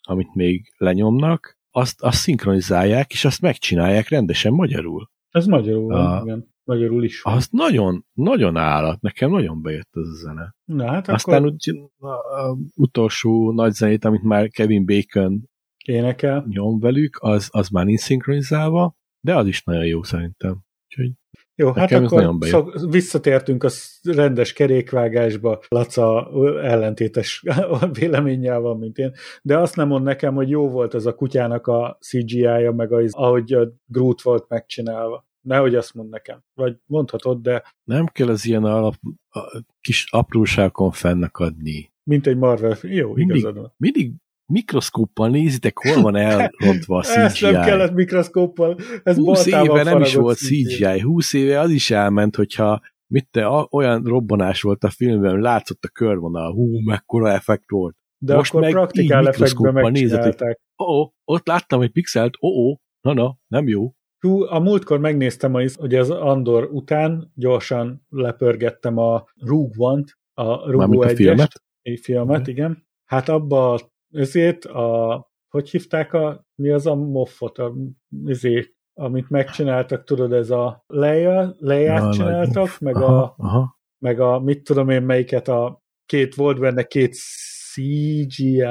amit még lenyomnak, azt, azt szinkronizálják, és azt megcsinálják rendesen magyarul. Ez magyarul a, igen. Magyarul is van. Azt nagyon, nagyon állat. Nekem nagyon bejött az a zene. Na, hát Aztán akkor... úgy, a, a utolsó nagy zenét, amit már Kevin Bacon énekel, nyom velük, az, az már nincs szinkronizálva, de az is nagyon jó szerintem. Úgyhogy jó, hát akkor szok, visszatértünk a rendes kerékvágásba, Laca ellentétes véleménnyel van, mint én, de azt nem mond nekem, hogy jó volt az a kutyának a CGI-ja, meg az, ahogy a Groot volt megcsinálva. Nehogy azt mond nekem. Vagy mondhatod, de... Nem kell az ilyen alap, a kis apróságon fennakadni. Mint egy Marvel Jó, mindig, igazad van. Mindig mikroszkóppal nézitek, hol van elrontva a CGI. Ezt nem kellett mikroszkóppal, ez 20 éve nem is volt CGI. CGI, 20 éve az is elment, hogyha mit te, a, olyan robbanás volt a filmben, látszott a körvonal, hú, mekkora effekt volt. De Most akkor meg praktikál effektben megcsinálták. Ó, oh, ott láttam egy pixelt, ó, oh, oh, na, na, nem jó. Hú, a múltkor megnéztem, hogy az Andor után gyorsan lepörgettem a Rogue One-t, a Rogue a filmet? Egy filmet, okay. igen. Hát abba ezért a, hogy hívták a, mi az a moffot, a, ezért, amit megcsináltak, tudod, ez a Leia, Leia ja, csináltak, meg aha, a, aha. meg a, mit tudom én melyiket, a két, volt benne két CGI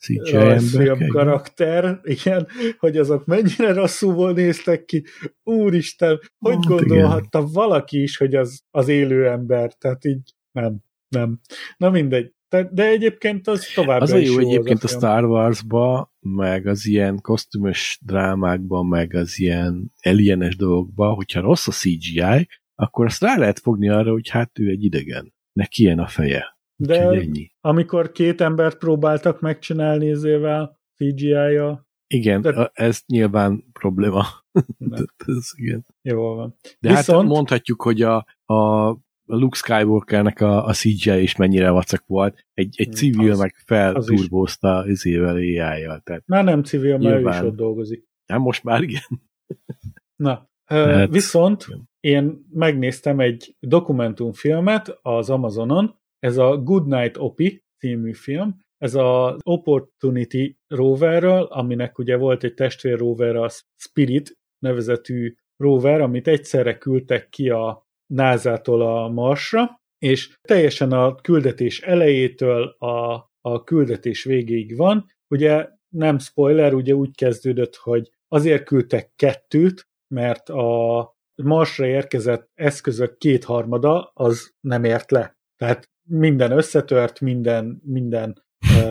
CGI film karakter, igen, hogy azok mennyire rosszul néztek ki. Úristen, hogy hát, gondolhatta igen. valaki is, hogy az, az élő ember, tehát így nem, nem. Na mindegy. De egyébként az tovább Az a jó egyébként az a, a Star Wars-ba, meg az ilyen kosztümös drámákban, meg az ilyen alienes dolgokban, hogyha rossz a CGI, akkor azt rá lehet fogni arra, hogy hát ő egy idegen. Neki ilyen a feje. De ennyi. amikor két embert próbáltak megcsinálni ezével CGI-ja, igen, de... ez nyilván probléma. ez, igen. Jó van. De hát Viszont... hát mondhatjuk, hogy a, a Luke Skywalkernek a, a CGI is mennyire vacak volt. Egy, egy civil az, meg felturbózta izével AI-jal. Tehát már nem civil, mert ő is ott dolgozik. Nem, most már igen. Na, hát, viszont én megnéztem egy dokumentumfilmet az Amazonon, ez a Good Night Opi című film, ez az Opportunity roverről, aminek ugye volt egy testvér rover, a Spirit nevezetű rover, amit egyszerre küldtek ki a NASA-tól a Marsra, és teljesen a küldetés elejétől a, a küldetés végéig van. Ugye nem spoiler, ugye úgy kezdődött, hogy azért küldtek kettőt, mert a Marsra érkezett eszközök kétharmada az nem ért le. Tehát minden összetört, minden, minden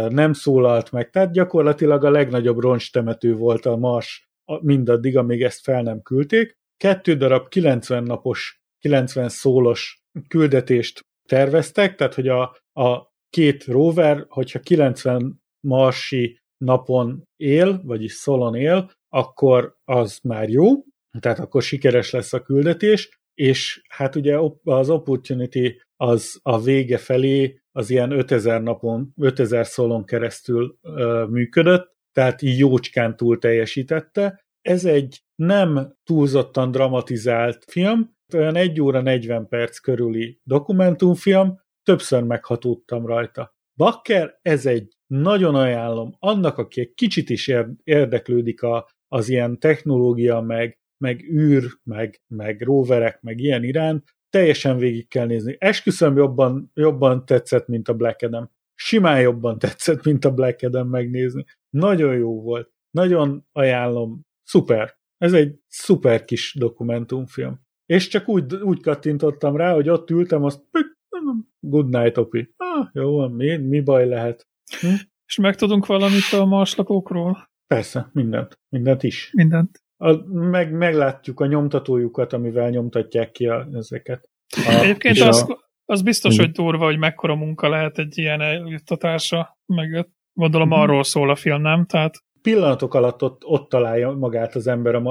nem szólalt meg. Tehát gyakorlatilag a legnagyobb roncstemető volt a Mars mindaddig, amíg ezt fel nem küldték. Kettő darab 90 napos, 90 szólos küldetést terveztek, tehát hogy a, a két rover, hogyha 90 marsi napon él, vagyis szolon él, akkor az már jó, tehát akkor sikeres lesz a küldetés, és hát ugye az Opportunity az a vége felé az ilyen 5000 napon, 5000 szolon keresztül ö, működött, tehát így jócskán túl teljesítette. Ez egy nem túlzottan dramatizált film, olyan 1 óra 40 perc körüli dokumentumfilm, többször meghatódtam rajta. Bakker, ez egy nagyon ajánlom annak, aki egy kicsit is érdeklődik a, az ilyen technológia, meg, meg űr, meg, meg roverek, meg ilyen iránt, teljesen végig kell nézni. Esküszöm jobban, jobban tetszett, mint a Black Adam. Simán jobban tetszett, mint a Black Adam megnézni. Nagyon jó volt. Nagyon ajánlom. Szuper. Ez egy szuper kis dokumentumfilm. És csak úgy, úgy kattintottam rá, hogy ott ültem, azt good night, Opi. Ah, jó van, mi, mi baj lehet? Hm? És megtudunk valamit a marslakókról? Persze, mindent. Mindent is. Mindent. A, meg, meglátjuk a nyomtatójukat, amivel nyomtatják ki a, ezeket. A, Egyébként az, a... az biztos, hogy durva, hogy mekkora munka lehet egy ilyen eljuttatása, meg gondolom mm. arról szól a film, nem? Tehát pillanatok alatt ott, ott találja magát az ember.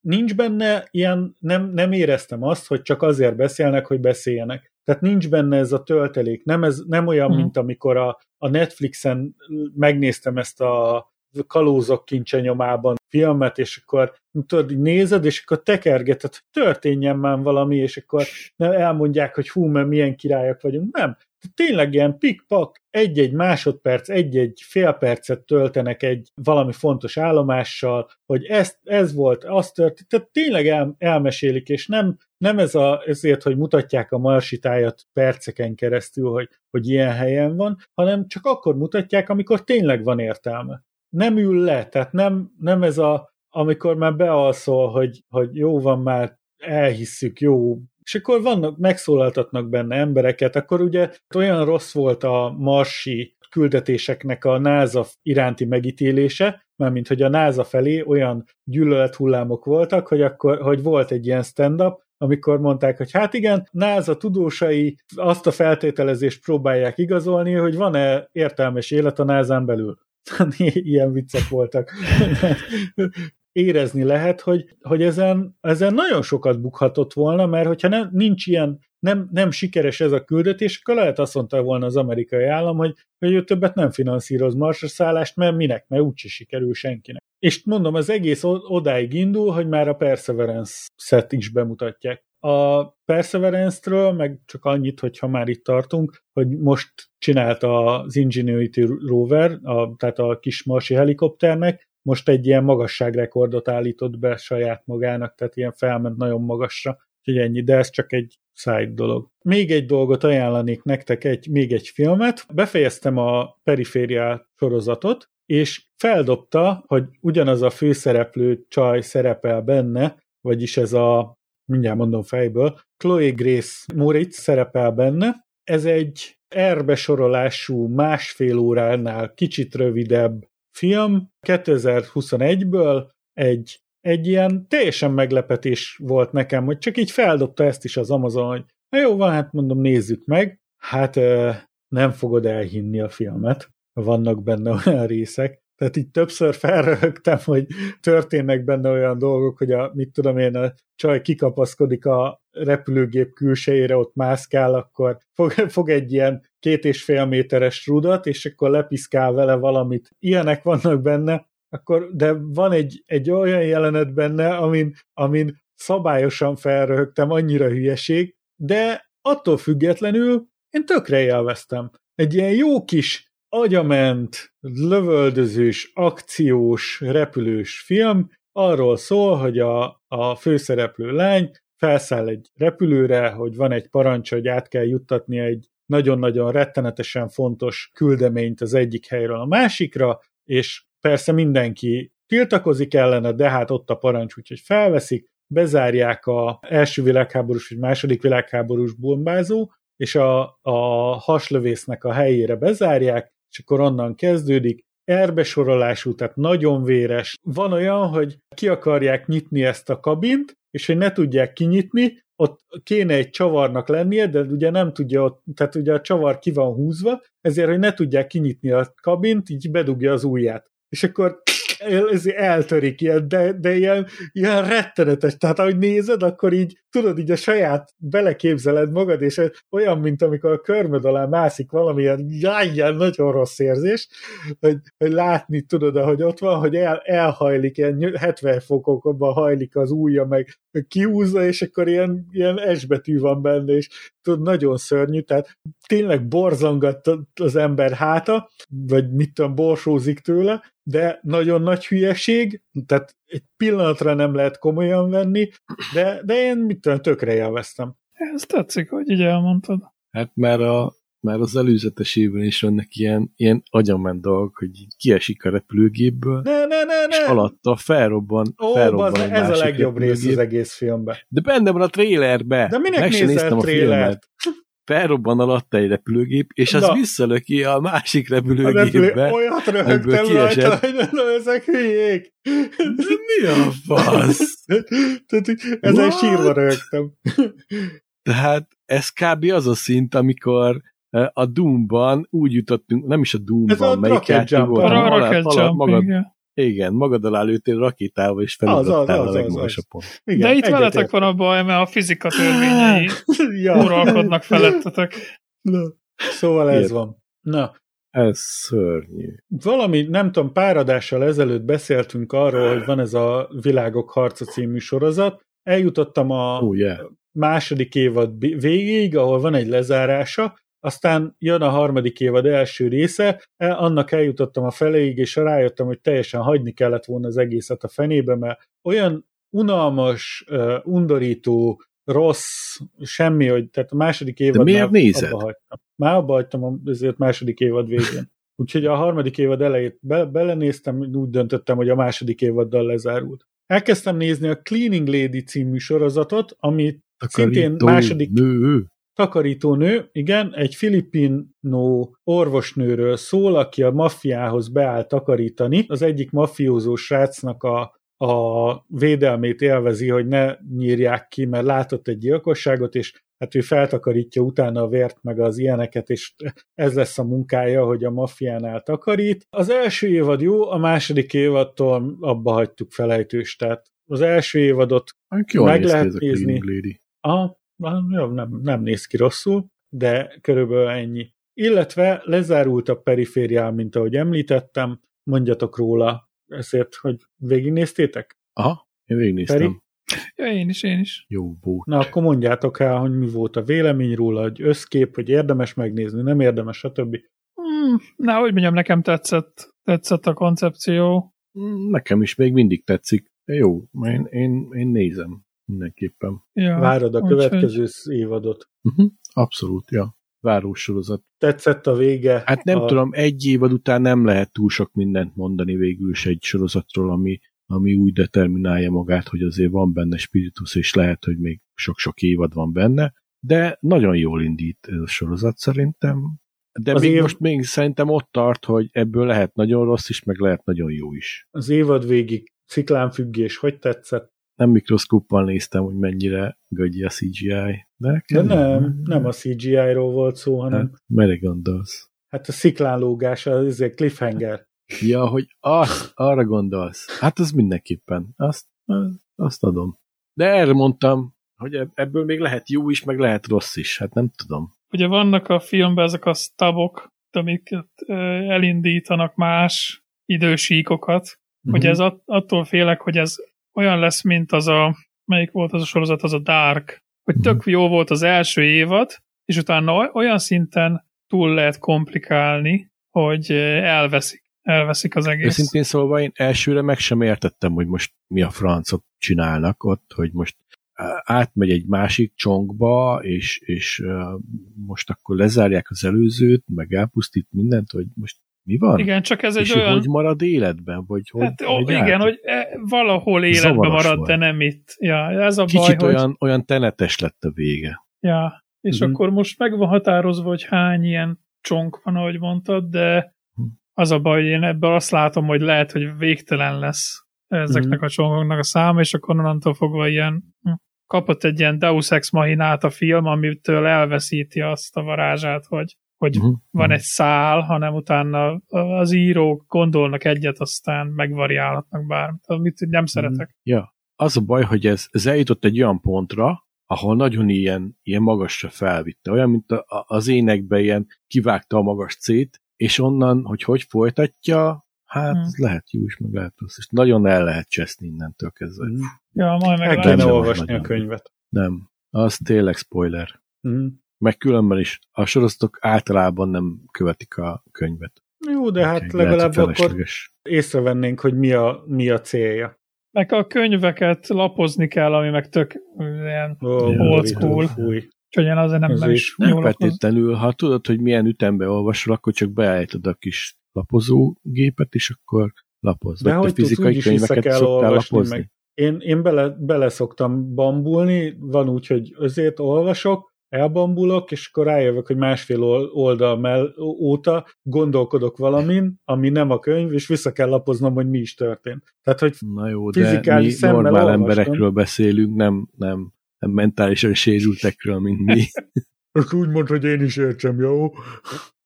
Nincs benne ilyen, nem, nem éreztem azt, hogy csak azért beszélnek, hogy beszéljenek. Tehát nincs benne ez a töltelék. Nem, ez, nem olyan, mm. mint amikor a, a Netflixen megnéztem ezt a kalózok kincse nyomában filmet, és akkor tudod, nézed, és akkor tekergeted, hogy történjen már valami, és akkor elmondják, hogy hú, mert milyen királyok vagyunk. Nem. Tényleg ilyen pikpak, egy-egy másodperc, egy-egy fél percet töltenek egy valami fontos állomással, hogy ez, ez volt, az történt, tehát tényleg el, elmesélik, és nem, nem ez a, ezért, hogy mutatják a marsitájat perceken keresztül, hogy, hogy ilyen helyen van, hanem csak akkor mutatják, amikor tényleg van értelme. Nem ül le, tehát nem, nem ez a, amikor már bealszol, hogy, hogy jó van már, elhisszük, jó, és akkor vannak, megszólaltatnak benne embereket, akkor ugye olyan rossz volt a marsi küldetéseknek a NASA iránti megítélése, mármint hogy a NASA felé olyan gyűlölet hullámok voltak, hogy akkor hogy volt egy ilyen stand-up, amikor mondták, hogy hát igen, NASA tudósai azt a feltételezést próbálják igazolni, hogy van-e értelmes élet a NASA-n belül. Ilyen viccek voltak. Érezni lehet, hogy, hogy ezen, ezen nagyon sokat bukhatott volna, mert hogyha nem, nincs ilyen, nem, nem sikeres ez a küldetés, akkor lehet azt mondta volna az amerikai állam, hogy, hogy ő többet nem finanszíroz marsra szállást, mert minek, mert úgyse sikerül senkinek. És mondom, az egész odáig indul, hogy már a Perseverance-et is bemutatják. A Perseverance-ről meg csak annyit, hogyha már itt tartunk, hogy most csinálta az Ingenuity rover, a, tehát a kis marsi helikopternek, most egy ilyen magasságrekordot állított be saját magának, tehát ilyen felment nagyon magasra, úgyhogy ennyi, de ez csak egy side dolog. Még egy dolgot ajánlanék nektek, egy, még egy filmet. Befejeztem a Perifériál sorozatot, és feldobta, hogy ugyanaz a főszereplő csaj szerepel benne, vagyis ez a, mindjárt mondom fejből, Chloe Grace Moritz szerepel benne. Ez egy erbesorolású másfél óránál kicsit rövidebb film 2021-ből egy, egy ilyen teljesen meglepetés volt nekem, hogy csak így feldobta ezt is az Amazon, hogy na jó van, hát mondom, nézzük meg. Hát nem fogod elhinni a filmet. Vannak benne olyan részek, tehát így többször felröhögtem, hogy történnek benne olyan dolgok, hogy a, mit tudom én, a csaj kikapaszkodik a repülőgép külsejére, ott mászkál, akkor fog, fog egy ilyen két és fél méteres rudat, és akkor lepiszkál vele valamit. Ilyenek vannak benne, akkor, de van egy, egy olyan jelenet benne, amin, amin szabályosan felröhögtem, annyira hülyeség, de attól függetlenül én tökre élveztem. Egy ilyen jó kis agyament, lövöldözős, akciós, repülős film arról szól, hogy a, a főszereplő lány felszáll egy repülőre, hogy van egy parancs, hogy át kell juttatni egy nagyon-nagyon rettenetesen fontos küldeményt az egyik helyről a másikra, és persze mindenki tiltakozik ellene, de hát ott a parancs, úgyhogy felveszik, bezárják a első világháborús vagy második világháborús bombázó, és a, a haslövésznek a helyére bezárják, és akkor onnan kezdődik, erbesorolású, tehát nagyon véres. Van olyan, hogy ki akarják nyitni ezt a kabint, és hogy ne tudják kinyitni, ott kéne egy csavarnak lennie, de ugye nem tudja tehát ugye a csavar ki van húzva, ezért, hogy ne tudják kinyitni a kabint, így bedugja az ujját. És akkor ez eltörik, ilyen, de, de ilyen, ilyen rettenetes. Tehát ahogy nézed, akkor így tudod, így a saját beleképzeled magad, és olyan, mint amikor a körmöd alá mászik valamilyen ilyen nagyon rossz érzés, hogy, hogy látni tudod, ahogy ott van, hogy el, elhajlik, ilyen 70 fokokban hajlik az ujja, meg kiúzza, és akkor ilyen, ilyen esbetű van benne, és tudod, nagyon szörnyű, tehát tényleg borzongat az ember háta, vagy mit tudom, borsózik tőle, de nagyon nagy hülyeség, tehát egy pillanatra nem lehet komolyan venni, de, de én mit tudom, tökre élveztem. Ez tetszik, hogy így elmondtad. Hát már, a, már az előzetes évben is vannak ilyen, ilyen agyament dolgok, hogy kiesik a repülőgépből, ne, ne, ne, ne. és alatta felrobban, Ó, felrobban bazd, ez a legjobb rész az egész filmben. De benne van a trélerbe. De minek Meg nézel néztem a trélert? Felrobban alatta egy repülőgép, és az Na. visszalöki a másik A repülő, repülőgépbe. olyat ebből röhögtem rajta, hogy ezek hülyék. Mi a fasz? Tehát ezen What? sírva röhögtem. Tehát ez kb. az a szint, amikor eh, a Doom-ban úgy jutottunk, nem is a Ez a Doom-ban, melyik Rocket játék Jump. volt, A hanem alá- Rocket alá- Jump, magad, igen. Igen, magad alá lőttél rakétával, és felugrottál a legmagasabb pont. Igen, De itt veletek van a baj, mert a fizika törvényei ja. uralkodnak felettetek. Na. Szóval ez Miért? van. Na, Ez szörnyű. valami, nem tudom, pár adással ezelőtt beszéltünk arról, hogy van ez a Világok harca című sorozat. Eljutottam a oh, yeah. második évad végéig, ahol van egy lezárása, aztán jön a harmadik évad első része, e- annak eljutottam a feléig, és rájöttem, hogy teljesen hagyni kellett volna az egészet a fenébe, mert olyan unalmas, uh, undorító, rossz, semmi, hogy tehát a második évad miért már nézed? abba hagytam. Már abba hagytam a- ezért második évad végén. Úgyhogy a harmadik évad elejét be, belenéztem, úgy döntöttem, hogy a második évaddal lezárult. Elkezdtem nézni a Cleaning Lady című sorozatot, ami szintén Takarító második Nő. Takarítónő, igen, egy filipino orvosnőről szól, aki a maffiához beáll takarítani. Az egyik maffiózó srácnak a, a védelmét élvezi, hogy ne nyírják ki, mert látott egy gyilkosságot, és hát ő feltakarítja utána a vért, meg az ilyeneket, és ez lesz a munkája, hogy a maffiánál takarít. Az első évad jó, a második évadtól abba hagytuk felejtős, tehát az első évadot Jól meg lehet nézni. Lady. Ah, jó, nem, nem néz ki rosszul, de körülbelül ennyi. Illetve lezárult a perifériál, mint ahogy említettem, mondjatok róla ezért, hogy végignéztétek? Aha, én végignéztem. Feri? Ja, én is, én is. Jó volt. Na, akkor mondjátok el, hogy mi volt a vélemény róla, hogy összkép, hogy érdemes megnézni, nem érdemes, stb. Hmm, na, hogy mondjam, nekem tetszett, tetszett a koncepció. Nekem is még mindig tetszik. Jó, én, én, én nézem mindenképpen. Ja, Várod a következő évadot. Uh-huh. Abszolút, ja. Várós sorozat. Tetszett a vége? Hát nem a... tudom, egy évad után nem lehet túl sok mindent mondani végül is egy sorozatról, ami, ami úgy determinálja magát, hogy azért van benne spiritus, és lehet, hogy még sok-sok évad van benne, de nagyon jól indít ez a sorozat szerintem. De Az még év- most még szerintem ott tart, hogy ebből lehet nagyon rossz is, meg lehet nagyon jó is. Az évad végig sziklánfüggés, hogy tetszett? Nem mikroszkóppal néztem, hogy mennyire gagyi a CGI, de, De nem, nem a CGI-ról volt szó, hanem Hát, mire gondolsz? hát a sziklánlógás, az izé cliffhanger. Ja, hogy azt, arra gondolsz. Hát az mindenképpen. Azt, azt adom. De erre mondtam, hogy eb- ebből még lehet jó is, meg lehet rossz is. Hát nem tudom. Ugye vannak a filmben ezek a stabok, amiket elindítanak más idősíkokat. Mhm. Ugye ez at- attól félek, hogy ez olyan lesz, mint az a, melyik volt az a sorozat, az a Dark, hogy Mhm. tök jó volt az első évad, és utána oly- olyan szinten túl lehet komplikálni, hogy ö, elveszik, elveszik az egész. Őszintén szólva én elsőre meg sem értettem, hogy most mi a francot csinálnak ott, hogy most átmegy egy másik csonkba, és, és most akkor lezárják az előzőt, meg elpusztít mindent, hogy most mi van? Igen, csak ez egy és olyan... hogy marad életben? Vagy hogy Hát, ó, megy igen, át? hogy e, valahol életben Zavaros marad, volt. de nem itt. Ja, ez a Kicsit baj, olyan, hogy... olyan tenetes lett a vége. Ja, és Mhm. akkor most meg van határozva, hogy hány ilyen csonk van, ahogy mondtad, de Mhm. az a baj, hogy én ebből azt látom, hogy lehet, hogy végtelen lesz ezeknek Mhm. a csonkoknak a száma, és akkor onnantól fogva ilyen hm, kapott egy ilyen Deus Ex Machinát a film, amitől elveszíti azt a varázsát, hogy, hogy Uh-huh. van egy szál, hanem utána az írók gondolnak egyet, aztán megvariálhatnak bármit, amit nem szeretek. Ja, az a baj, hogy ez, ez eljutott egy olyan pontra, ahol nagyon ilyen, ilyen magasra felvitte. Olyan, mint a, a- az énekben ilyen kivágta a magas C-t, és onnan, hogy hogy folytatja, hát Hmm. hmm. lehet jó is, meg lehet rossz. És nagyon el lehet cseszni innentől kezdve. Mhm. Ja, majd El kéne Nem, nem, olvasni a könyvet. Nem, az tényleg spoiler. Mhm. Meg különben is a sorozatok általában nem követik a könyvet. Jó, de hát lehet, legalább akkor észrevennénk, hogy mi a, mi a célja. Meg a könyveket lapozni kell, ami meg tök ilyen, Ó, Old school. Fúj. úgyhogy én azért nem, nem Azért is Nem feltétlenül, ha tudod, hogy milyen ütembe olvasol, akkor csak beállítod a kis lapozógépet, és akkor lapoz. De hogy tudsz, fizikai vissza könyveket kell szoktál olvasni, lapozni? meg Én, én bele, bele szoktam bambulni, van úgy, hogy azért olvasok, elbambulok, és akkor rájövök, hogy másfél ol- oldal mell- óta gondolkodok valamin, ami nem a könyv, és vissza kell lapoznom, hogy mi is történt. Tehát, hogy Na jó, de mi normál olvastam. emberekről beszélünk, nem, nem, nem mentálisan sérültekről, mint mi. azt úgy mond, hogy én is értsem, jó?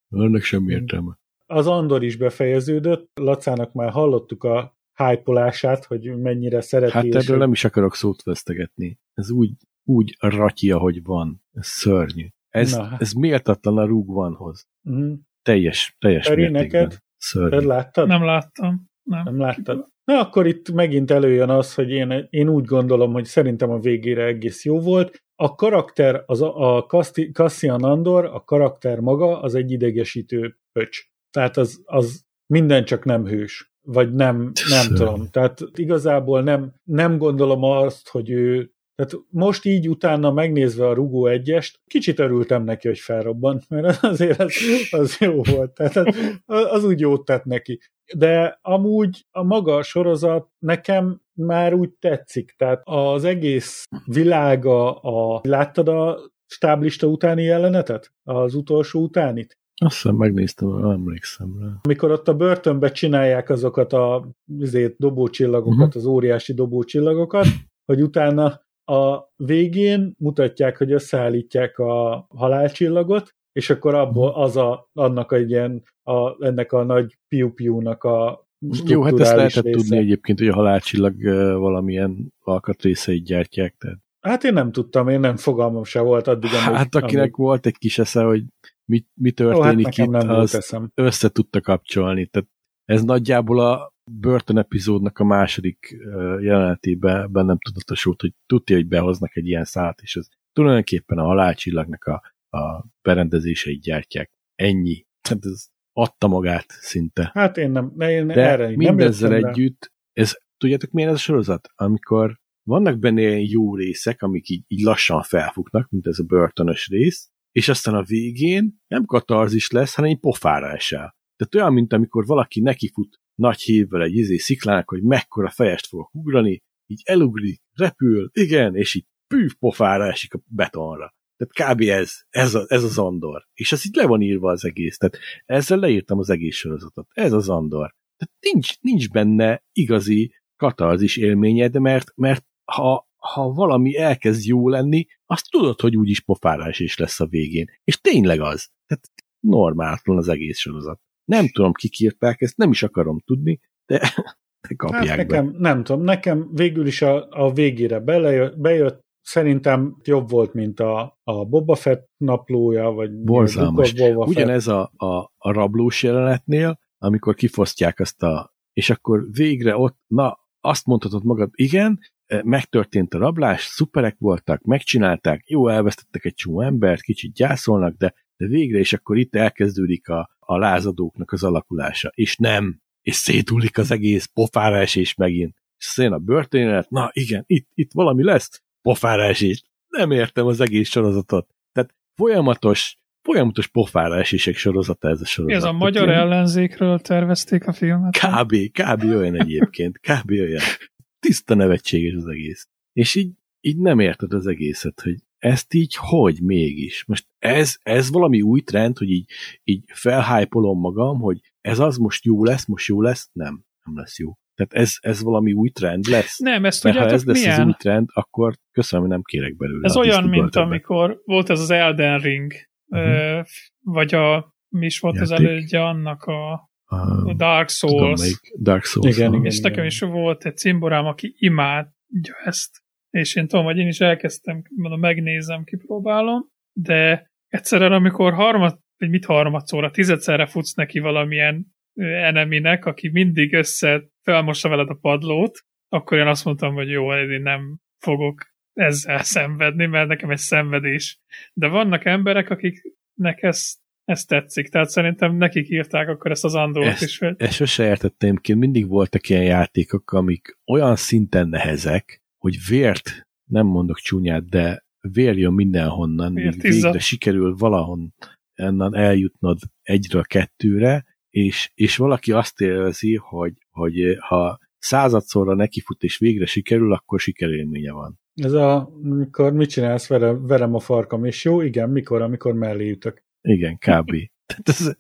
Annak sem értelme. Az Andor is befejeződött, Lacának már hallottuk a hypolását, hogy mennyire szereti. Hát és erről hogy- nem is akarok szót vesztegetni. Ez úgy, úgy ratyi, ahogy van. Ez szörnyű. Ez, Na. hát. ez méltatlan a Rúg vanhoz. Mhm. Teljes, teljes Feri, mértékben. neked? Szörnyű. Te láttad? Nem láttam. Nem. Nem láttad? Na, akkor itt megint előjön az, hogy én, én úgy gondolom, hogy szerintem a végére egész jó volt. A karakter, az a, a Casti- Cassian Andor, a karakter maga, az egy idegesítő pöcs. Tehát az, az minden csak nem hős. Vagy nem, nem Szörnyű. tudom. Tehát igazából nem, nem gondolom azt, hogy ő tehát most így utána megnézve a Rugó egyest, kicsit örültem neki, hogy felrobbant, mert azért az, az jó volt. Tehát az, az úgy jót tett neki. De amúgy a maga a sorozat nekem már úgy tetszik. Tehát az egész világa, a, láttad a stáblista utáni jelenetet? Az utolsó utánit? Azt hiszem megnéztem, nem emlékszem rá. Amikor ott a börtönbe csinálják azokat a azért, dobócsillagokat, uh-huh. az óriási dobócsillagokat, hogy utána a végén mutatják, hogy összeállítják a halálcsillagot, és akkor abból az a, annak a ilyen, a, ennek a nagy piu-piu-nak a Jó, hát ezt lehetett része. tudni egyébként, hogy a halálcsillag valamilyen alkatrészeit gyártják. Tehát. Hát én nem tudtam, én nem fogalmam se volt addig. Amíg, hát akinek amíg... volt egy kis esze, hogy mi, mi történik Ó, hát itt, az össze tudta kapcsolni. Tehát ez nagyjából a Burton epizódnak a második jelenetében bennem tudatosult, hogy tudja, hogy behoznak egy ilyen szállat, és ez tulajdonképpen a halálcsillagnak a, a berendezéseit gyártják. Ennyi. Hát ez adta magát szinte. Hát én nem, én De erre mindezzel nem együtt, ez, tudjátok milyen ez a sorozat? Amikor vannak benne ilyen jó részek, amik így, így lassan felfuknak, mint ez a börtönös rész, és aztán a végén nem katarzis lesz, hanem egy pofára esel. Tehát olyan, mint amikor valaki nekifut nagy hívvel egy izé sziklának, hogy mekkora fejest fogok ugrani, így elugrik, repül, igen, és így pűv pofára esik a betonra. Tehát kb. ez, ez, a, ez az Andor. És ez így le van írva az egész. Tehát ezzel leírtam az egész sorozatot. Ez az Andor. Tehát nincs, nincs benne igazi katarzis élményed, mert, mert ha, ha valami elkezd jó lenni, azt tudod, hogy úgyis pofárás is lesz a végén. És tényleg az. Tehát normáltan az egész sorozat. Nem tudom, kik írták ezt, nem is akarom tudni, de, de kapják hát nekem, be. Nem tudom, nekem végül is a, a végére belejött, bejött, szerintem jobb volt, mint a, a Boba Fett naplója, vagy Borzalmas. Ugyanez a, a, a rablós jelenetnél, amikor kifosztják azt a, és akkor végre ott, na, azt mondhatod magad, igen, megtörtént a rablás, szuperek voltak, megcsinálták, jó, elvesztettek egy csomó embert, kicsit gyászolnak, de, de végre, és akkor itt elkezdődik a, a lázadóknak az alakulása. És nem, és szétullik az egész pofára esés megint. És szén a börtönélet, na igen, itt, itt valami lesz, pofára esés. Nem értem az egész sorozatot. Tehát folyamatos, folyamatos pofára esések sorozata ez a sorozat. Ez a magyar Tehát, ellenzékről tervezték a filmet? Kb. Kb. olyan egyébként. Kb. olyan. Tiszta nevetséges az egész. És így, így nem érted az egészet, hogy ezt így hogy mégis? Most ez, ez valami új trend, hogy így, így felhájpolom magam, hogy ez az most jó lesz, most jó lesz? Nem, nem lesz jó. Tehát ez, ez valami új trend lesz? Nem, ezt Mert ha ez lesz milyen? az új trend, akkor köszönöm, hogy nem kérek belőle. Ez olyan, mint be. amikor volt ez az Elden Ring, uh-huh. vagy a, mi is volt Játék. az elődje annak a, a Dark Souls. Tudom, Dark Souls. Igen, igen, és igen. nekem is volt egy cimborám, aki imádja ezt és én tudom, hogy én is elkezdtem, mondom, megnézem, kipróbálom, de egyszerűen, amikor harmad, vagy mit harmadszóra, tizedszerre futsz neki valamilyen eneminek, aki mindig össze felmossa veled a padlót, akkor én azt mondtam, hogy jó, én nem fogok ezzel szenvedni, mert nekem egy szenvedés. De vannak emberek, akiknek ez, ez tetszik, tehát szerintem nekik írták akkor ezt az Andort ezt, is. Hogy... Ezt sose értettem ki, mindig voltak ilyen játékok, amik olyan szinten nehezek, hogy vért, nem mondok csúnyát, de vér jön mindenhonnan, míg végre sikerül valahon ennan eljutnod egyre kettőre, és, és valaki azt élvezi, hogy, hogy ha századszorra nekifut és végre sikerül, akkor sikerélménye van. Ez a, mikor mit csinálsz, verem, verem a farkam, és jó, igen, mikor, amikor mellé ütök. Igen, kb. Tehát ez,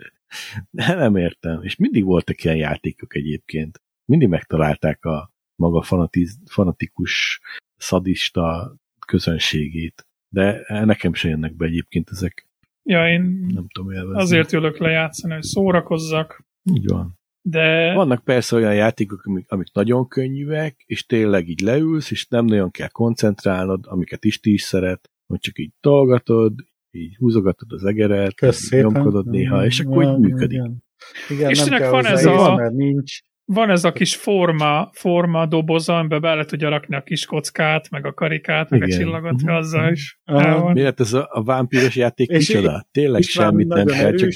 nem értem. És mindig voltak ilyen játékok egyébként. Mindig megtalálták a, maga fanatiz, fanatikus, szadista közönségét. De nekem se jönnek be egyébként ezek. Ja, én nem tudom élvezni. azért ülök lejátszani, hogy szórakozzak. Így van. De... Vannak persze olyan játékok, amik, amik nagyon könnyűek, és tényleg így leülsz, és nem nagyon kell koncentrálnod, amiket Isti is szeret, hogy csak így tolgatod, így húzogatod az egeret, nyomkodod néha, és akkor így működik. Igen, igen és nem kell van ez a... mert nincs van ez a kis forma, forma doboza, amiben bele tudja rakni a kis kockát, meg a karikát, meg Igen. a csillagot, hogy azzal is uh, Miért ez a, a vámpíros játék és micsoda? Tényleg semmit nem kell, csak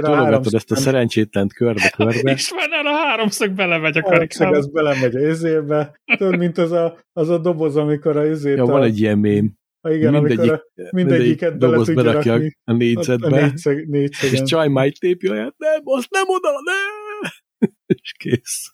tologatod ezt a szerencsétlent körbe-körbe. És van a háromszög belemegy a karikába. Ez belemegy a izébe. Tudod, mint az a, az a doboz, amikor a izét... Ja, a... van egy ilyen mém. Ha igen, mindegyik, amikor a, mindegyiket bele doboz tudja rakni. A négyzetbe. A négyszeg, négyszegen. És csaj majd tépja, nem, azt nem oda, nem! és kész.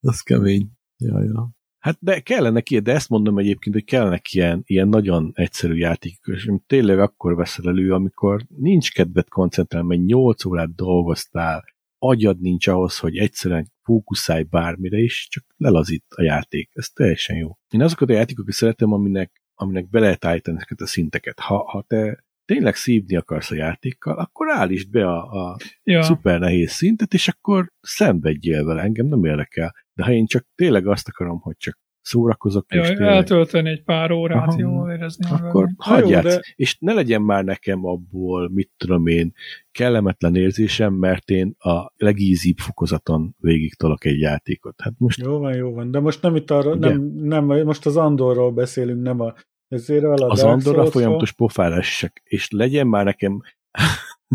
Az kemény. Ja, ja. Hát de kellene ki, de ezt mondom egyébként, hogy kellene ilyen, ilyen nagyon egyszerű játékok, és tényleg akkor veszel elő, amikor nincs kedved koncentrálni, mert 8 órát dolgoztál, agyad nincs ahhoz, hogy egyszerűen fókuszálj bármire is, csak lelazít a játék. Ez teljesen jó. Én azokat a játékokat szeretem, aminek, aminek be lehet állítani ezeket a szinteket. Ha, ha te tényleg szívni akarsz a játékkal, akkor állítsd be a, a ja. szuper nehéz szintet, és akkor szenvedjél vele, engem nem érdekel. De ha én csak tényleg azt akarom, hogy csak szórakozok. Jó, és tényleg... eltölteni egy pár órát, Aha, jól érezni Akkor hagyját, de... és ne legyen már nekem abból, mit tudom én, kellemetlen érzésem, mert én a legízibb fokozaton végig tolok egy játékot. Hát most... Jó van, jó van, de most nem itt arra, nem, nem, most az Andorról beszélünk, nem a ezért a az Andor a folyamatos pofárás, és legyen már nekem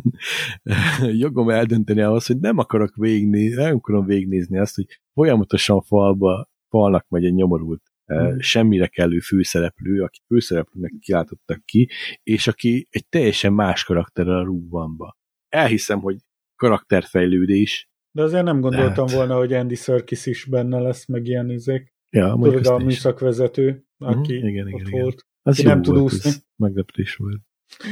jogom eldönteni ahhoz, hogy nem akarok végignézni, nem akarom végignézni azt, hogy folyamatosan falba falnak megy egy nyomorult, mm. semmire kellő főszereplő, aki főszereplőnek kilátottak ki, és aki egy teljesen más karakterrel rúg van be. Elhiszem, hogy karakterfejlődés. De azért nem gondoltam hát... volna, hogy Andy Serkis is benne lesz, meg ilyen izék. Ja, Tudod, a műszakvezető, aki mm, igen, ott igen, volt. Az nem tud úszni. Meglepés volt.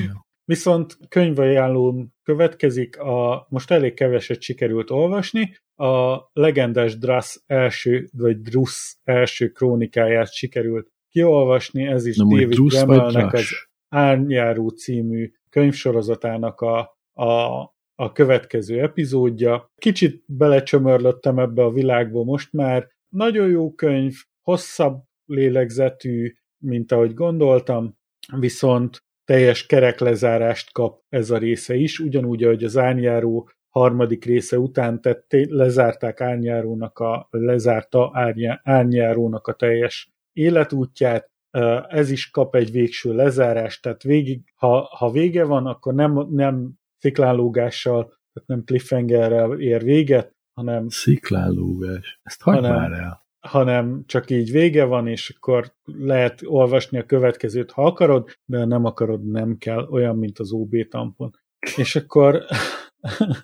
Ja. Viszont könyvajánlón következik, a, most elég keveset sikerült olvasni, a legendás Drasz első, vagy Drusz első krónikáját sikerült kiolvasni, ez is Na, David Gemelnek az Árnyáró című könyvsorozatának a, a, a következő epizódja. Kicsit belecsömörlöttem ebbe a világba most már. Nagyon jó könyv, hosszabb lélegzetű, mint ahogy gondoltam, viszont teljes kereklezárást kap ez a része is, ugyanúgy, ahogy az árnyáró harmadik része után tetté, lezárták árnyárónak a, lezárta árnyá, árnyárónak a teljes életútját, ez is kap egy végső lezárást, tehát végig, ha, ha vége van, akkor nem, nem sziklánlógással, tehát nem cliffhangerrel ér véget, hanem... Sziklánlógás, ezt hagyd már el hanem csak így vége van, és akkor lehet olvasni a következőt, ha akarod, de ha nem akarod, nem kell, olyan, mint az OB tampon. És akkor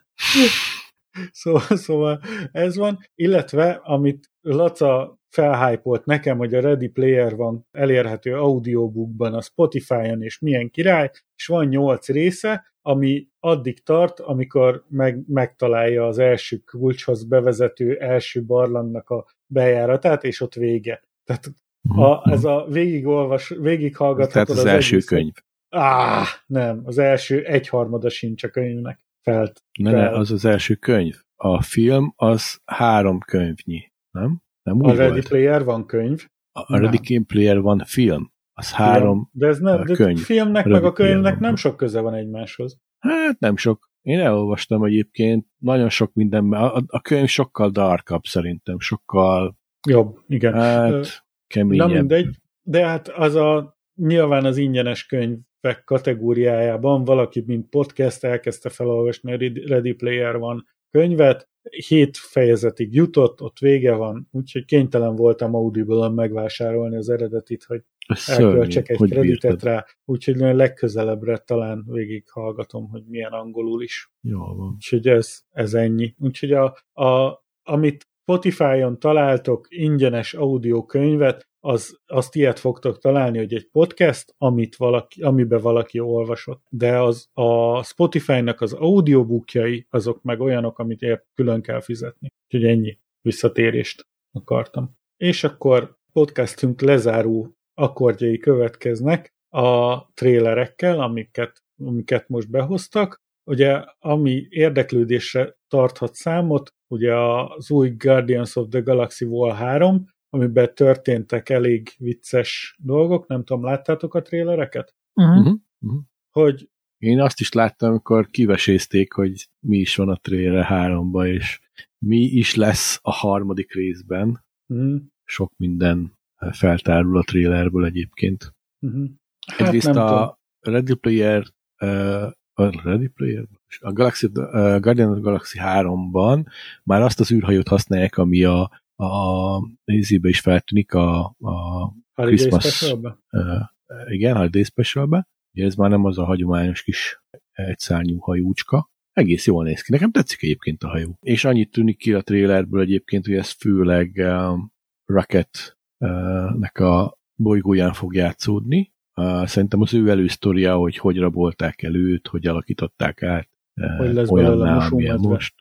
szóval, szóval ez van, illetve amit Laca felhájpolt nekem, hogy a Ready Player van elérhető audiobookban a Spotify-on, és milyen király, és van nyolc része, ami addig tart, amikor meg, megtalálja az első kulcshoz bevezető első barlangnak a bejáratát, és ott vége. Tehát a, mhm. ez a végigolvas, végighallgathatod Tehát az, az első egész, könyv. Á, nem, az első egyharmada sincs a könyvnek. Felt, ne, ne, az az első könyv. A film az három könyvnyi, nem? nem a Ready volt. Player van könyv? A, a Ready Player van film. Az három De ez nem, de könyv. filmnek Ready meg a könyvnek nem sok köze van egymáshoz. Hát nem sok. Én elolvastam egyébként, nagyon sok minden, a, a könyv sokkal darkabb szerintem, sokkal jobb, igen. Hát, keményebb. Na mindegy, de hát az a nyilván az ingyenes könyvek kategóriájában valaki, mint podcast elkezdte felolvasni a Ready Player van könyvet, hét fejezetig jutott, ott vége van, úgyhogy kénytelen voltam Audible-on megvásárolni az eredetit, hogy elköltsek egy hogy kreditet bírtad? rá, úgyhogy legközelebbre talán végig hallgatom, hogy milyen angolul is. Jó van. Úgyhogy ez, ez ennyi. Úgyhogy a, a, amit Spotify-on találtok ingyenes audiokönyvet, az, azt ilyet fogtok találni, hogy egy podcast, amit valaki, amiben valaki olvasott. De az, a Spotify-nak az audiobookjai, azok meg olyanok, amit épp külön kell fizetni. Úgyhogy ennyi visszatérést akartam. És akkor podcastünk lezáró akkordjai következnek a trélerekkel, amiket, amiket most behoztak. Ugye, ami érdeklődésre tarthat számot, ugye az új Guardians of the Galaxy Vol 3, amiben történtek elég vicces dolgok, nem tudom, láttátok a trélereket? Uh-huh. Uh-huh. Hogy én azt is láttam, amikor kivesézték, hogy mi is van a trailer háromba, és mi is lesz a harmadik részben. Uh-huh. Sok minden feltárul a trailerből egyébként. Uh-huh. Hát Egyrészt a Ready Player uh, a Ready Player? A Galaxy, uh, Guardian of the Galaxy 3-ban már azt az űrhajót használják, ami a, a nézébe is feltűnik a, a Christmas. Uh, igen, Holiday Specialbe. Ugye ez már nem az a hagyományos kis egyszárnyú hajócska. Egész jól néz ki. Nekem tetszik egyébként a hajó. És annyit tűnik ki a trailerből egyébként, hogy ez főleg um, Rocket-nek a bolygóján fog játszódni. Uh, szerintem az ő elősztoria, hogy hogy rabolták előtt, hogy alakították át. Hogy lesz olyan belőle most.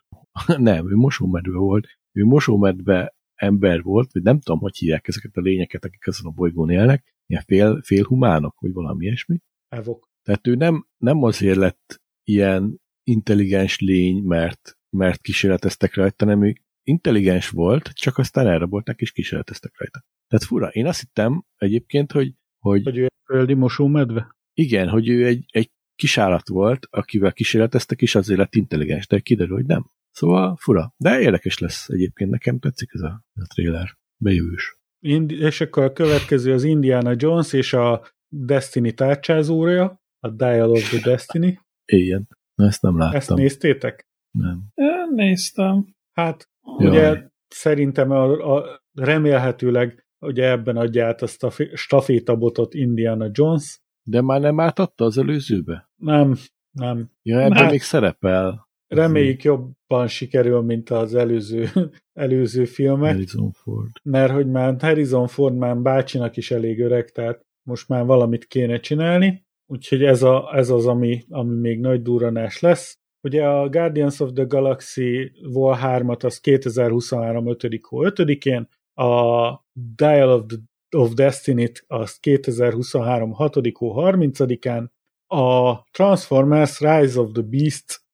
nem, ő mosómedve volt, ő mosómedve ember volt, vagy nem tudom, hogy hívják ezeket a lényeket, akik azon a bolygón élnek, ilyen fél, félhumánok, vagy valami ilyesmi. Evok. Tehát ő nem, nem azért lett ilyen intelligens lény, mert, mert kísérleteztek rajta, hanem ő intelligens volt, csak aztán elrabolták és kísérleteztek rajta. Tehát fura. Én azt hittem egyébként, hogy, hogy, Hogy ő egy földi mosómedve? igen, hogy ő egy, egy kisállat volt, akivel kísérleteztek, és azért lett intelligens, de kiderül, hogy nem. Szóval fura. De érdekes lesz egyébként, nekem tetszik ez a, ez a trailer. Bejövős. Indi- és akkor a következő az Indiana Jones és a Destiny tárcsázója, a Dial of the Destiny. Ilyen. Na, ezt nem láttam. Ezt néztétek? Nem. Én néztem. Hát Jaj. ugye szerintem a, a, remélhetőleg ugye ebben adja át a fi- stafétabotot Indiana Jones. De már nem átadta az előzőbe? Nem, nem. Ja, ebben Hát- még szerepel. Reméljük jobban sikerül, mint az előző, előző filmek, Harrison Ford. mert hogy már Harrison Ford már bácsinak is elég öreg, tehát most már valamit kéne csinálni, úgyhogy ez, a, ez az, ami, ami még nagy duranás lesz. Ugye a Guardians of the Galaxy Vol 3-at az 2023. 5. hó 5-én, a Dial of, the, of Destiny-t az 2023. 6. hó 30-án, a Transformers Rise of the Beast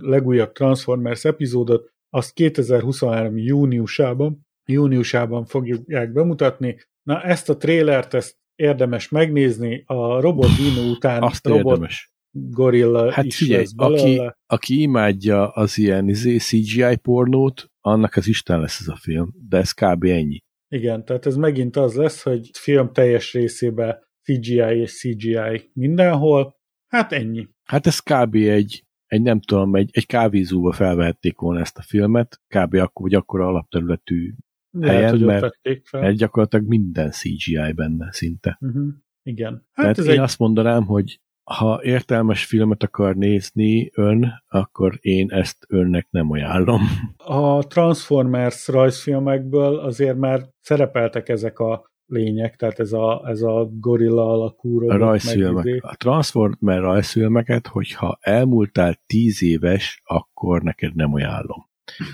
legújabb Transformers epizódot, azt 2023. júniusában, júniusában fogják bemutatni. Na, ezt a trélert, ezt érdemes megnézni, a Robot Dino után Azt Robot érdemes. Gorilla Hát is figyelj, lesz aki, belőle. aki imádja az ilyen izé, CGI pornót, annak az Isten lesz ez a film, de ez kb. ennyi. Igen, tehát ez megint az lesz, hogy film teljes részében CGI és CGI mindenhol. Hát ennyi. Hát ez kb. egy nem tudom, egy, egy kávézóba felvehették volna ezt a filmet, kb. akkor, vagy akkor alapterületű, Lehet, Helyen, hogy mert- fel. mert gyakorlatilag minden CGI benne szinte. Uh-huh. Igen. Hát Tehát ez én egy azt mondanám, hogy ha értelmes filmet akar nézni ön, akkor én ezt önnek nem ajánlom. a Transformers rajzfilmekből azért már szerepeltek ezek a lények, tehát ez a, ez a gorilla alakú A robot, rajzfilmek, meg izé. a Transformer rajzfilmeket, hogyha elmúltál tíz éves, akkor neked nem ajánlom.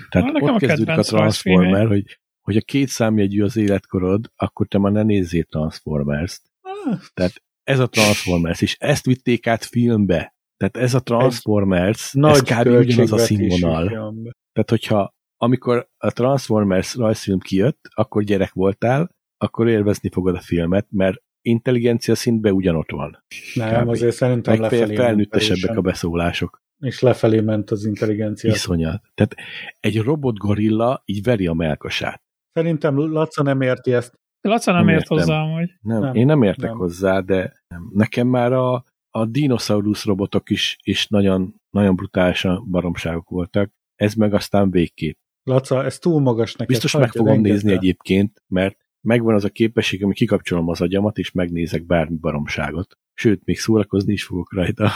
Tehát Na, ott a kezdődik a kedvenc Transformer, rajzfilmje. hogy hogyha két számjegyű az életkorod, akkor te már ne nézzél Transformers-t. Ah, Tehát ez a Transformers, és ezt vitték át filmbe. Tehát ez a Transformers, ez nagy kb. ugyanaz a színvonal. Tehát, hogyha amikor a Transformers rajzfilm kijött, akkor gyerek voltál, akkor élvezni fogod a filmet, mert intelligencia szintben ugyanott van. Nem, Kb. azért szerintem Meg lefelé ment felnőttesebbek a beszólások. És lefelé ment az intelligencia. Iszonyat. Tehát egy robot gorilla így veri a melkasát. Szerintem Laca nem érti ezt. Laca nem, Nem ért értem. hozzám, hogy Nem, Nem, én nem értek nem. hozzá, de nem. nekem már a, a dinoszaurusz robotok is, is nagyon, nagyon brutálisan baromságok voltak. Ez meg aztán végképp. Laca, ez túl magas neked. Biztos meg fogom nézni el. egyébként, mert megvan az a képesség, hogy kikapcsolom az agyamat, és megnézek bármi baromságot. Sőt, még szórakozni is fogok rajta.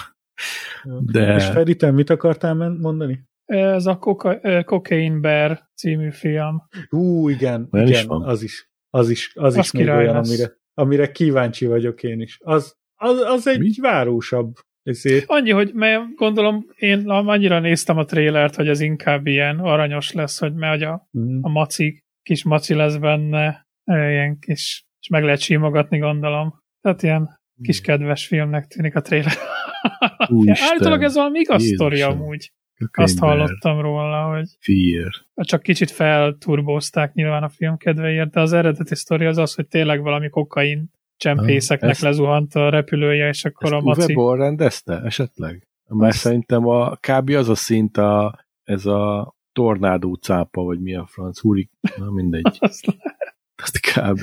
De- És Feri, te mit akartál men- mondani? ez a Coca- Cocaine Bear című film. Ú, igen, is igen, van. az is. Az is, az Az is még olyan, lesz. amire, amire kíváncsi vagyok én is. Az, az, az egy Mi? várósabb. Ezért. Annyi, hogy mert gondolom, én annyira néztem a trélert, hogy ez inkább ilyen aranyos lesz, hogy mert a, Mhm. a maci, kis maci lesz benne, ilyen kis, és meg lehet simogatni, gondolom. Tehát ilyen kis kedves filmnek tűnik a. Úristen. Állítólag ez valami igaz Jézusom. sztori amúgy. Cocaine Azt hallottam róla, hogy Fear. csak kicsit felturbózták nyilván a film kedvéért, de az eredeti sztori az az, hogy tényleg valami kokain csempészeknek Ah, ezt- lezuhant a repülője, és akkor Ezt a maci... Uwe rendezte esetleg? Mert Azt- szerintem a kb. az a szint a, ez a tornádó cápa, vagy mi a franc, hurik, na mindegy. Azt kb.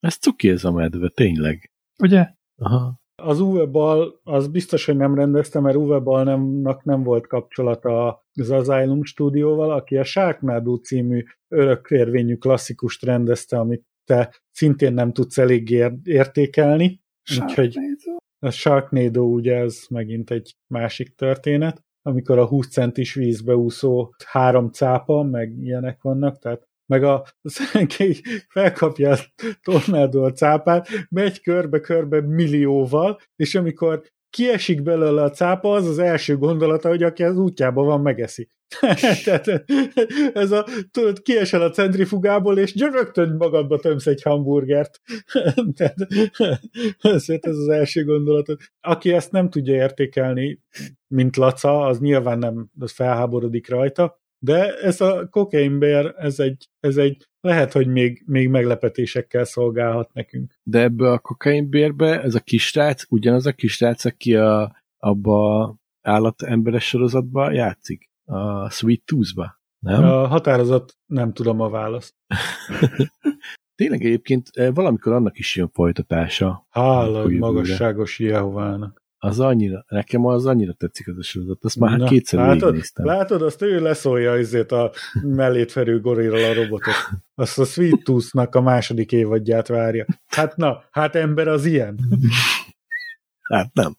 Ez cuki ez a medve, tényleg. ugye? Aha. Az Uwe Ball, az biztos, hogy nem rendezte, mert Uwe Ballnak nem volt kapcsolata az Asylum stúdióval, aki a Sharknado című örökérvényű klasszikust rendezte, amit te szintén nem tudsz elég ér- értékelni. Úgyhogy Sharknado. a Sharknado ugye ez megint egy másik történet, amikor a 20 centis vízbe úszó három cápa, meg ilyenek vannak, tehát meg a szenkély felkapja a tornádó a cápát, megy körbe-körbe millióval, és amikor kiesik belőle a cápa, az az első gondolata, hogy aki az útjában van, megeszi. Tehát ez a, tudod, kiesel a centrifugából, és rögtön magadba tömsz egy hamburgert. Tehát, ez az első gondolat. Aki ezt nem tudja értékelni, mint Laca, az nyilván nem az felháborodik rajta, de ez a kokainbér, ez egy, ez egy lehet, hogy még, még meglepetésekkel szolgálhat nekünk. De ebből a kokainbérbe ez a kisrác, ugyanaz a kisrác, aki a, abba állatemberes sorozatban játszik? A Sweet Tooth-ba, nem? A határozat nem tudom a választ. Tényleg egyébként eh, valamikor annak is jön folytatása. Hála, magasságos Jehovának. Az annyira, nekem az annyira tetszik az a sorozat, azt már Na, kétszer látod, néztem. Látod, azt ő leszólja azért a mellét ferő gorilla robotot. Azt a Sweet Tooth-nak a második évadját várja. Hát na, hát ember az ilyen. Hát nem.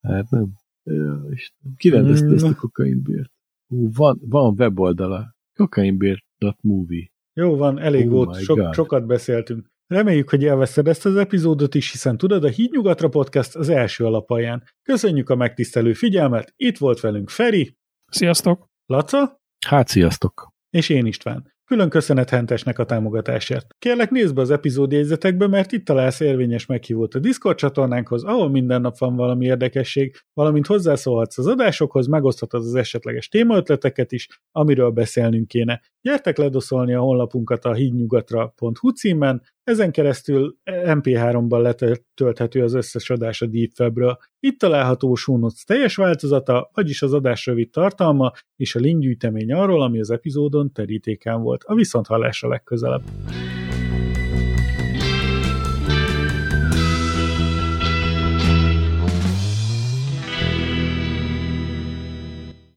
Hát nem. Ja, Isten. Ki rendezte ezt a kokainbért? Hú, van, van weboldala. Kokainbért.movie. Jó van, elég oh volt, so, sokat beszéltünk. Reméljük, hogy élvezted ezt az epizódot is, hiszen tudod, a Hídnyugatra podcast az első alapján. Köszönjük a megtisztelő figyelmet, itt volt velünk Feri. Sziasztok! Laca. Hát sziasztok! És én István. Külön köszönet Hentesnek a támogatásért. Kérlek nézd be az epizódjegyzetekbe, mert itt találsz érvényes meghívót a Discord csatornánkhoz, ahol minden nap van valami érdekesség, valamint hozzászólhatsz az adásokhoz, megoszthatod az esetleges témaötleteket is, amiről beszélnünk kéne. Gyertek ledoszolni a honlapunkat a hídnyugatra.hu címen, ezen keresztül MP3-ban letölthető az összes adás a DeepWebről. Itt található a teljes változata, vagyis az adás rövid tartalma, és a linkgyűjtemény arról, ami az epizódon terítéken volt. A viszonthallásra legközelebb.